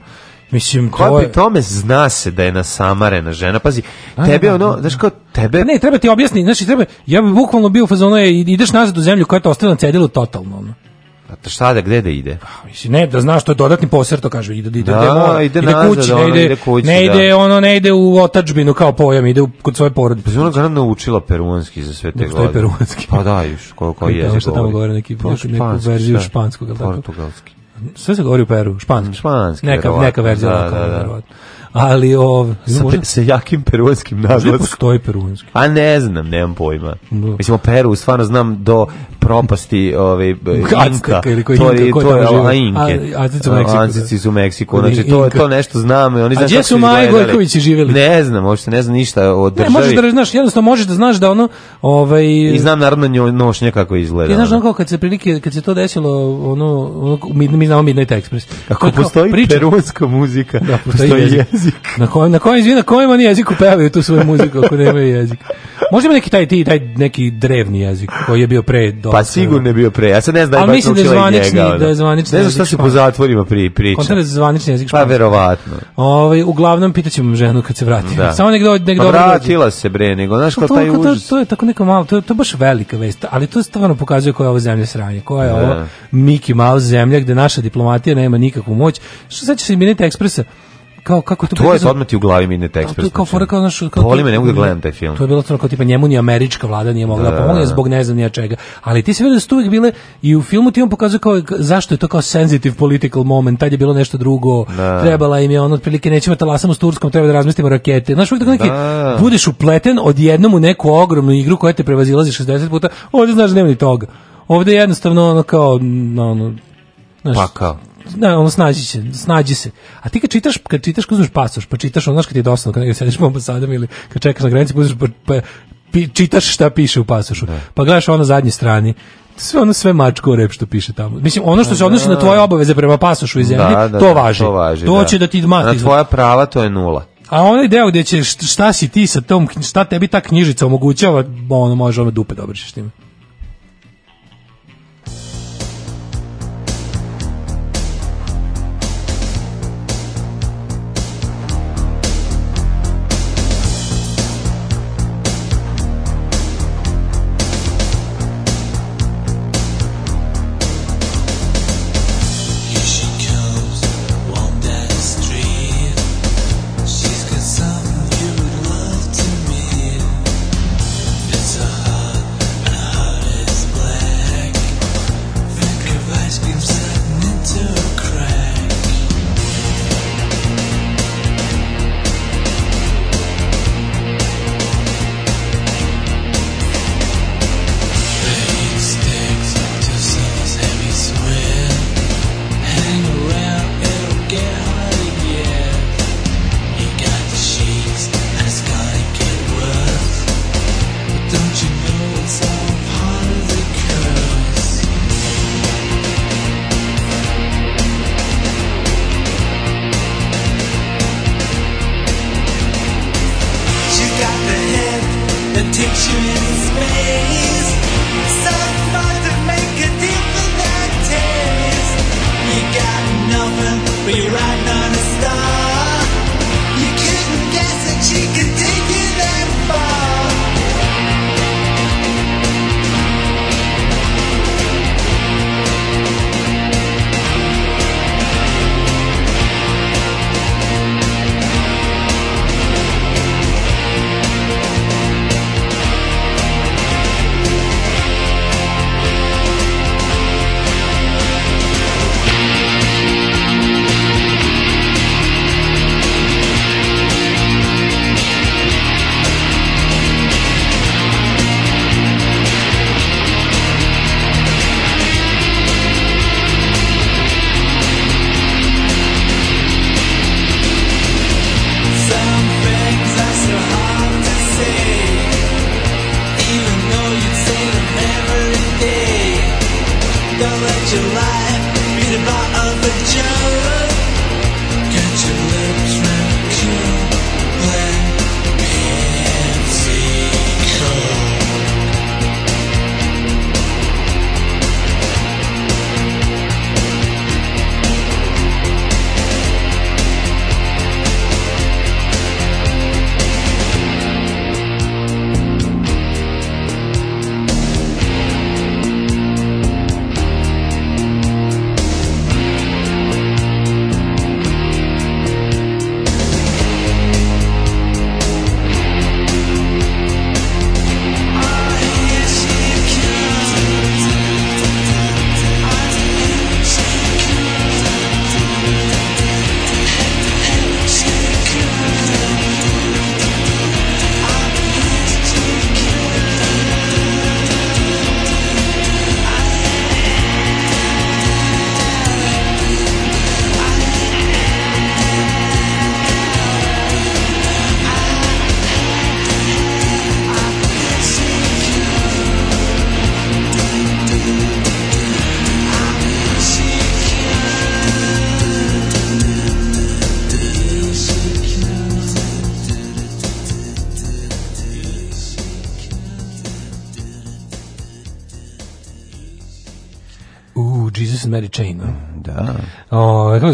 Mislim, to je... tome zna se da je nasamarena žena. Pazi, tebe ono, znaš kao, tebe... Pa ne, treba ti objasniti, znači, treba, ja bi bukvalno bio u fazonu, ideš nazad u zemlju koja je to ostala na cedilu totalno. Ono. A pa to šta da gde da ide? Pa, mislim, ne, da znaš, to je dodatni posjer, to kaže, ide, ide, da, mora, ono, ide, ide nazad, kući, ono, ne ide, kući, ne ide, da. ono, ne ide u otačbinu kao pojam, ide u, kod svoje porodice. Pa ona ono ga naučila peruanski za sve te godine. peruanski? Pa da, još, koliko je. Šta tamo govore neki, neku verziju španskog, ali tako? Portugalski sve se govori u Peru, španski. Španski, neka, neka verzija. Da, da, da. Ali ov, sa, sa jakim peruanskim naglaskom. stoji postoji peruanski. A ne znam, nemam pojma. Da. Mislim, o Peru stvarno znam do propasti ovaj Inka, ili koji to je to je Inke. a u Meksiku. Azteci u Meksiku. Znači to je to nešto znam i oni znači. gdje su Maja Gojković živeli? Ne znam, uopšte ne znam ništa o državi. Ne, možeš da znaš, jednostavno možeš da znaš da ono ovaj I znam naravno nošnje nekako izgleda. ti znaš ono kako kad se prilike kad se to desilo ono, ono mi, mi znamo Midnight Express. kako postoji peruska muzika, postoji, jezik. Na kojem na kojem na kojem oni jeziku pevaju tu svoju muziku ako nemaju jezik. Možda neki taj ti taj neki drevni jezik koji je bio pre do pa sigurno je bio pre. Ja se ne znam da je da je zvanični, njega, ono. da je zvanični. Ne znam šta se po zatvorima pri priča. Kontra zvanični jezik Pa verovatno. Ovaj uglavnom pitaćemo ženu kad se vrati. Da. Samo nekdo. negde pa vratila se bre, nego znaš pa kako taj užas. To, to je tako neka malo, to je to baš velika vest, ali to stvarno pokazuje koja je ova zemlja sranje, koja je ovo Mickey Mouse zemlja gde naša diplomatija nema nikakvu moć. Što sećaš se Minute Ekspresa? kao kako to, je odmeti u glavi mi ne tekst. To je kao fora kao kao ne mogu da gledam taj film. To je bilo to kao tipa njemu ni američka vlada nije mogla da, zbog ne znam ni čega. Ali ti se vidi da su uvijek bile i u filmu ti on pokazuje kao zašto je to kao sensitive political moment, tad je bilo nešto drugo. Trebala im je on otprilike nećemo talasamo s Turskom, treba da razmislimo rakete. Znaš, uvijek neki budeš upleten odjednom u neku ogromnu igru koja te prevazilazi 60 puta. Ovde znaš nema ni toga. Ovde jednostavno ono kao ono, pa kao na, ono snađi se, snađi se. A ti kad čitaš, kad čitaš, kad uzmeš pasoš, pa čitaš ono kad ti je kad negdje sediš po posadom ili kad čekaš na granici, pa, pa, pa čitaš šta piše u pasošu. Pa gledaš ono na zadnje strani, sve ono sve mačko rep što piše tamo. Mislim, ono što se odnosi na tvoje obaveze prema pasošu iz zemlji, to važi. To, će da ti mati. Na tvoja prava to je nula. A onaj deo gdje će šta si ti sa tom, šta tebi ta knjižica omogućava, ono može ono dupe ćeš time.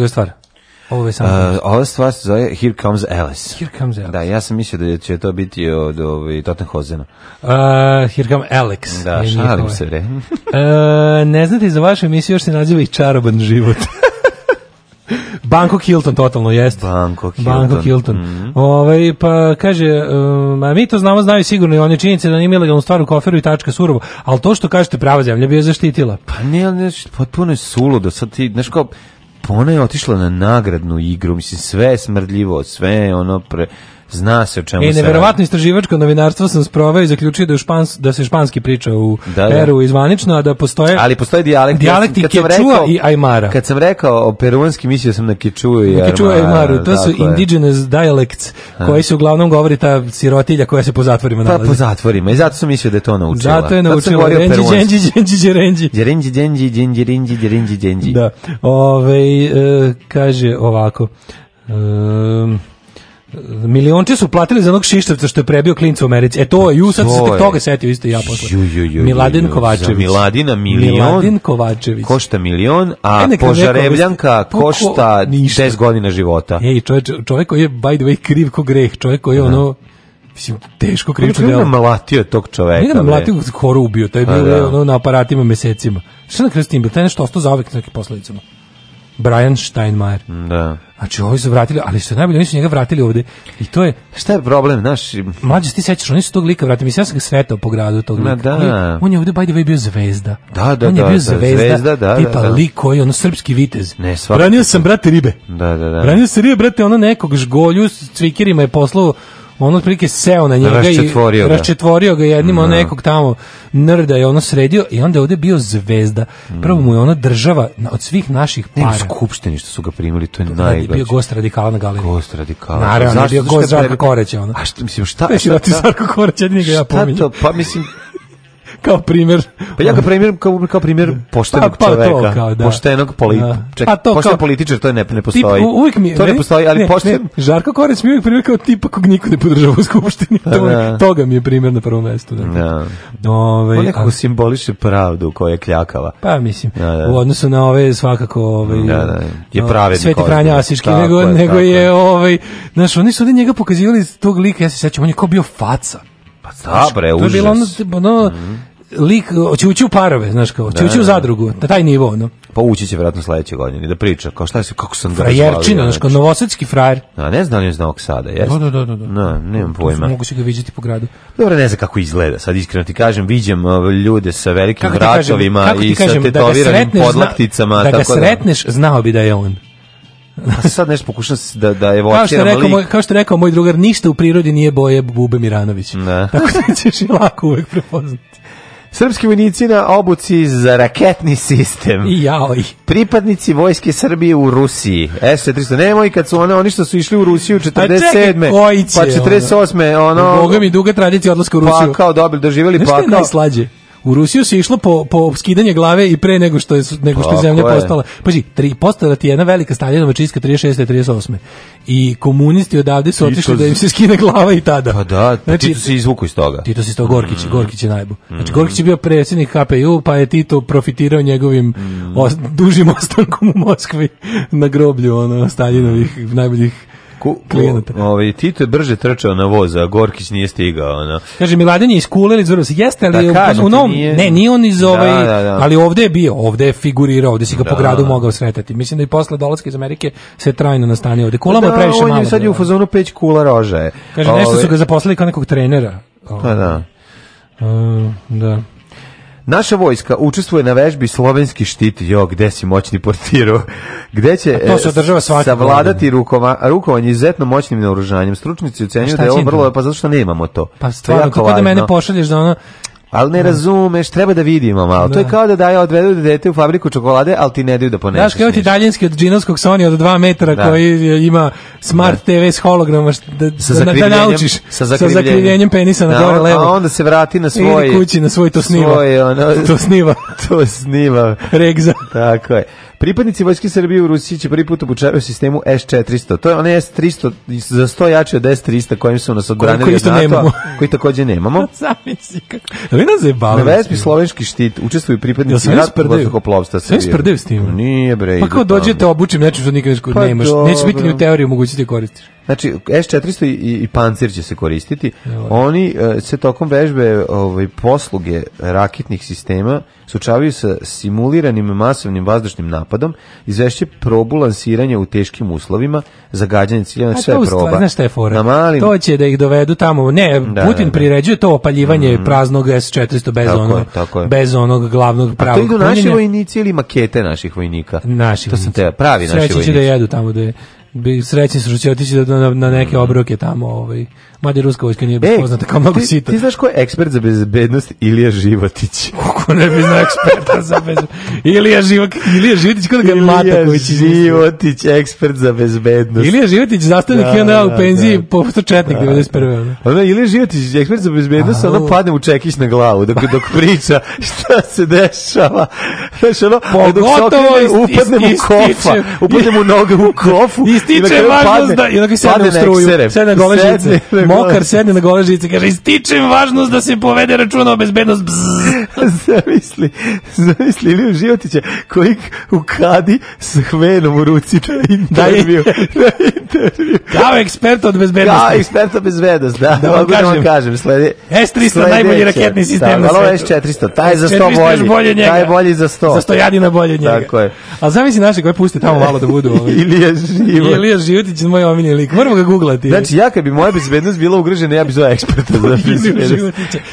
zove stvar? Ovo je samo. Uh, ova stvar se zove Here Comes Alice. Here Comes Alice. Da, ja sam mislio da će to biti od ovaj Tottenhozena. Uh, here Comes Alex. Da, šalim se, bre. uh, e, ne znate za vašu emisiju još se naziva i Čaroban život. Banko Hilton totalno jeste Banko Hilton. Banko Hilton. Mm Ove, ovaj, pa kaže, um, a mi to znamo, znaju sigurno i je činjenice da nije ilegalnu stvar u koferu i tačka surovo, ali to što kažete prava zemlja bi je zaštitila. Pa nije ne, potpuno je suludo. Sad ti, nešto kao, ona je otišla na nagradnu igru, mislim sve je smrdljivo, sve je ono pre, Zna se o čemu istraživačko novinarstvo sam sproveo i zaključio da, špans, da se španski priča u da, Peru izvanično, a da postoje... Ali postoji dijalekt. Dijalekt i Kečua i Aymara. Kad sam rekao o peruanski, mislio sam na Kečua i Aymara. to su indigenous dialects koji se uglavnom govori ta sirotilja koja se po zatvorima nalazi. Pa po zatvorima i zato sam mislio da je to naučila. Zato je naučila. Da. Ove, e, kaže ovako. E, Milionče su platili za onog Šištavca što je prebio klinca u Americi. E to je, ju sad se toga setio isto ja posle. Ju, ju, ju, Miladin Kovačević. Miladina milion. Miladin Kovačević. Košta milion, a e, Požarevljanka košta 10 godina života. Ej, čovjek, čovjek koji je, by the way, kriv ko greh. Čovjek koji je ono, mislim, teško kriv. delo. Ono Kako je namlatio tog čoveka? Nije namlatio, skoro ubio. To je pa bilo ono na aparatima mesecima. Šta na kraju s tim bilo? To je nešto ostao za na s posledicama. Brian Steinmeier. Da. Znači, ovi su vratili, ali što je najbolje, oni su njega vratili ovde. I to je... Šta je problem, znaš? Mlađe, ti sećaš, oni su tog lika vratili. Mislim, ja sam ga sretao po gradu tog lika. On, je, on je ovde, by the way, bio zvezda. Da, da, on je bio da, zvezda, zvezda da, tipa da, da. lik koji, ono, srpski vitez. Ne, Branio sam, brate, ribe. Da, da, da. Branio sam ribe, brate, ono nekog žgolju s cvikirima je poslao on otprilike seo na njega raščetvorio i ga. raščetvorio ga jednim no. nekog tamo nrda je ono sredio i onda je ovde bio zvezda. Prvo mu je ona država od svih naših para. Ne, skupštini što su ga primili, to je je Bio gost radikala na Gost Naravno, bio gost Koreća. Ono. A što, mislim, šta? je. pa kao primjer. Pa ja kao primjer, kao, kao primjer pa, poštenog pa, pa čoveka, to kao, da. poštenog političara. pa to kao, političar, to ne, ne postoji. Tip, uvijek mi, to ne, postoji, ali pošten... Žarko Korec mi je uvijek primjer kao tipa kog niko ne podržava u skupštini, pa to, da. toga mi je primjer na prvom mestu. Da. da. Ove, ovaj, On nekako simboliše pravdu koja je kljakala. Pa mislim, da, da. u odnosu na ove svakako... Ove, ovaj, da, da, je pravi Sveti Franja Asiški, nego, je, nego je, ovaj, znaš, oni su ovdje njega pokazivali tog lika, ja se sećam, on je kao bio faca. Pa da, bre, užas. To je bilo ono, ono mm -hmm lik hoće ući u parove, znaš kao, hoće ući u zadrugu, na taj nivo, ono. Pa ući će vjerojatno sledeće godine da priča, kao šta se kako sam ga Frajerčina, znaš znači. kao novosadski frajer. A ne znam, ne znam sada, jesu? Da, da, da, da. Na, nemam pojma. Mogu se ga vidjeti po gradu. Dobro, ne znam kako izgleda. Sad iskreno ti kažem, vidim uh, ljude sa velikim vračovima i sa tetoviranim podlakticama, da. ga sretneš, znao bi da je on. A pa sad nešto pokušam da, da kao što rekao, Moj, kao što rekao moj drugar, ništa u prirodi nije boje Bube Miranović. Ne. Tako da ćeš i lako uvek prepoznati. Srpski vojnici na obuci za raketni sistem. I jaoj. Pripadnici vojske Srbije u Rusiji. S-300. Nemoj kad su one, oni što su išli u Rusiju 47. Pa, čekaj, će, pa ono? 48. Ono, Boga mi duga tradicija odlaska u pa Rusiju. Pa kao dobili, doživjeli. pa kao. Nešto je najslađe? U Rusiju se išlo po, po skidanje glave i pre nego što je, nego što je zemlja postala. Pazi, tri, postala ti jedna velika Staljinova čistka 36. i 38. I komunisti odavde su otišli da im se skine glava i tada. Pa da, pa znači, Tito se izvuku iz toga. Tito se iz toga Gorkić, mm. Gorkić je najbo. Mm. Znači, Gorkić je bio predsjednik HPU, pa je Tito profitirao njegovim mm. os, dužim ostankom u Moskvi na groblju ono, Staljinovih mm. najboljih Ku, ovaj, Tito je brže trčao na voza a Gorkić nije stigao, ona. Kaže Miladin je iz Kule ili Jeste li da, u, novom, nije... ne, nije on iz ovaj, da, da, ali ovdje je bio, ovdje je figurirao, ovdje si ga po gradu mogao sretati. Mislim da i posle dolaska iz Amerike se trajno nastanio ovde. Kula mu je previše malo. Da, on je sad u fazonu peć kula rože. Kaže Ove... nešto su ovaj- ga zaposlili kao nekog trenera. Pa da. Uh, da. Naša vojska učestvuje na vežbi slovenski štit, jo, gde si moćni portiru, gde će e, savladati rukova, rukovanje izuzetno moćnim naoružanjem. Stručnici ocenjuju da je ovo vrlo, pa zato što nemamo to. Pa stvarno, kako da mene pošalješ da ono, ali ne razumeš, treba da vidimo malo. To je kao da daje odvedu dete u fabriku čokolade, ali ti ne daju da poneseš. Znaš, kao ti daljinski od džinovskog Sony od 2 metra koji ima smart da. TV s hologramom da, sa da, da naučiš sa zakrivljenjem, sa penisa na gore levo. A onda se vrati na svoj kući, na svoj to sniva. Svoje, ono, to sniva. to sniva. Regza. Tako je. Pripadnici vojske Srbije u Rusiji će prvi put obučavaju sistemu S-400. To je onaj S-300 za 100 jači od S-300 kojim su nas odbranili koji, koji od NATO, koji takođe nemamo. si kako. Ali nas je Na Vespi slovenski štit učestvuju pripadnici ja oplovstva Srbije. Sve isprdev s tim. Nije bre. Pa kao dođete obučim nečim što nikad neško pa nemaš. Neće biti ni u teoriji mogućnosti koristiš. Znači, S-400 i, pancir će se koristiti. Oni e, se tokom vežbe ovaj, posluge raketnih sistema sučavaju sa simuliranim masovnim vazdušnim napadom, izvešće probu lansiranja u teškim uslovima, zagađanje cilja, znači sve proba. znaš je fora? Na malim... To će da ih dovedu tamo. Ne, Putin priređuje to opaljivanje mhm. praznog S-400 bez, bez onog glavnog pravog A to idu naši vojnici ili makete naših vojnika? Naši to te, pravi naši vojnici. će da jedu tamo da je bi srećni su što će otići na, na neke obroke tamo, ovaj Mada ruska vojska nije e, kao mnogo sita. Ti znaš ko je ekspert za bezbednost? Ilija Životić. Kako ne bi znao eksperta za bezbednost? Ilija, Životić, Ilija Životić, kod ga Mata koji Ilija Životić, ekspert za bezbednost. Ilija Životić, zastavnik da, onda u penziji, da, pošto četnik da, 91. Ona ono, Ilija Životić, ekspert za bezbednost, ono padne u čekić na glavu dok, dok priča šta se dešava. Znaš, ono, pa dok se upadne mu kofa, upadne mu noge u kofu. Ističe važnost da, i onda ga sedne u struju, sedne gole Mokar sedne na gole žice, kaže, ističem važnost da se povede računa o bezbednost. zamisli, zamisli Liju Životića, koji u kadi s hvenom u ruci na intervju. Kao ekspert od bezbednosti. Kao ekspert od bezbednosti, da. Da vam kažem. kažem sledi, S-300, najbolji raketni sistem na svetu. S-400, taj je za 100 bolji. bolje njega. Taj je bolji za 100. Za 100 jadina bolje njega. Tako je. A zamisli naše koje puste tamo malo da budu. Ovaj. Ilija Životić. Ilija Životić je moj omiljeni lik. Moramo ga googlati. Znači, ja kad bi moja bezbednost bila ugrožena, ja bih zvao eksperta za fiziku.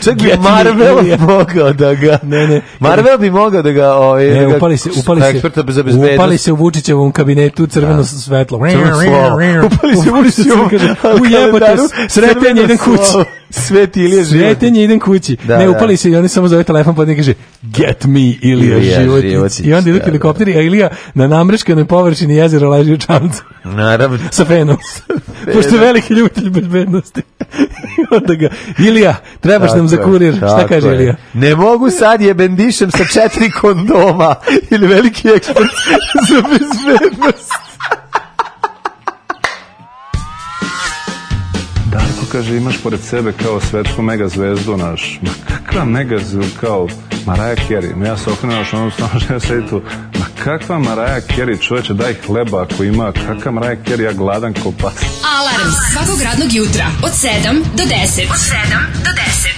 Čak bi Marvel mogao da ga... Ne, ne. Marvel bi mogao da ga... O, ovaj, ne, upali se, upali se, eksperta za bezbednost. Upali se u Vučićevom kabinetu crveno svetlo. Crveno slovo. Upali se u Vučićevom kabinetu. ujebate sretenje jedan kući. Sveti Ilija život. Svetenje, idem kući. Da, ne, upali da. se i oni samo zove telefon, pa kaže, get me Ilija, Ilija I onda idu helikopteri, a Ilija na namreškanoj površini jezera leži u čancu. Naravno. Sa fenom. Pošto je veliki ljubitelj bezbednosti. I onda ga, Ilija, trebaš tako nam za kurir. Šta kaže Ilija? Ne mogu sad je bendišem sa četiri kondoma. Ili veliki ekspert za bezbednost. kaže imaš pored sebe kao svetsku mega zvezdu naš. Ma kakva mega kao Mariah Carey. Ma ja se okrenuo ono što ono stano što ja sedi tu. Ma kakva Mariah Carey čoveče daj hleba ako ima. Kakva Mariah Carey ja gladan ko pas. Alarm svakog radnog jutra od 7 do 10. Od 7 do 10.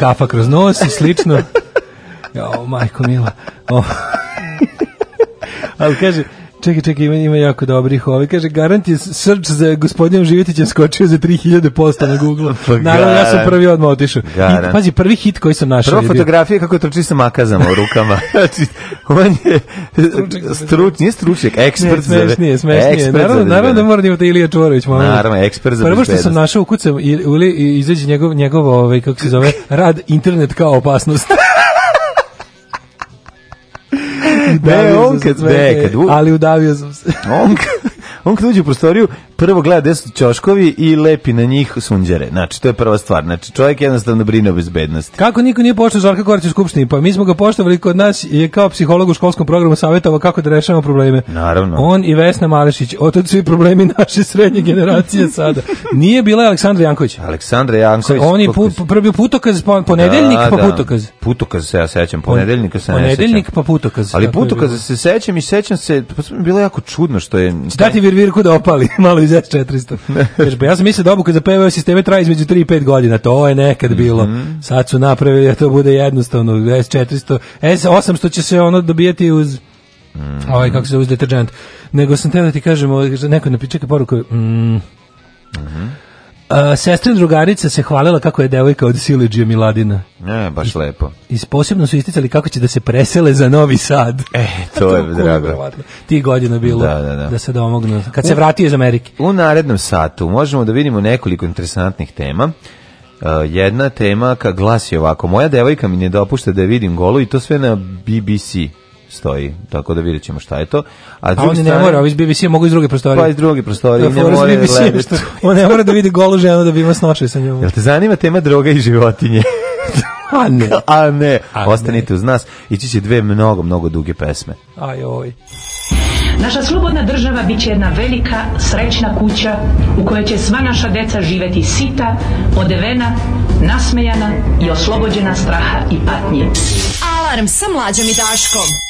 kafa kroz nos i slično. Jo, majko mila. Ali kaže, čekaj, čekaj, ima, ima jako dobrih ovi. Ovaj, kaže, garant je srč za gospodinom Živjetićem skočio za 3000% na Google. Pa naravno, ja sam prvi odmah otišao. pazi, prvi hit koji sam našao. Prva fotografija kako trči sa makazama u rukama. znači, on je struč, nije stručnjak, ekspert ne, smešnije, Smešnije, ekspert naravno, naravno da mora imati Ilija Čvorović. Naravno, ekspert za Prvo što sam našao u kucam, Izveđi izađe njegov, njegov ovaj, kako se zove, rad internet kao opasnost. ne, on kad, ne, ali udavio sam se. On, on kad uđe u prostoriju, prvo gleda gde su čoškovi i lepi na njih sunđere. Znači, to je prva stvar. Znači, čovjek jednostavno brine o bezbednosti. Kako niko nije pošao Žarka Korać u Skupštini? Pa mi smo ga poštovali kod nas je kao psiholog u školskom programu savjetovao kako da rešavamo probleme. Naravno. On i Vesna Malešić. Otud svi problemi naše srednje generacije sada. Nije bila Aleksandra Janković. Aleksandra Janković. On je pu, prvi putokaz, pa ponedeljnik pa da, pa putokaz. Da. Putokaz se ja sećam, ponedeljnik se ponedeljnik, ne Ponedeljnik pa Ali putokaz se sećam i sećam se, pa bilo jako čudno što je... stati da opali, s 400. pa ja sam mislio da obuka za PVO sisteme traje između 3 i 5 godina. To je nekad bilo. Mhm. Sad su napravili da to bude jednostavno. S400, S800 će se ono dobijati uz Mm. Ovaj kako se uz deterđent. Nego sam te da ti kažemo, ovaj, neko ne pričeka poruku. Mm. Mm -hmm. Uh, sestra drugarica se hvalila kako je devojka od Silidžije Miladina. Ne, baš lepo. I posebno su isticali kako će da se presele za Novi Sad. E, to, je drago. Ti godina bilo da, da, se domognu. Kad se vratio iz Amerike. U narednom satu možemo da vidimo nekoliko interesantnih tema. E, jedna tema ka glasi ovako. Moja devojka mi ne dopušta da vidim golu i to sve na BBC stoji, tako da vidjet ćemo šta je to. A, a on ne mora, ovi iz BBC mogu iz druge prostorije. Pa iz druge prostorije, da, On ne mora da vidi golu ženu da bi ima snoče sa njom. Jel te zanima tema droga i životinje? a ne, a ne, ostanite uz nas, ići će dve mnogo, mnogo duge pesme. Aj, oj. Naša slobodna država bit će jedna velika, srećna kuća u kojoj će sva naša deca živeti sita, odevena, nasmejana i oslobođena straha i patnje. Alarm sa mlađom i daškom.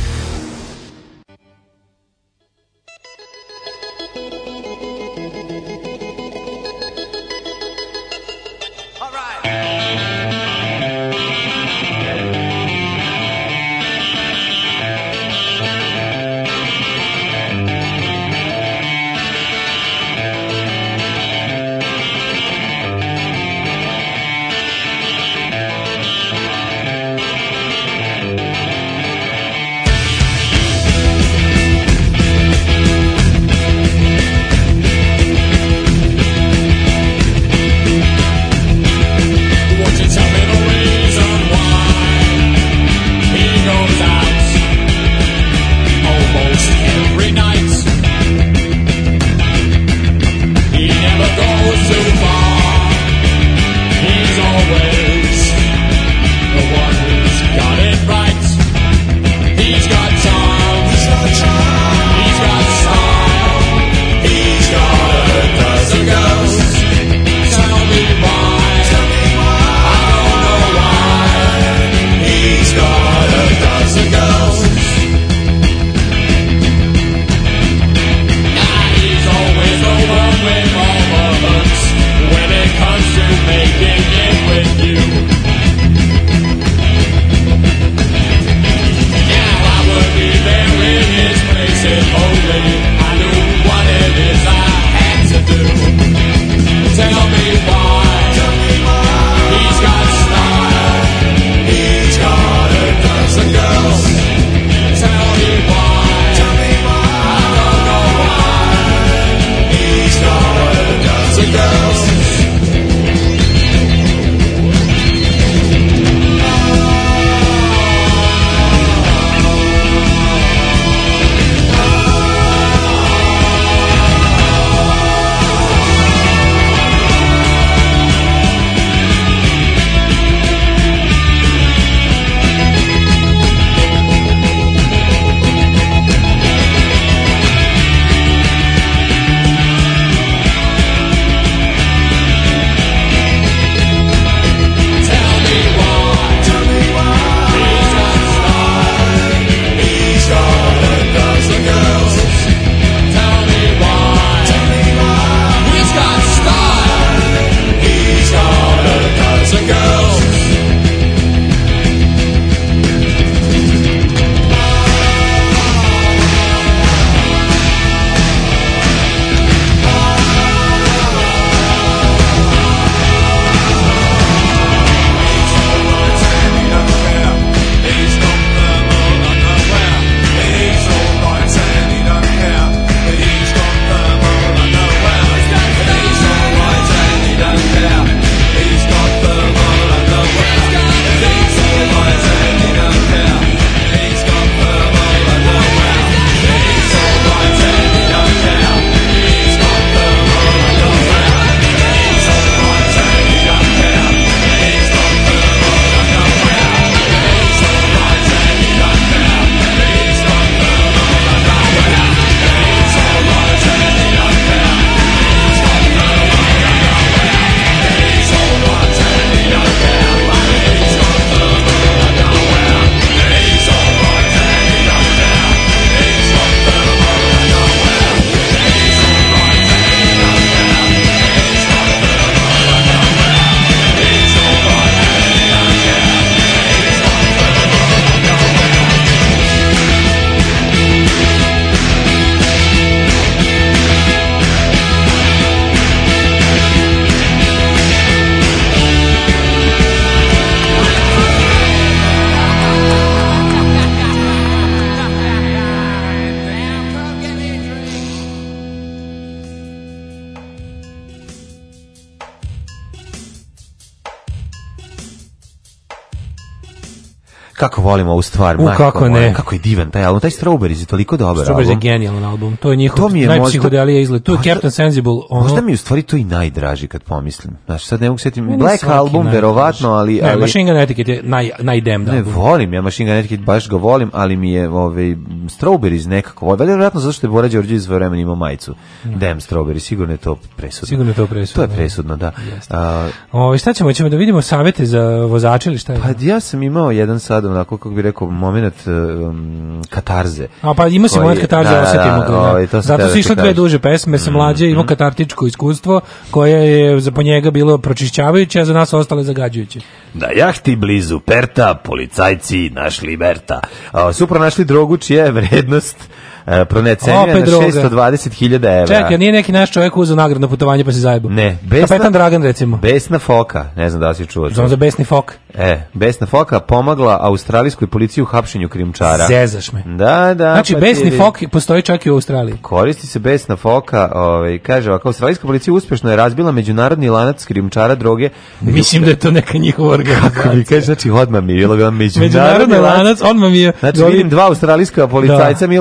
volim ovu stvar. U, kako ne? Kako je divan taj album. Taj Strawberries je toliko dobar Strawberries je genijalan album. To je njihov to mi je izgled. To je Captain Sensible. Ono... Možda mi u stvari to i najdraži kad pomislim. Znači, sad ne mogu sjetiti. Black album, verovatno, ali... ali... Machine Gun Etiquette je naj, najdem. Ne, volim ja Machine Gun Etiquette, baš ga volim, ali mi je ovaj, Strawberries nekako, valjda vjerojatno zato što je Borađe Đorđević iz vremena imao majicu. Mm. Damn strawberries, sigurno je to presudno. Sigurno je to presudno. To je presudno, da. A, šta ćemo, ćemo da vidimo savete za vozače ili šta je? Pa ja sam imao jedan sad, onako, kako bi rekao, moment e, um, katarze. A pa imao si moment katarze, da, osetimo Da, da, ovaj, zato su išle dve duže pesme, sam mm. mlađe, imao mm. katartičko iskustvo koje je za po njega bilo pročišćavajuće, a za nas ostale zagađujuće. Na jahti blizu Perta policajci našli Berta. A, supra našli drogu čija je vrednost E, pronecenio na 620.000 €. Čekaj, nije neki naš čovjek uzeo nagradno putovanje pa se zajebao. Ne, besna, Kapetan Dragan recimo. Besna foka, ne znam da li si čuo. za besni fok. E, besna foka pomagla australijskoj policiji u hapšenju krimčara. Sezaš me. Da, da. Znači, pa besni fok postoji čak i u Australiji. Koristi se besna foka, ovaj, kaže ako australijska policija uspješno je razbila međunarodni lanac krimčara droge. Mislim da je to neka njihova organizacija. znači, odmah mi bilo međunarodni, međunarodni lanac. mi znači, dva australijska policajca, da.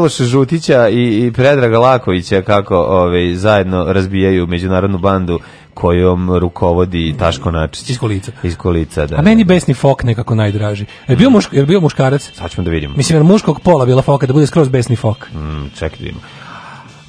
Putića i, i Predraga Lakovića kako ove, ovaj, zajedno razbijaju međunarodnu bandu kojom rukovodi Taško Načić. Iz kolica. Iz kolica, da. A meni besni fok nekako najdraži. Je bio, je bio muškarac? Sad ćemo da vidimo. Mislim, jer muškog pola bila foka, da bude skroz besni fok. Mm, čekaj vidimo.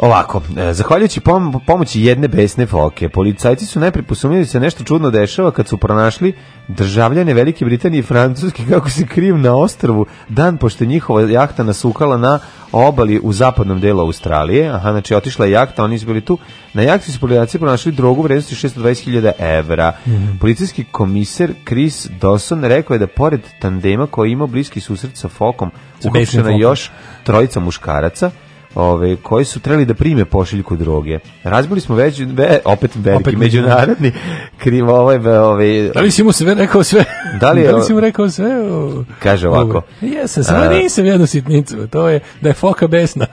Ovako, e, zahvaljujući pomoći jedne besne foke, policajci su najprije posumnjali se nešto čudno dešava kad su pronašli državljane Velike Britanije i Francuske kako se kriv na ostrvu dan pošto njihova jahta nasukala na obali u zapadnom delu Australije. Aha, znači otišla je jahta, oni su bili tu. Na jahti su policajci pronašli drogu vrednosti 620.000 evra. Mm Policijski komisar Chris Dawson rekao je da pored tandema koji ima imao bliski susret sa fokom, je još trojica muškaraca, ove, koji su trebali da prime pošiljku droge. Razbili smo već, opet veliki međunarodni krivo ovaj, ove ovaj, Da li si mu sve rekao sve? Da li, je, da si mu rekao sve? Kaže ovako. Jesam, samo nisam jednu sitnicu, to je da je foka besna.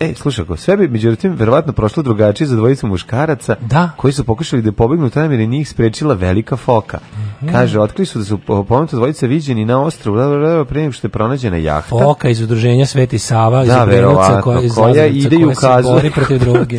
E, slušaj, sve bi međutim verovatno prošlo drugačije za dvojicu muškaraca da. koji su pokušali da pobegnu tamo jer je njih sprečila velika foka. Mm Kaže, otkrili su da su pomenuta dvojice viđeni na ostrvu, da, pre nego što je pronađena jahta. Foka iz udruženja Sveti Sava, iz da, koja, iz koja ide i ukazuje. bori protiv druge.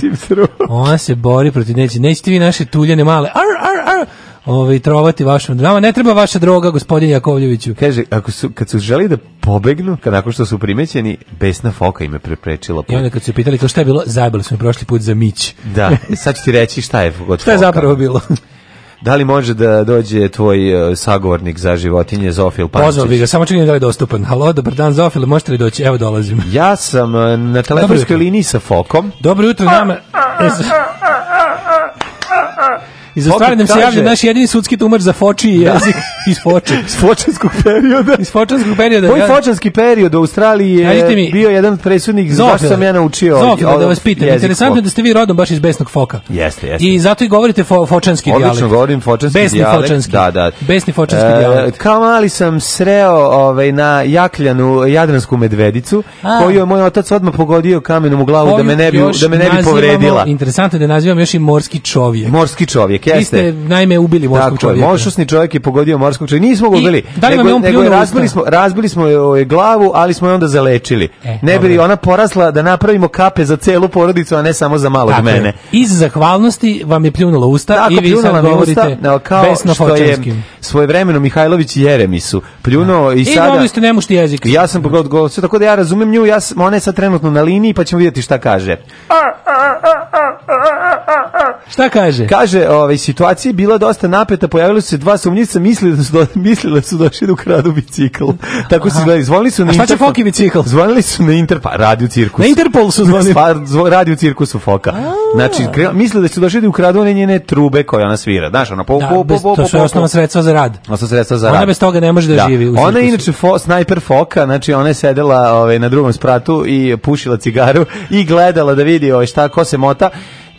Ona se bori protiv neće. Nećete vi naše tuljene male. Ar, ar, ar i ovaj, trovati vašom drama. Ne treba vaša droga, gospodin Jakovljeviću. Kaže, ako su, kad su želi da pobegnu, kad nakon što su primećeni, besna foka im je preprečila. Put. I onda kad su pitali to šta je bilo, zajebali smo prošli put za mić. Da, sad ću ti reći šta je od Šta je zapravo bilo? Da li može da dođe tvoj e, sagovornik za životinje Zofil Pančić? Pozvao bih ga, samo čekaj da li je dostupan. Halo, dobar dan Zofil, možete li doći? Evo dolazim. Ja sam e, na telefonskoj liniji sa Fokom. Dobro jutro nama. E, i za stvari nam se javlja naš jedini sudski tumač za foči i jezik iz foče. iz fočanskog perioda. Iz fočanskog perioda. Moj fočanski period u Australiji je mi, bio jedan od presudnih zašto sam ja naučio. Zofile, da vas pitam. Interesantno je da ste vi rodom baš iz besnog foka. Jeste, jeste. I zato i govorite fo, fočanski dijalekt. Odlično govorim fočanski Besni Fočanski. Da, da. Besni fočanski e, dijalekt. Kao mali sam sreo ovaj, na Jakljanu jadransku medvedicu, A. koju je moj otac odmah pogodio kamenom u glavu da me ne bi, da me ne bi povredila. Interesantno je da nazivam još i morski čovjek. Morski čovjek, jeste. Vi ste najme ubili morskog Tako, čovjeka. mošusni čovjek je pogodio morskog čovjeka. Nismo ga ubili. Da li nego, je razbili smo, razbili smo joj ovaj, glavu, ali smo je onda zalečili. E, ne bi ona porasla da napravimo kape za celu porodicu, a ne samo za malog Tako mene. Je. Iz zahvalnosti vam je pljunula usta Tako, i vi sad govorite usta, kao što je svoje vremeno Mihajlović Jeremisu pljunuo i, i sada... I ste nemušti jezik. Ja sam pogodio tako da ja razumem nju, ja, ona je sad trenutno na liniji pa ćemo vidjeti šta kaže. Šta kaže? Kaže, ovaj, situacija bila dosta napeta, pojavili su se dva sumnjica, mislili da su, mislili da su došli u kradu bicikl. Tako se zvonili su na Interpol. A šta će Foki bicikl? Zvonili su na Interpol, pa, radio cirkus. Na Interpol su zvonili. Pa, zvo, radio cirkusu Foka. Znači, mislili da su došli u kradu njene trube koje ona svira. Znaš, ona po, po, po, po, to su sredstva za rad. Ona sredstva za rad. Ona bez toga ne može da, živi. ona je inače snajper Foka, znači ona je sedela na drugom spratu i pušila cigaru i gledala da vidi ove, šta ko se mota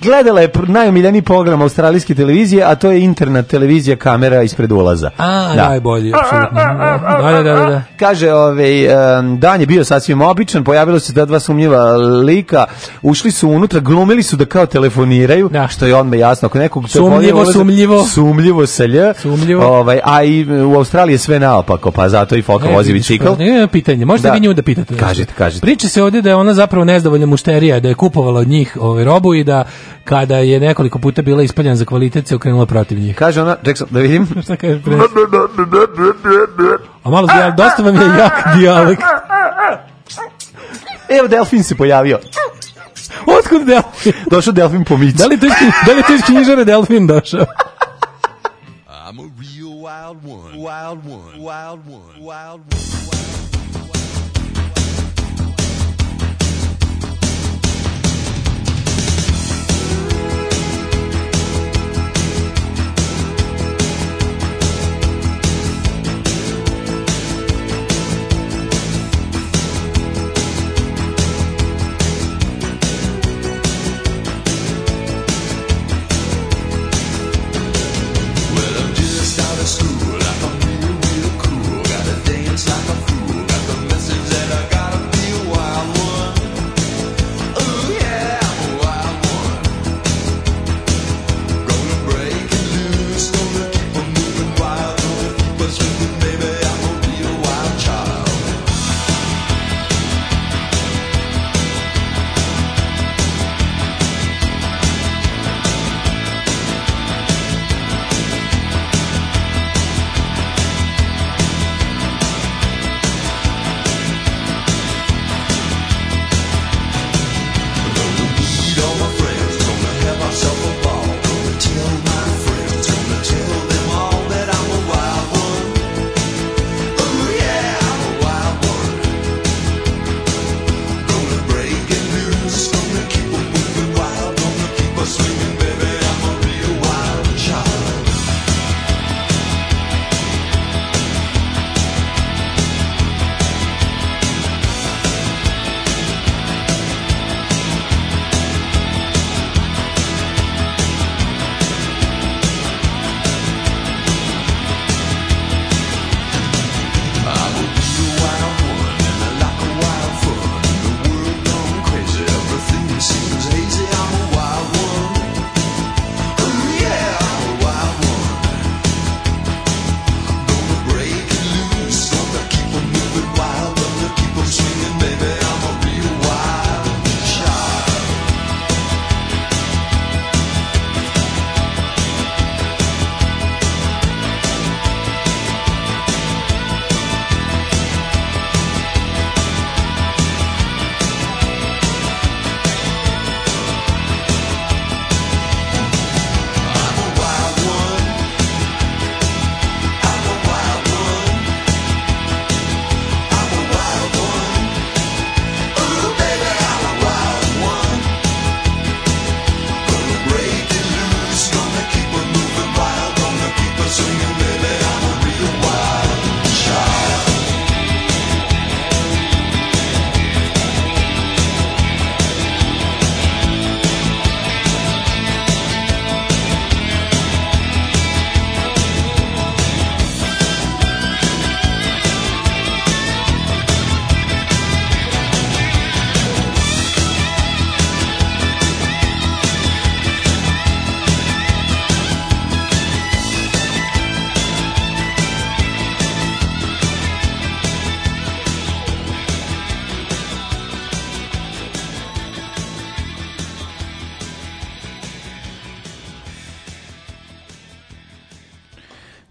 Gledala je najomiljeniji program australijske televizije, a to je interna televizija kamera ispred ulaza. A, da. najbolji, apsolutno. Da, da, da, Kaže, ovaj, dan je bio sasvim običan, pojavilo se da dva sumnjiva lika, ušli su unutra, glumili su da kao telefoniraju, da. što je onda jasno. Ako nekog sumljivo, ulaze, sumljivo. Sumljivo Sumljivo. Ovaj, a i u Australiji je sve naopako, pa zato i Foka e, vozi pa pitanje, možete da. vi nju da pitate. Kažete, kažete. Priča se ovdje da je ona zapravo nezadovoljna mušterija, da je kupovala od njih ovaj, robu i da kada je nekoliko puta bila ispaljena za kvalitet se okrenula protiv njih. Kaže ona, Jackson, da vidim. Šta kaže pre? A malo zbija, dosta vam je jak dijalog. Evo delfin se pojavio. Otkud delfin? Došao delfin po micu. Da li to iz, da iz knjižare delfin došao? I'm a real wild one. Wild one. Wild one. Wild one.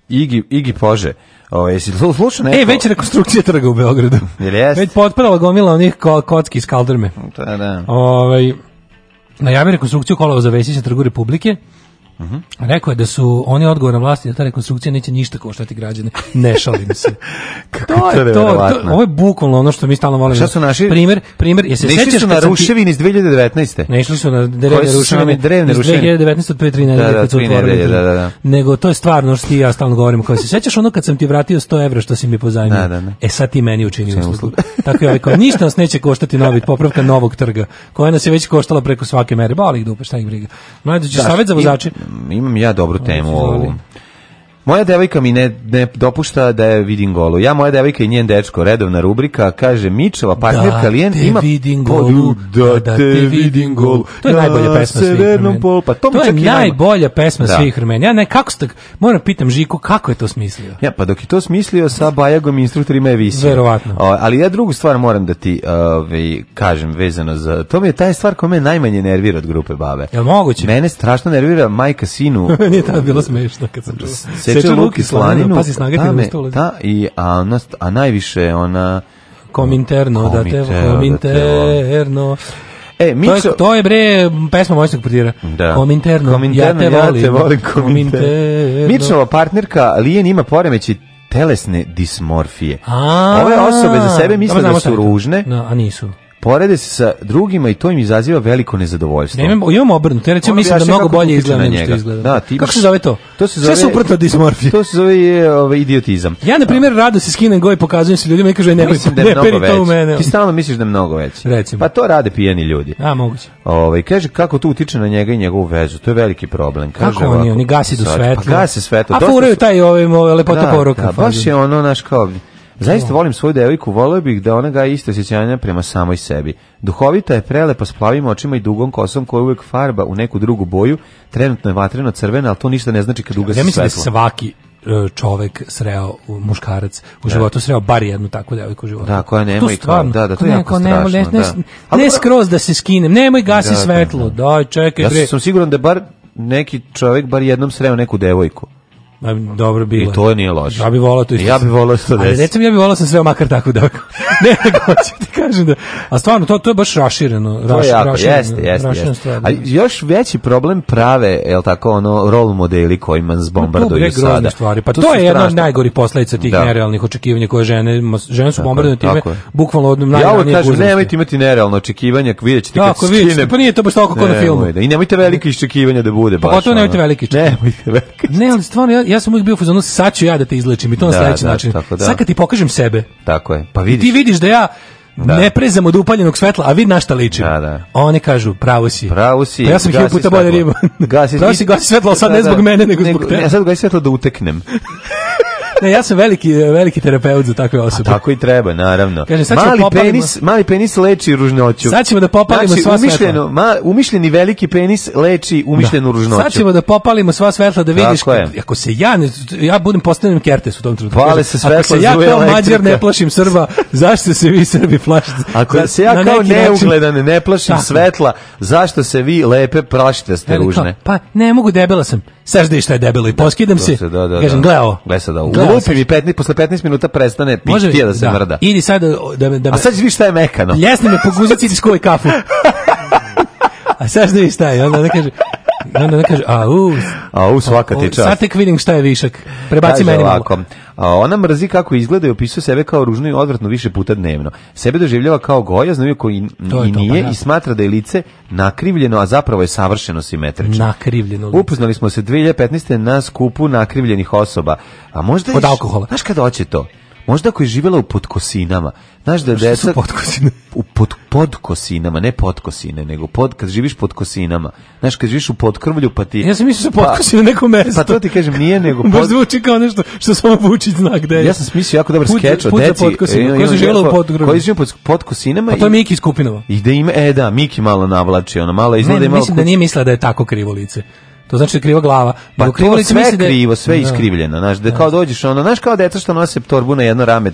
Igi, Igi Pože. O, jesi slušao e, neko? E, već rekonstrukcija trga u Beogradu. Jel Već potprala gomila onih ko, kocki iz Kaldrme. Da, da. Ove, ovaj, rekonstrukciju kolova za Vesića trgu Republike. Rekao je da su oni odgovorna vlasti da ta rekonstrukcija neće ništa koštati građane. Ne šalim se. to, je to, to, ovo je bukvalno ono što mi stalno volimo. Šta su naši? Primer, primer, jesi se sećaš na ruševini iz 2019. Ne išli su na drevne ruševine, drevne ruševine. 2019 od pre tri nedelje Da, da, da. Nego to je stvarno što ja stalno govorim, kao se sećaš ono kad sam ti vratio 100 evra što si mi pozajmio. Da, da, da. E sad ti meni učinio uslugu. Tako je rekao, ništa nas neće koštati novi popravka novog trga, koja nas je već koštala preko svake mere, bali ih dupe, šta ih briga. Mlađe će savet za vozače imam ja dobru temu ovu. Moja devojka mi ne, ne dopušta da je vidim golu. Ja, moja devojka i njen dečko, redovna rubrika, kaže Mičova, partnerka da, ima... Vidim golu, da, te vidim golu, To je najbolja pesma svih vremena. pa to, je najbolja pesma svih Ja ne, kako ste, moram pitam Žiku, kako je to smislio? Ja, pa dok je to smislio, sa Bajagom i instruktorima je visio. Verovatno. ali ja drugu stvar moram da ti ovaj, kažem vezano za... To mi je taj stvar koja me najmanje nervira od grupe babe. Jel moguće? Mene strašno nervira majka sinu. Nije tada bilo smešno kad sam isečem luk slaninu. Pazi, snaga ti pa Ta i, a, ona, a najviše ona... Kominterno, da te, kominterno. E, Mičo... to, je, to je bre pesma moćnog portira. Da. Kominterno, kominterno, ja te volim. Ja te volim kominterno. Mičova partnerka Lijen ima poremeći telesne dismorfije. A, Ove osobe za sebe misle da su ružne. No, a nisu porede se sa drugima i to im izaziva veliko nezadovoljstvo. Ne, imamo, imamo obrnuto. Ja recimo ono, mislim da mnogo bolje izgleda nego što izgleda. Da, ti kako se zove to? To se zove Sve suprotno dismorfije. To se zove je, ovaj idiotizam. Ja na primjer rado se skinem go pokazujem se ljudima i kažem e, ne, mislim da je ne, mnogo veći. Mene. Ti stalno misliš da je mnogo veći. Recimo. Pa to rade pijani ljudi. A moguće. Ovaj kaže kako to utiče na njega i njegovu vezu. To je veliki problem. Kaže kako ovako, oni, oni gasi do pa svetla. Pa gasi svetlo. A furaju taj ovaj lepota poruka. baš je ono naš kao Zaista volim svoju devojku, volio bih da ona ga isto osjećanja prema samoj sebi. Duhovita je prelepa s plavim očima i dugom kosom koja uvek farba u neku drugu boju. Trenutno je vatreno crvena, ali to ništa ne znači kad duga se Ja mislim da svaki e, čovek sreo muškarac u životu sreo bar jednu takvu devojku u životu. Da, koja pa nema i kao, da, da, to je jako strašno. ne, ne, da. ne skroz da se skinem, nemoj gasi da, svetlo, da, daj, čekaj. Ja sam siguran da bar neki čovjek bar jednom sreo neku devojku Ma dobro bilo. I to nije loše. Ja bih volao to. Ja bih volao 110. Ali recimo ja bih volao sam sve makar tako da. ne, nego hoću ti kažem da. A stvarno to to je baš rašireno, to raš, je jako, rašireno, jeste, jeste, rašireno jeste. Stvar, još veći problem prave, je l' tako ono role modeli koji man zbombarduju no, sada. Stvari. Pa to, to je jedna od najgori posledica tih da. nerealnih očekivanja koje žene žene su bombardovane time. Tako bukvalno od najranije. Ja kažem nemojte imati nerealno očekivanja, videćete kako skine. Pa nije to baš tako kao na filmu. I nemojte velike očekivanja da bude pa baš. Pa to nemojte velike. Ne, velike. Ne, ali stvarno ja sam uvijek bio u fazonu sad ću ja da te izlečim i to na da, sledeći da, način. da. Sad kad ti pokažem sebe. Tako je. Pa vidiš. Ti vidiš da ja da. ne prezam od upaljenog svetla, a vid na šta ličim. Da, da. Oni kažu, pravo si. Pravo si. Pa ja sam hiljom puta bolje riba. Gasi, si, gasi svetlo, sad ne zbog mene, nego, zbog tebe. Ja sad gasi svetlo da uteknem. ne, ja sam veliki, veliki terapeut za takve osobe. A tako i treba, naravno. Kaže, sad mali, popalimo... penis, mali penis leči ružnoću. Sad ćemo da popalimo znači, sva umišljeno, svetla. Ma, umišljeni veliki penis leči umišljenu da. ružnoću. Sad ćemo da popalimo sva svetla da vidiš. Tako ako se ja, ne, ja budem postavljen kertes u tom trenutku. se svetla, ako se ja kao mađar ne plašim Srba, zašto se vi Srbi plašite? Ako se ja kao neugledan ne plašim svetla, zašto se vi lepe plašite ste ružne? Pa ne mogu, debela sam. Saš da što je debelo i poskidam se. Da, da, da. Kažem, gleo. Gle sad da ulupi mi 15, posle 15 minuta prestane piti da se da. mrda. Idi sad da, me... Da A sad ćeš šta je mekano. Ljesni me po guzici i skuvi kafu. A sad da šta je, onda da kaže, ne, ne, ne kaže, a u... A u svaka ti čast. Sad tek vidim šta je višak. Prebaci meni ovako. ona mrzi kako izgleda i opisuje sebe kao ružno i odvratno više puta dnevno. Sebe doživljava kao gojaznu iako koji i nije pa i smatra da je lice nakrivljeno, a zapravo je savršeno simetrično. Nakrivljeno Upoznali smo se 2015. na skupu nakrivljenih osoba. A možda Od alkohola. Znaš kada hoće to? Možda ako je živjela u podkosinama. Znaš da deca... Su podkosine? U pod, podkosinama, ne podkosine, nego pod, kad živiš podkosinama Znaš, kad živiš u podkrvlju, pa ti... Ja sam mislio pa, podkosine neko mesto. Pa to ti kažem, nije nego... Pod... Možda zvuči kao nešto što samo Vučić znak gde je. Ja sam smislio jako dobar skeč o deci. Put za koja e, živjela u podkrvlju. je pod, podkosinama. A to je Miki iz Kupinova. I da ima, e da, Miki malo navlači, ona malo izgleda ne, Mislim kuć... da nije mislila da je tako krivo lice. To znači kriva glava. Pa to sve krivo, sve je iskrivljeno. Znaš, da kao dođeš, ono, znaš kao deca što nose torbu na jedno rame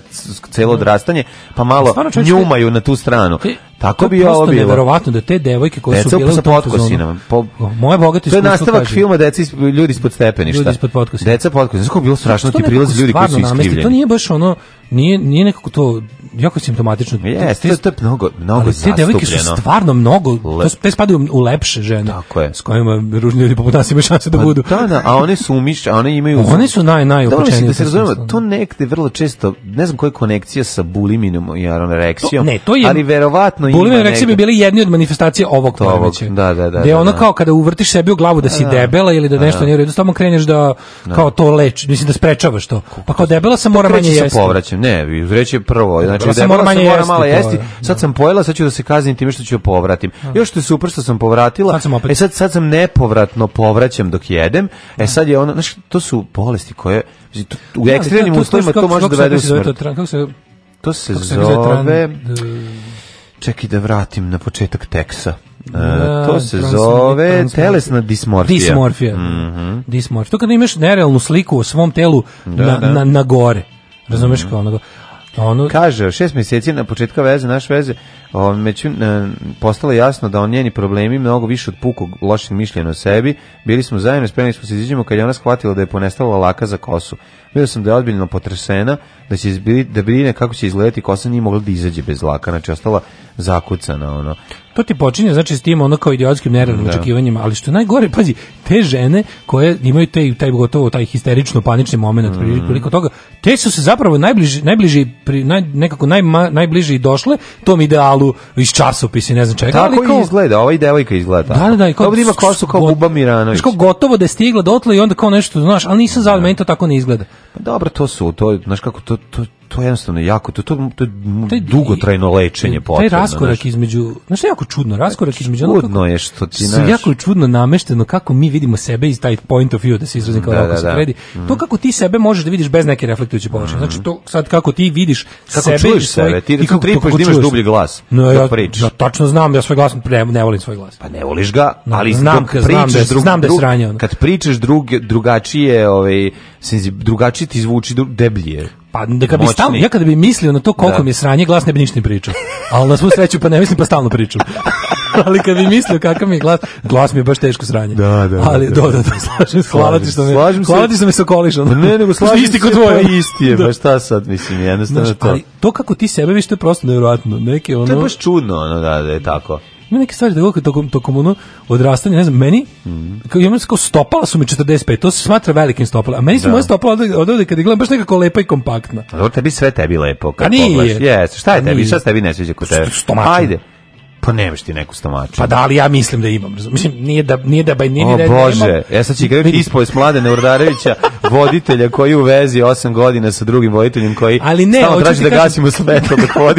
celo odrastanje, pa malo njumaju na tu stranu. Tako bi ovo bilo. Neverovatno da te devojke koje Deca su bile u tom ono, Po... Moje bogate To je nastavak kaži. filma Deca iz ljudi ispod stepeništa. Ljudi ispod potkosina. Deca potkosina. Znači kako bilo strašno ti prilazi ljudi koji su iskrivljeni. To nije baš ono nije nije nekako to jako simptomatično. Jeste, to, to je mnogo mnogo ali te devojke su stvarno mnogo to te spadaju u lepše žene. Tako je. S kojima ružni ljudi poput nas imaju šanse da pa budu. Da, da, a one su umiš, a one imaju One su naj naj Da se razumemo, to nekde vrlo često, ne znam koja je konekcija sa buliminom i anoreksijom, ali verovatno verovatno ima. Bulimija anoreksija bi bili jedni od manifestacija ovog poremećaja. Da, da, da. Da ono kao kada uvrtiš sebi u glavu da si debela ili da nešto nije u redu, samo kreneš da kao to leči, mislim da sprečavaš to. Pa kao debela sam mora manje jesti. povraćam. Ne, reći prvo, znači debela sam mora malo jesti. Sad sam pojela, sad ću da se kaznim time što ću povratim. Još što je super što sam povratila. E sad sad sam nepovratno povraćam dok jedem. E sad je ono, znači to su bolesti koje u ekstremnim uslovima to može vede u smrt. To se zove čekaj da vratim na početak teksa. to se zove telesna dismorfija. Dismorfija. Mm -hmm. Dismorfija. To kada imaš nerealnu sliku o svom telu da, na, da. Na, na gore. Razumeš mm -hmm. kao na gore. Ono... Kaže, šest mjeseci na početka veze, naš veze, o, među, e, postalo jasno da on njeni problemi mnogo više od pukog lošeg mišljenja o sebi. Bili smo zajedno, spremni smo se iziđemo kad je ona shvatila da je ponestala laka za kosu. Bio sam da je odbiljno potresena, da se izbili, da brine kako će izgledati kosa, nije mogla da izađe bez laka, znači ostala zakucana ono to ti počinje znači s tim ono kao idiotskim neravnim očekivanjima, ali što je najgore, pazi, te žene koje imaju taj taj gotovo taj histerično panični momenat mm. toga, te su se zapravo najbliži najbliži pri nekako najbliži i došle tom idealu iz časopisa, ne znam čega, tako ali izgleda, ova i devojka izgleda. Da, da, da, kao, Dobro ima kosu kao Buba Miranović. Kao gotovo da je stigla dotle i onda kao nešto, znaš, ali nisam zadovoljan, meni to tako ne izgleda. Pa dobro, to su, to, znaš kako to, to to je jednostavno jako to to, to taj, dugotrajno lečenje potrebno. Taj raskorak između, znaš je jako čudno, raskorak pa između čudno ono kako, je što ti znaš. Jako je čudno namešteno kako mi vidimo sebe iz taj point of view da se izrazim kao da, da, se predi. To mhm. kako ti sebe možeš da vidiš bez neke reflektujuće površine. Mm. Znači to sad kako ti vidiš kako sebe čuješ svoj, sebe, ti i kako, da imaš dublji glas. No, ja, ja tačno znam da ja svoj glas ne, ne volim svoj glas. Pa ne voliš ga, ali znam znam da, je ono. Kad pričaš drugačije, ovaj drugačije ti zvuči deblje. Pa da kad bi stalno, ja kada bi mislio na to koliko da. mi je sranje glas ne bi ništa ni pričao. Ali na svu sreću pa ne mislim pa stalno pričam. ali kad bi mislio kakav mi je glas, glas mi je baš teško sranje. Da, da. Ali do, da, da, slažem se. Hvala ti što me, slažem hvala ti što me ono. pa Ne, nego slažem isti kod tvoje. Pa isti je, baš šta sad, mislim, jednostavno znači, to. Ali to kako ti sebe vi što je prosto neverovatno Neke ono... To je ono- baš čudno, ono, da, da je tako. Ima neke stvari da tokom, tokom ono odrastanja, ne znam, meni, mm. kao, kao stopala su mi 45, to se smatra velikim stopala, a meni su moje stopala od ovde kada gledam baš nekako lepa i kompaktna. Dobro, tebi sve tebi lepo, kad pogledaš. Yes, šta je tebi, šta se tebi ne sviđa kod tebe? Stomačno. Ajde, pa nemaš ti neku stomačinu. Pa da, ali ja mislim da imam. Mislim, nije da, nije da, da, nije, o, da, Bože, ja e, sad ću igrati da, Urdarevića voditelja koji u vezi 8 godina sa drugim voditeljem koji ali ne, stalno traži da gasimo svetlo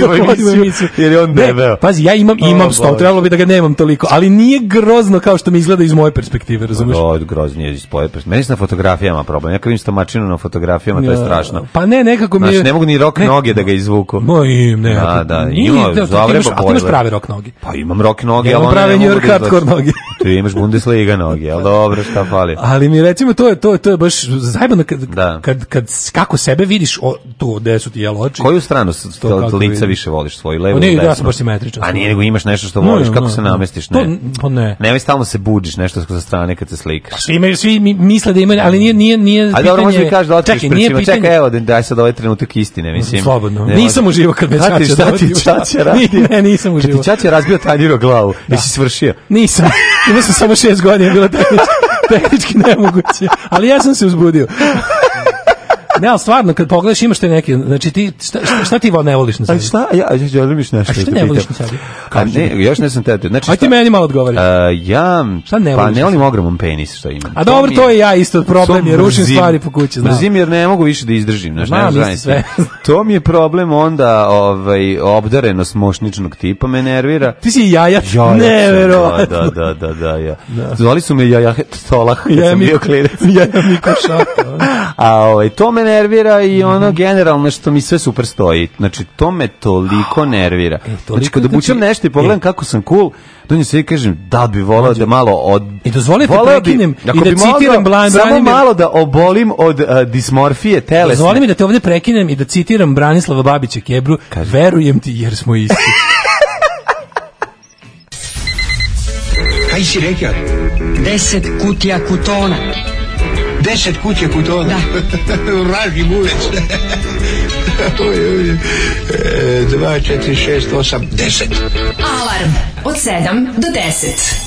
jer je on ne, Pazi, ja imam, imam trebalo bi da ga nemam toliko, ali nije grozno kao što mi izgleda iz moje perspektive, razumiješ? grozno je iz perspektive. Meni na fotografijama problem, ja kad vidim stomačinu na fotografijama, to je strašno. Pa ne, nekako mi ne mogu ni rok noge da ga izvuku. No, im, ne. Da, da, ima rok noge? Pa imam rok noge, noge. imaš Bundesliga noge, ali Ali mi recimo, to je, to to je baš zajebano kad, da. kad, kad, kako sebe vidiš o, tu gde su ti jelo oči. Koju stranu to, od lica vidim. više voliš, svoju levu pa ili desnu? Ja sam baš simetričan. A nije nego imaš nešto što voliš, no, kako no, se namestiš, ne. To, ne. Pa ne. Nemoj stalno se budiš nešto sa strane kad se slikaš. Pa svi imaju, svi misle da imaju, ali nije, nije, nije Ali pitanje... dobro, možda mi kaži da otkriš čekaj, pričima, pitanje... čekaj, evo, daj sad ovaj trenutak istine, mislim. Slobodno, ne, nisam uživo kad me čače. Šta ti čače radio? Ne, nisam uživo. Kad ti čače razbio tanjiro glavu, jesi svršio? Nisam, imao sam samo šest godina, bilo tako Tehnički nemoguće, ali ja sam se uzbudio. Ne, ali stvarno, kad pogledaš imaš te neke, znači ti, šta, šta ti ne voliš na sebi? A šta, ja, ja želim još nešto. A šta ne voliš na sebi? A ne, još ne sam te, znači šta? ti meni malo odgovori. E, ja, šta ne pa ne volim ogromom penis što imam. A dobro, to je ja isto problem, jer rušim stvari po kući, znam. Mrzim jer ne mogu više da izdržim, znaš, ne znam sve. To mi je problem onda, ovaj, obdarenost mošničnog tipa me nervira. Ti si jaja, ne, verovatno. Da, da, da, da, ja. Zvali su me jaja tolah, ja sam bio klinac. Jaja mi košata. Ono. A ovaj, to me nervira i mhm. ono generalno što mi sve super stoji. Znači, to me toliko ah, nervira. E, toliko, znači, kada bućem znači- nešto i pogledam e. kako sam cool, donje se i kažem da bi volao znači, da malo od... I e, dozvolite prekinem i da citiram Samo malo da obolim od uh, dismorfije telesne. Dozvoli mi da te ovdje prekinem i da citiram Branislava Babića Kebru. Kaži. Verujem ti jer smo isti. Kaj si rekao? Deset kutija kutona deset kuće putovali. Da. U Ražnji e, Dva, četiri, šest, osam, deset. Alarm od sedam do deset.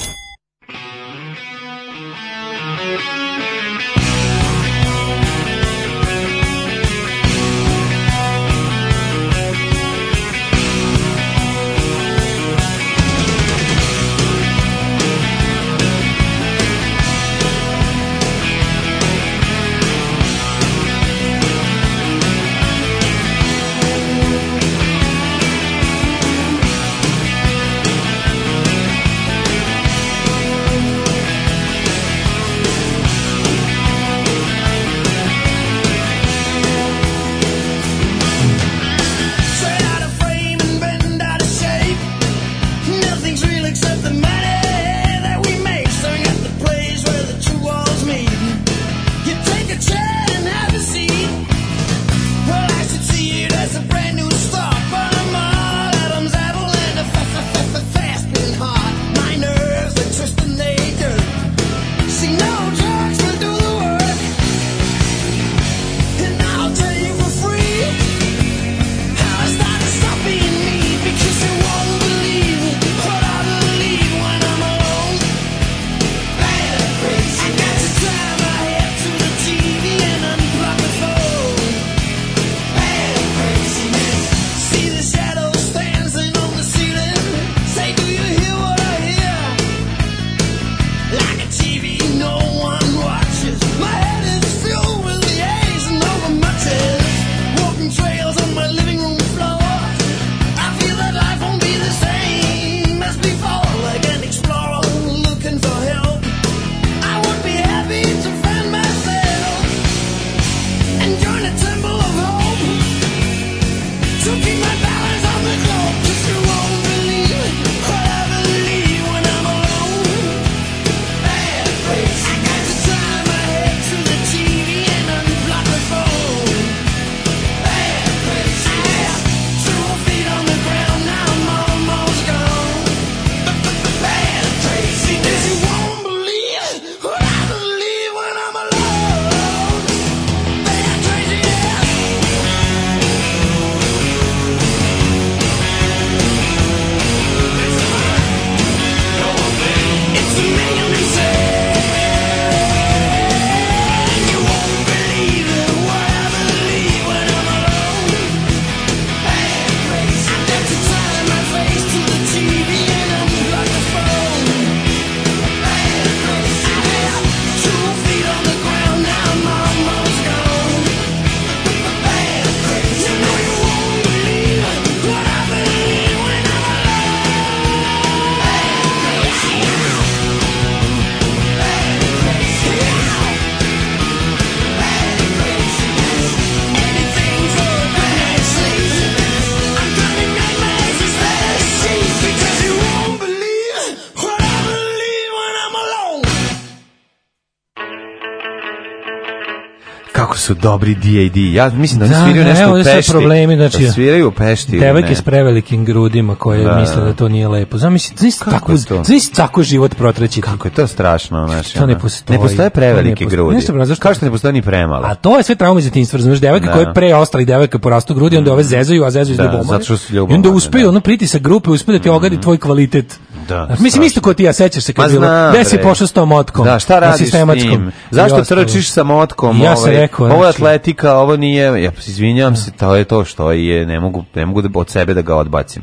dobri D.A.D. Ja mislim da oni da, sviraju nešto evo, u Pešti. Problemi, znači, da sviraju u Pešti. Devojke s prevelikim grudima koje da. misle da to nije lepo. Zamisli, zamisli tako, zamisli tako život protreći. Kako je to strašno, znači. To ne ono? postoji. Ne postoje prevelike ne grudi. Nešto, zašto? Kao što ne postoje ni premale. A to je sve trauma iz detinjstva, razumeš, devojke da. koje pre ostali devojke porastu grudi, onda ove zezaju, a zezaju iz ljubomore. Zato što su ljubomore. I onda uspeju, ono pritisak grupe, uspeju da ti ogadi mm. tvoj kvalitet. Da, znači, mislim isto kao ti ja sećaš se kad bilo. Gde si pošao s tom motkom? Da, šta radiš s tim? Zašto trčiš sa motkom? Ja sam ovaj? rekao, atletika, ovo nije, ja izvinjavam se, to je to što je, ne mogu, ne mogu da, od sebe da ga odbacim.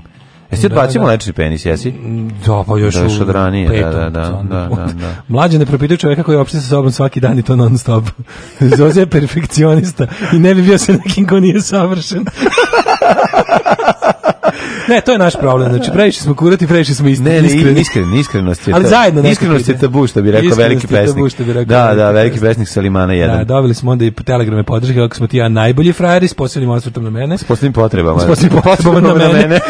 Jesi da. lečni penis, jesi? Da, pa još još od ranije, petom, da, da, da, da, da, Mlađe ne propituje čoveka koji opšte sa sobom svaki dan i to non stop. Zoze je perfekcionista i ne bi bio se nekim ko nije savršen. ne, to je naš problem. Znači, previše smo kurati, previše smo iskreni. Ne, ne, iskreni, iskreni, iskrenost je. Ali ta, zajedno iskrenost je tabu što bi rekao veliki pesnik. Tabu, što bi rekao, da, da, veliki pesnik Salimana 1. Da, dobili smo onda i telegrame podrške kako smo ti ja najbolji frajeri s posljednim osvrtom na mene. S posljednim potrebama. S posljednim potrebama, na mene.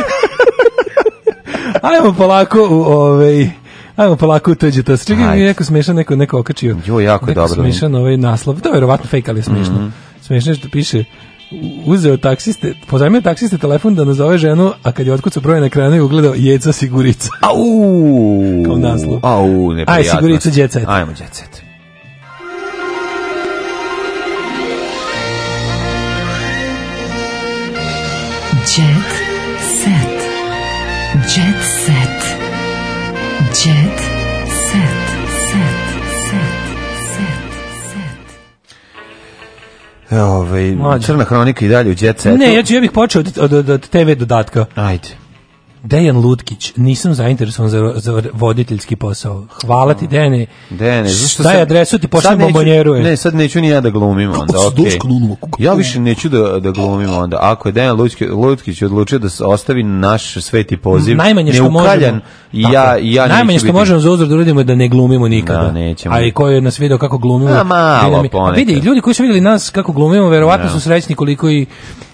Ajmo polako u ovaj... Ajmo polako utođe to. Čekaj, neko smešan, neko, neko okačio. Jo, jako neko dobro. smešan ovaj naslov. To je verovatno fake, ali je smešno. Mm -hmm. je što piše uzeo taksiste, pozajmio taksiste telefon da nazove ženu, a kad je otkucao broj na ekranu i ugledao jeca sigurica. Au! Kao naslov. Au, neprijatno. Aj, sigurica, djecet. Ajmo, djecet. Jet Jet set. Jet set. Set. Set. Set. set. Ove, crna hronika i dalje u Jet setu. Ne, ja, ću- ja bih počeo od, od, od TV dodatka. Ajde. Dejan Lutkić, nisam zainteresovan za, za voditeljski posao. Hvala ti, mm. Dejane. Dejane, zašto adresu ti pošli bombonjeruje Ne, sad neću ni ja da glumim onda, ja više neću da, da glumim onda. Ako je Dejan Lutkić odlučio da ostavi naš sveti poziv, najmanje što možemo, ja, ja najmanje što možemo za uzor da uradimo da ne glumimo nikada. Da, A i ko je nas vidio kako glumimo. A malo vidi, ljudi koji su vidjeli nas kako glumimo, verovatno su srećni koliko i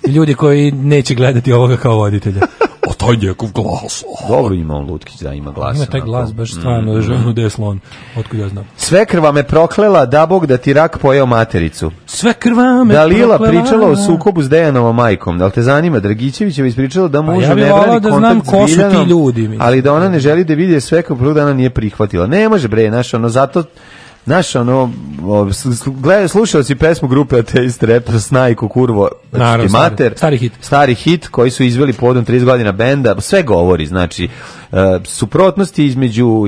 ljudi koji neće gledati ovoga kao voditelja. o taj njekov glas. Dobro ima on Lutkić da ima glas. Ima taj glas baš stvarno, mm, mm. gde deslon, otkud ja znam. Sve krva me proklela, da Bog da ti rak pojeo matericu. Sve krva me Dalila proklela. pričala o sukobu s Dejanovom majkom. Da li te zanima? je ispričala da pa ja ne brani da kontakt znam ko su ti ljudi, ali da ona ne želi da vidi sve krva, da ona nije prihvatila. Ne može bre, znaš, ono, zato Znaš, ono, gledaj, slušao si pesmu grupe Ateist Rap, Snajku Kurvo, znači, Mater, stari, hit. Stari hit koji su izveli povodom 30 godina benda, sve govori, znači, e, suprotnosti između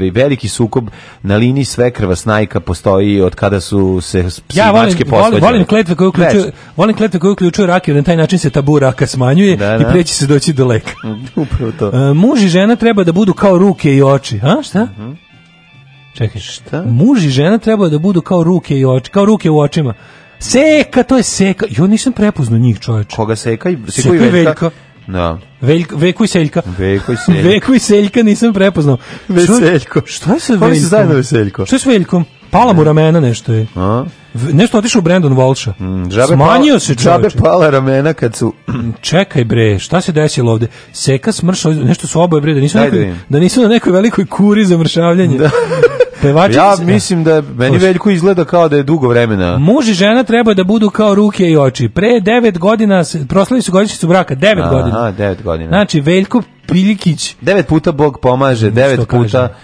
i veliki sukob na liniji svekrva Snajka postoji od kada su se ja volim, volim, volim kletve koje uključuju, volim kletve uključuju rakiju, na taj način se tabu raka smanjuje da, i preći se doći do leka. Upravo to. Uh, muž i žena treba da budu kao ruke i oči, a šta? Mhm. Čekaj. Šta? Muž i žena trebaju da budu kao ruke i oči, kao ruke u očima. Seka, to je seka. Jo, nisam prepoznao njih, čoveče. Koga seka i seka, i veljka. Da. Veljko, Veku i Seljka. Veku i Seljka. nisam prepoznao. Veseljko. Šta je sa se zajedno Veseljko. Šta je s Veljkom? Pala mu ramena nešto je. A? Nešto otišao Brandon Walsha. Mm, Smanjio se čoveče. pala ramena kad su... Čekaj bre, šta se desilo ovde? Seka smršao, nešto su oboje bre, da nisu, da nisu na nekoj velikoj kuri za mršavljanje. Da. Pevačica. Ja mislim da meni Veljko izgleda kao da je dugo vremena. Muž i žena treba da budu kao ruke i oči. Pre 9 godina proslavili su godišnjicu braka, 9 godina. Aha, 9 godina. Znači Veljko pilikić. 9 puta Bog pomaže, 9 puta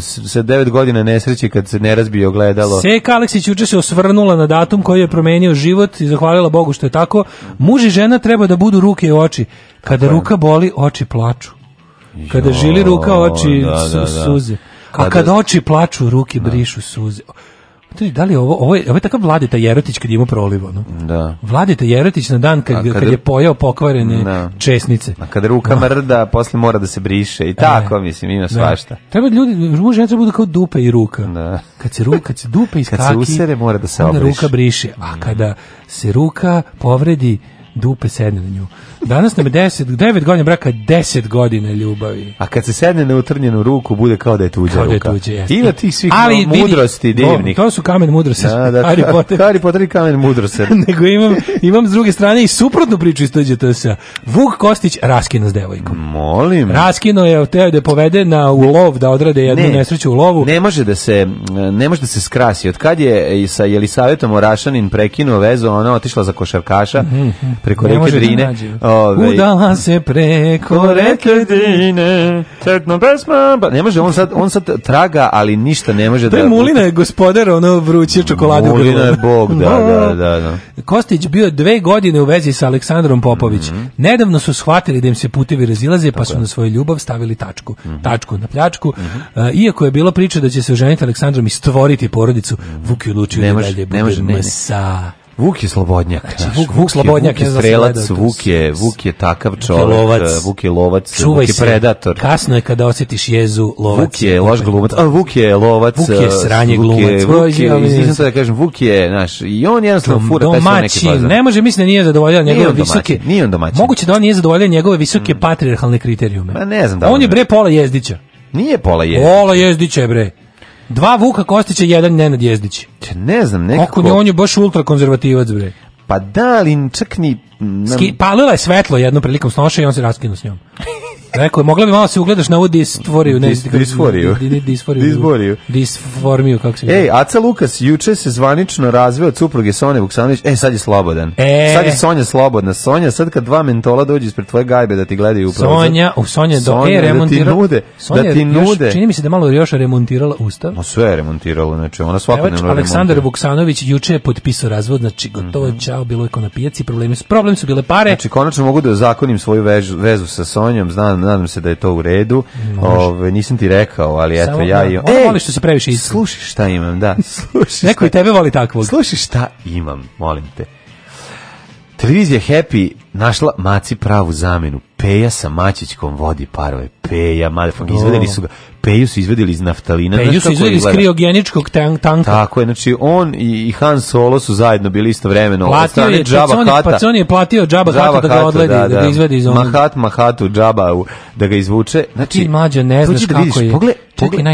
se devet godina nesreće kad se ne razbio gledalo. Seka Aleksić juče se osvrnula na datum koji je promenio život i zahvalila Bogu što je tako. Muž i žena treba da budu ruke i oči. Kada ruka boli, oči plaču. Kada žili ruka, oči suze. A kad oči plaču, ruke brišu suze. Da li ovo, ovo je, ovo je takav Vladeta Jerotić kad ima prolivo, no? Da. Vladita Jerotić na dan kad, kad, je pojao pokvarene da. česnice. A kad ruka mrda, posle mora da se briše i e. tako, e, mislim, ima svašta. Da. Treba ljudi, muži treba budu kao dupe i ruka. Da. Kad se ruka, kad dupe i kad se usere, mora da se obriše. ruka briše, a mm. kada se ruka povredi, dupe sedne na nju. Danas nam je 9 godina braka, 10 godina ljubavi. A kad se sedne na utrnjenu ruku, bude kao da je tuđa kao ruka. Da Ima tih svih Ali, mudrosti vidi, divnih. To, su kamen mudrosti. Da, da, Harry Potter. i kamen mudrosti. Nego imam, imam s druge strane i suprotnu priču iz tuđe TSA. Vuk Kostić raskino s devojkom. Molim. Raskino je teo da je povede na ulov, da odrade jednu ne, nesreću u lovu. Ne može da se, ne može da se skrasi. Od kad je sa Jelisavetom Orašanin prekinuo vezu, ona otišla za košarkaša mhm. preko reke Drine. Ove, Udala se preko reke Dine, četno pesma. Ba, ne može, on sad, on sad traga, ali ništa ne može to da... To je Mulina je gospodar, ono vruće čokolade. Mulina je bog, da, da, da, da. Kostić bio dve godine u vezi sa Aleksandrom Popović. Mm -hmm. Nedavno su shvatili da im se putevi razilaze, pa su na svoju ljubav stavili tačku. Mm -hmm. Tačku na pljačku. Mm -hmm. uh, iako je bilo priča da će se oženiti Aleksandrom i stvoriti porodicu, mhm. Vuk je odlučio ne da dalje bude ne može, ne, Vuk je slobodnjak. Znači, Vuk, Vuk, slobodnjak je, Vuk je strelac, Vuk je, Vuk je takav čovjek, eh, Vuk je lovac, Vuk je, lovac, Čuvaj Vuk je predator. Se, kasno je kada osjetiš jezu, lovac. Vuk je loš glumac, a Vuk je lovac. Vuk je eh, sranje Vuk glumac. Vuk je, Vuk je, da kažem, Vuk je, znaš, i on jednostavno fura domaći, ne može, misliti da nije zadovoljan njegove nije visoke. Nije on domaćin. Moguće da on nije zadovoljan njegove visoke mm. patriarchalne kriterijume. Ma ne znam da. On, on je bre pola jezdića. Nije pola jezdića. Pola jezdića je bre. Dva Vuka Kostića, jedan Nenad Jezdić. Ne znam, nekako... on je baš ultrakonzervativac, bre. Pa da, ali čak ni... Nam... Ski, palila je svetlo jednom prilikom snoša i on se raskinu s njom. Rekao je, mogla bi malo se ugledaš na ovu disforiju. Ne, Dis, disforiju. disforiju. Disforiju. Disformiju, kako se Ej, Aca Lukas juče se zvanično razveo od supruge Sonje Vuksanović. ej sad je slobodan. E. Sad je Sonja slobodna. Sonja, sad kad dva mentola dođe ispred tvoje gajbe da ti gledaju upravo. Sonja, u Sonja, do, e, Sonja, e, Da ti nude. Sonja da ti još, čini mi se da malo još remontirala usta. No, sve je remontirala, znači ona svakodnevno Aleksandar Vuksanović juče je potpisao razvod, znači gotovo mm -hmm. čao, bilo je ko na pijaci, problemi, problem su bile pare. Znači, konačno mogu da zakonim svoju vezu, vezu sa Sonjom, znam nadam se da je to u redu. Ove, nisam ti rekao, ali eto, ja i... On e, što se previše Sluši šta imam, da. Sluši Neko i tebe voli takvog. Sluši šta imam, molim te. Televizija Happy našla Maci pravu zamenu. Peja sa Mačićkom vodi parove. Peja, Malefon, izvedeli su ga. Peju su izvedeli iz naftalina. Peju su izvedeli iz kriogeničkog tanka. Tako je, znači on i Han Solo su zajedno bili istovremeno. Platio je, pa Džaba Kata. Pa je platio Džaba, Džaba da ga odledi, da, da. ga izvedi iz onog. Mahat, Mahatu, Džaba, da ga izvuče. Znači, ti ne znaš kako je. Pogled,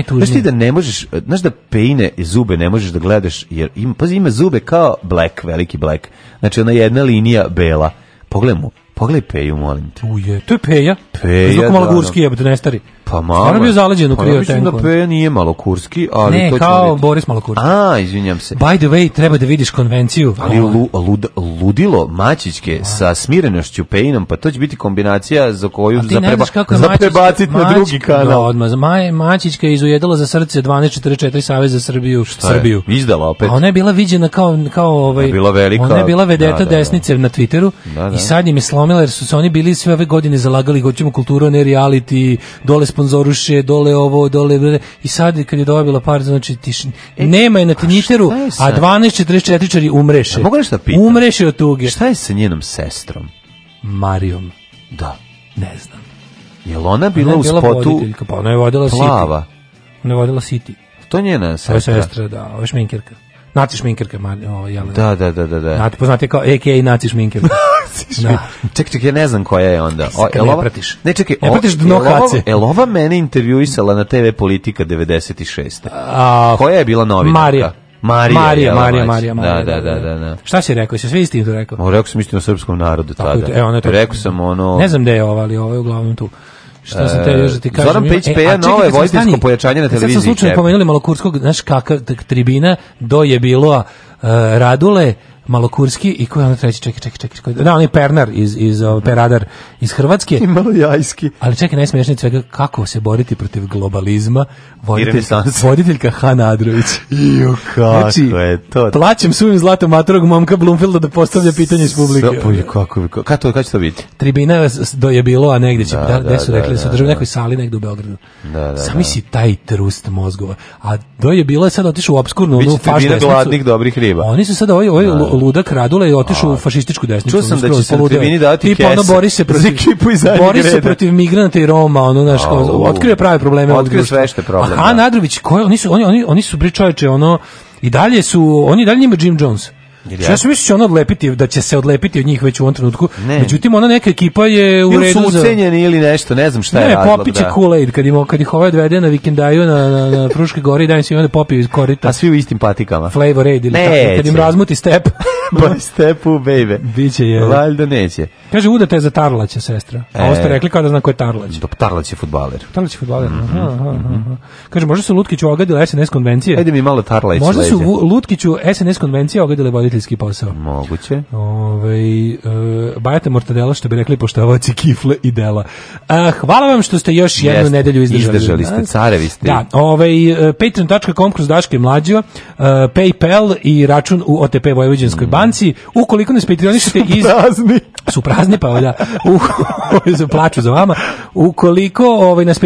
Znaš da ne možeš, znaš da pejne zube ne možeš da gledaš, jer ima, pazi, ima zube kao black, veliki black. Znači, ona jedna linija bela. Pogledaj mu, pogledaj Peju, molim te. Uje, to je Peja. Peja, da. Zvuk Malagurski ne nestari. Pa malo. Stvarno bio zaleđen u tenku. Pa da P nije malo kurski ali ne, to kao Boris Malokurski. A, izvinjam se. By the way, treba da vidiš konvenciju. Ali lu, lud, ludilo Mačićke sa smirenošću Pejinom, pa to će biti kombinacija za koju za preba, za prebaciti na drugi kanal. Ma, Mačićka je izujedala za srce 1244 Savez za Srbiju. Šta Srbiju. Je, izdala opet. A ona je bila viđena kao, kao ovaj, bila velika, ona je bila vedeta da, da, desnice na Twitteru i sad im je slomila jer su se oni bili sve ove godine zalagali, ćemo kulturu, ne reality, dole sponzoruše, dole ovo, dole... Bre, I sad kad je dobila par, znači tišni. E, nema je na tiniteru, a, 12 a čari umreše. mogu nešto pitam? Umreše od tuge. Šta je sa njenom sestrom? Marijom. Da. Ne znam. Jel ona bila, ona je bila u spotu pa ona je vodila plava? City. Ona je vodila siti. To je njena sestra. sestra, da, Naci šminkerka, o, jel, da, da, da, da. da. ti poznati kao AKA Naci šminkerka. da. Ček, ček, ja ne znam koja je onda. O, elova, ne pratiš. Ne, čekaj, ne pratiš dno hace. Elova mene intervjuisala na TV Politika 96. A, koja je bila novinarka? Marija. Marija, Marija, Marija, Marija, Marija. Da, da, da, da, Šta si rekao? Jesi sve istinu to rekao? rekao sam istinu srpskom narodu tada. E, rekao sam ono... Ne znam gde je ova, ali ovo je uglavnom tu. Što se te još da ti kažem? Zoran Pejić e, Peja, e, novo je vojtinsko pojačanje na televiziji. Sad sam slučajno pomenuli malo Kurskog, znaš kakav tribina do je bilo e, Radule, Malokurski i koji je ono treći, čekaj, čekaj, čekaj, čekaj, da, on je Pernar iz, iz, o, ovaj, Peradar iz Hrvatske. I malo jajski. Ali čekaj, najsmiješnije svega, kako se boriti protiv globalizma, Voditelj, voditeljka Hana Adrović. Iju, kako znači, je to? Plaćem suvim zlatom matorog momka Bloomfielda da postavlja pitanje iz publike. Sopuj, pa kako, kako, kako, će to biti? Tribina do je bilo, a negdje će, da, da, su rekli, da, da, su držali da, nekoj sali negdje u Beogradu. Da, da, Sami si taj trust mozgova. A do je bilo sad otišao u obskurnu, u fašnu. Biće tribina gladnih dobrih riba. Oni su sad poludak Radula je otišao u fašističku desnicu. Čuo sam ono da će se na dati Tipa ono bori se protiv, bori se protiv migranata i Roma, ono, znaš, otkrije prave probleme. Ono, sve što probleme. A Nadrović, koje oni su, oni, oni, oni su pričače, ono, i dalje su, oni dalje njima Jim Jones. Ja sam mislio ono odlepiti, da će se odlepiti od njih već u ovom trenutku. Ne. Međutim, ona neka ekipa je u ili redu su ucenjeni ili nešto, ne znam šta je razlog. Ne, popiće Kool-Aid, kad, im, kad ih ovaj odvede na vikendaju na, na, na Fruške gori, im se i onda popiju iz korita. A svi u istim patikama. Flavor Aid ili ne, tako, kad im razmuti step. by pa Stepu, u baby. Biće je. Valjda neće. Kaže, udate je za Tarlaća, sestra. A e. ovo ste rekli kao da zna ko je Tarlać. Dok Tarlać je futbaler. Tarlać je futbaler. Mhm. Mhm. Kaže, možda su Lutkiću ogadili SNS konvencije? Ajde mi malo Tarlać Možda su Lutkiću SNS konvencije ogadili voditeljski posao. Moguće. Ove, e, bajate mortadela, što bi rekli poštavoci kifle i dela. E, hvala vam što ste još jednu nedjelju nedelju izdržali. Izdržali ste, carevi ste. Da, patreon.com kroz Daške Mlađo, Paypal i račun u OTP Vojvođanskoj mm banci, ukoliko ne iz... Prazni. Su prazni, pa valjda U, plaću za vama. Ukoliko ovaj, nas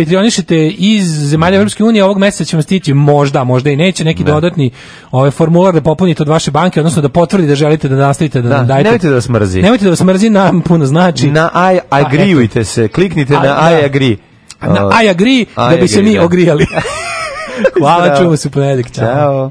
iz zemalja mhm. Europske unije, ovog mjeseca ćemo vam stići možda, možda i neće, neki dodatni ovaj, formular da popunite od vaše banke, odnosno da potvrdi da želite da nastavite da, da nam dajete. Nemojte da vas mrzi. Nemojte da vas mrzi, nam puno znači. Na I agreeujte se, kliknite na I agree. Na I agree, da bi se mi ogrijali. Hvala, čujemo se u Ćao. Ćao.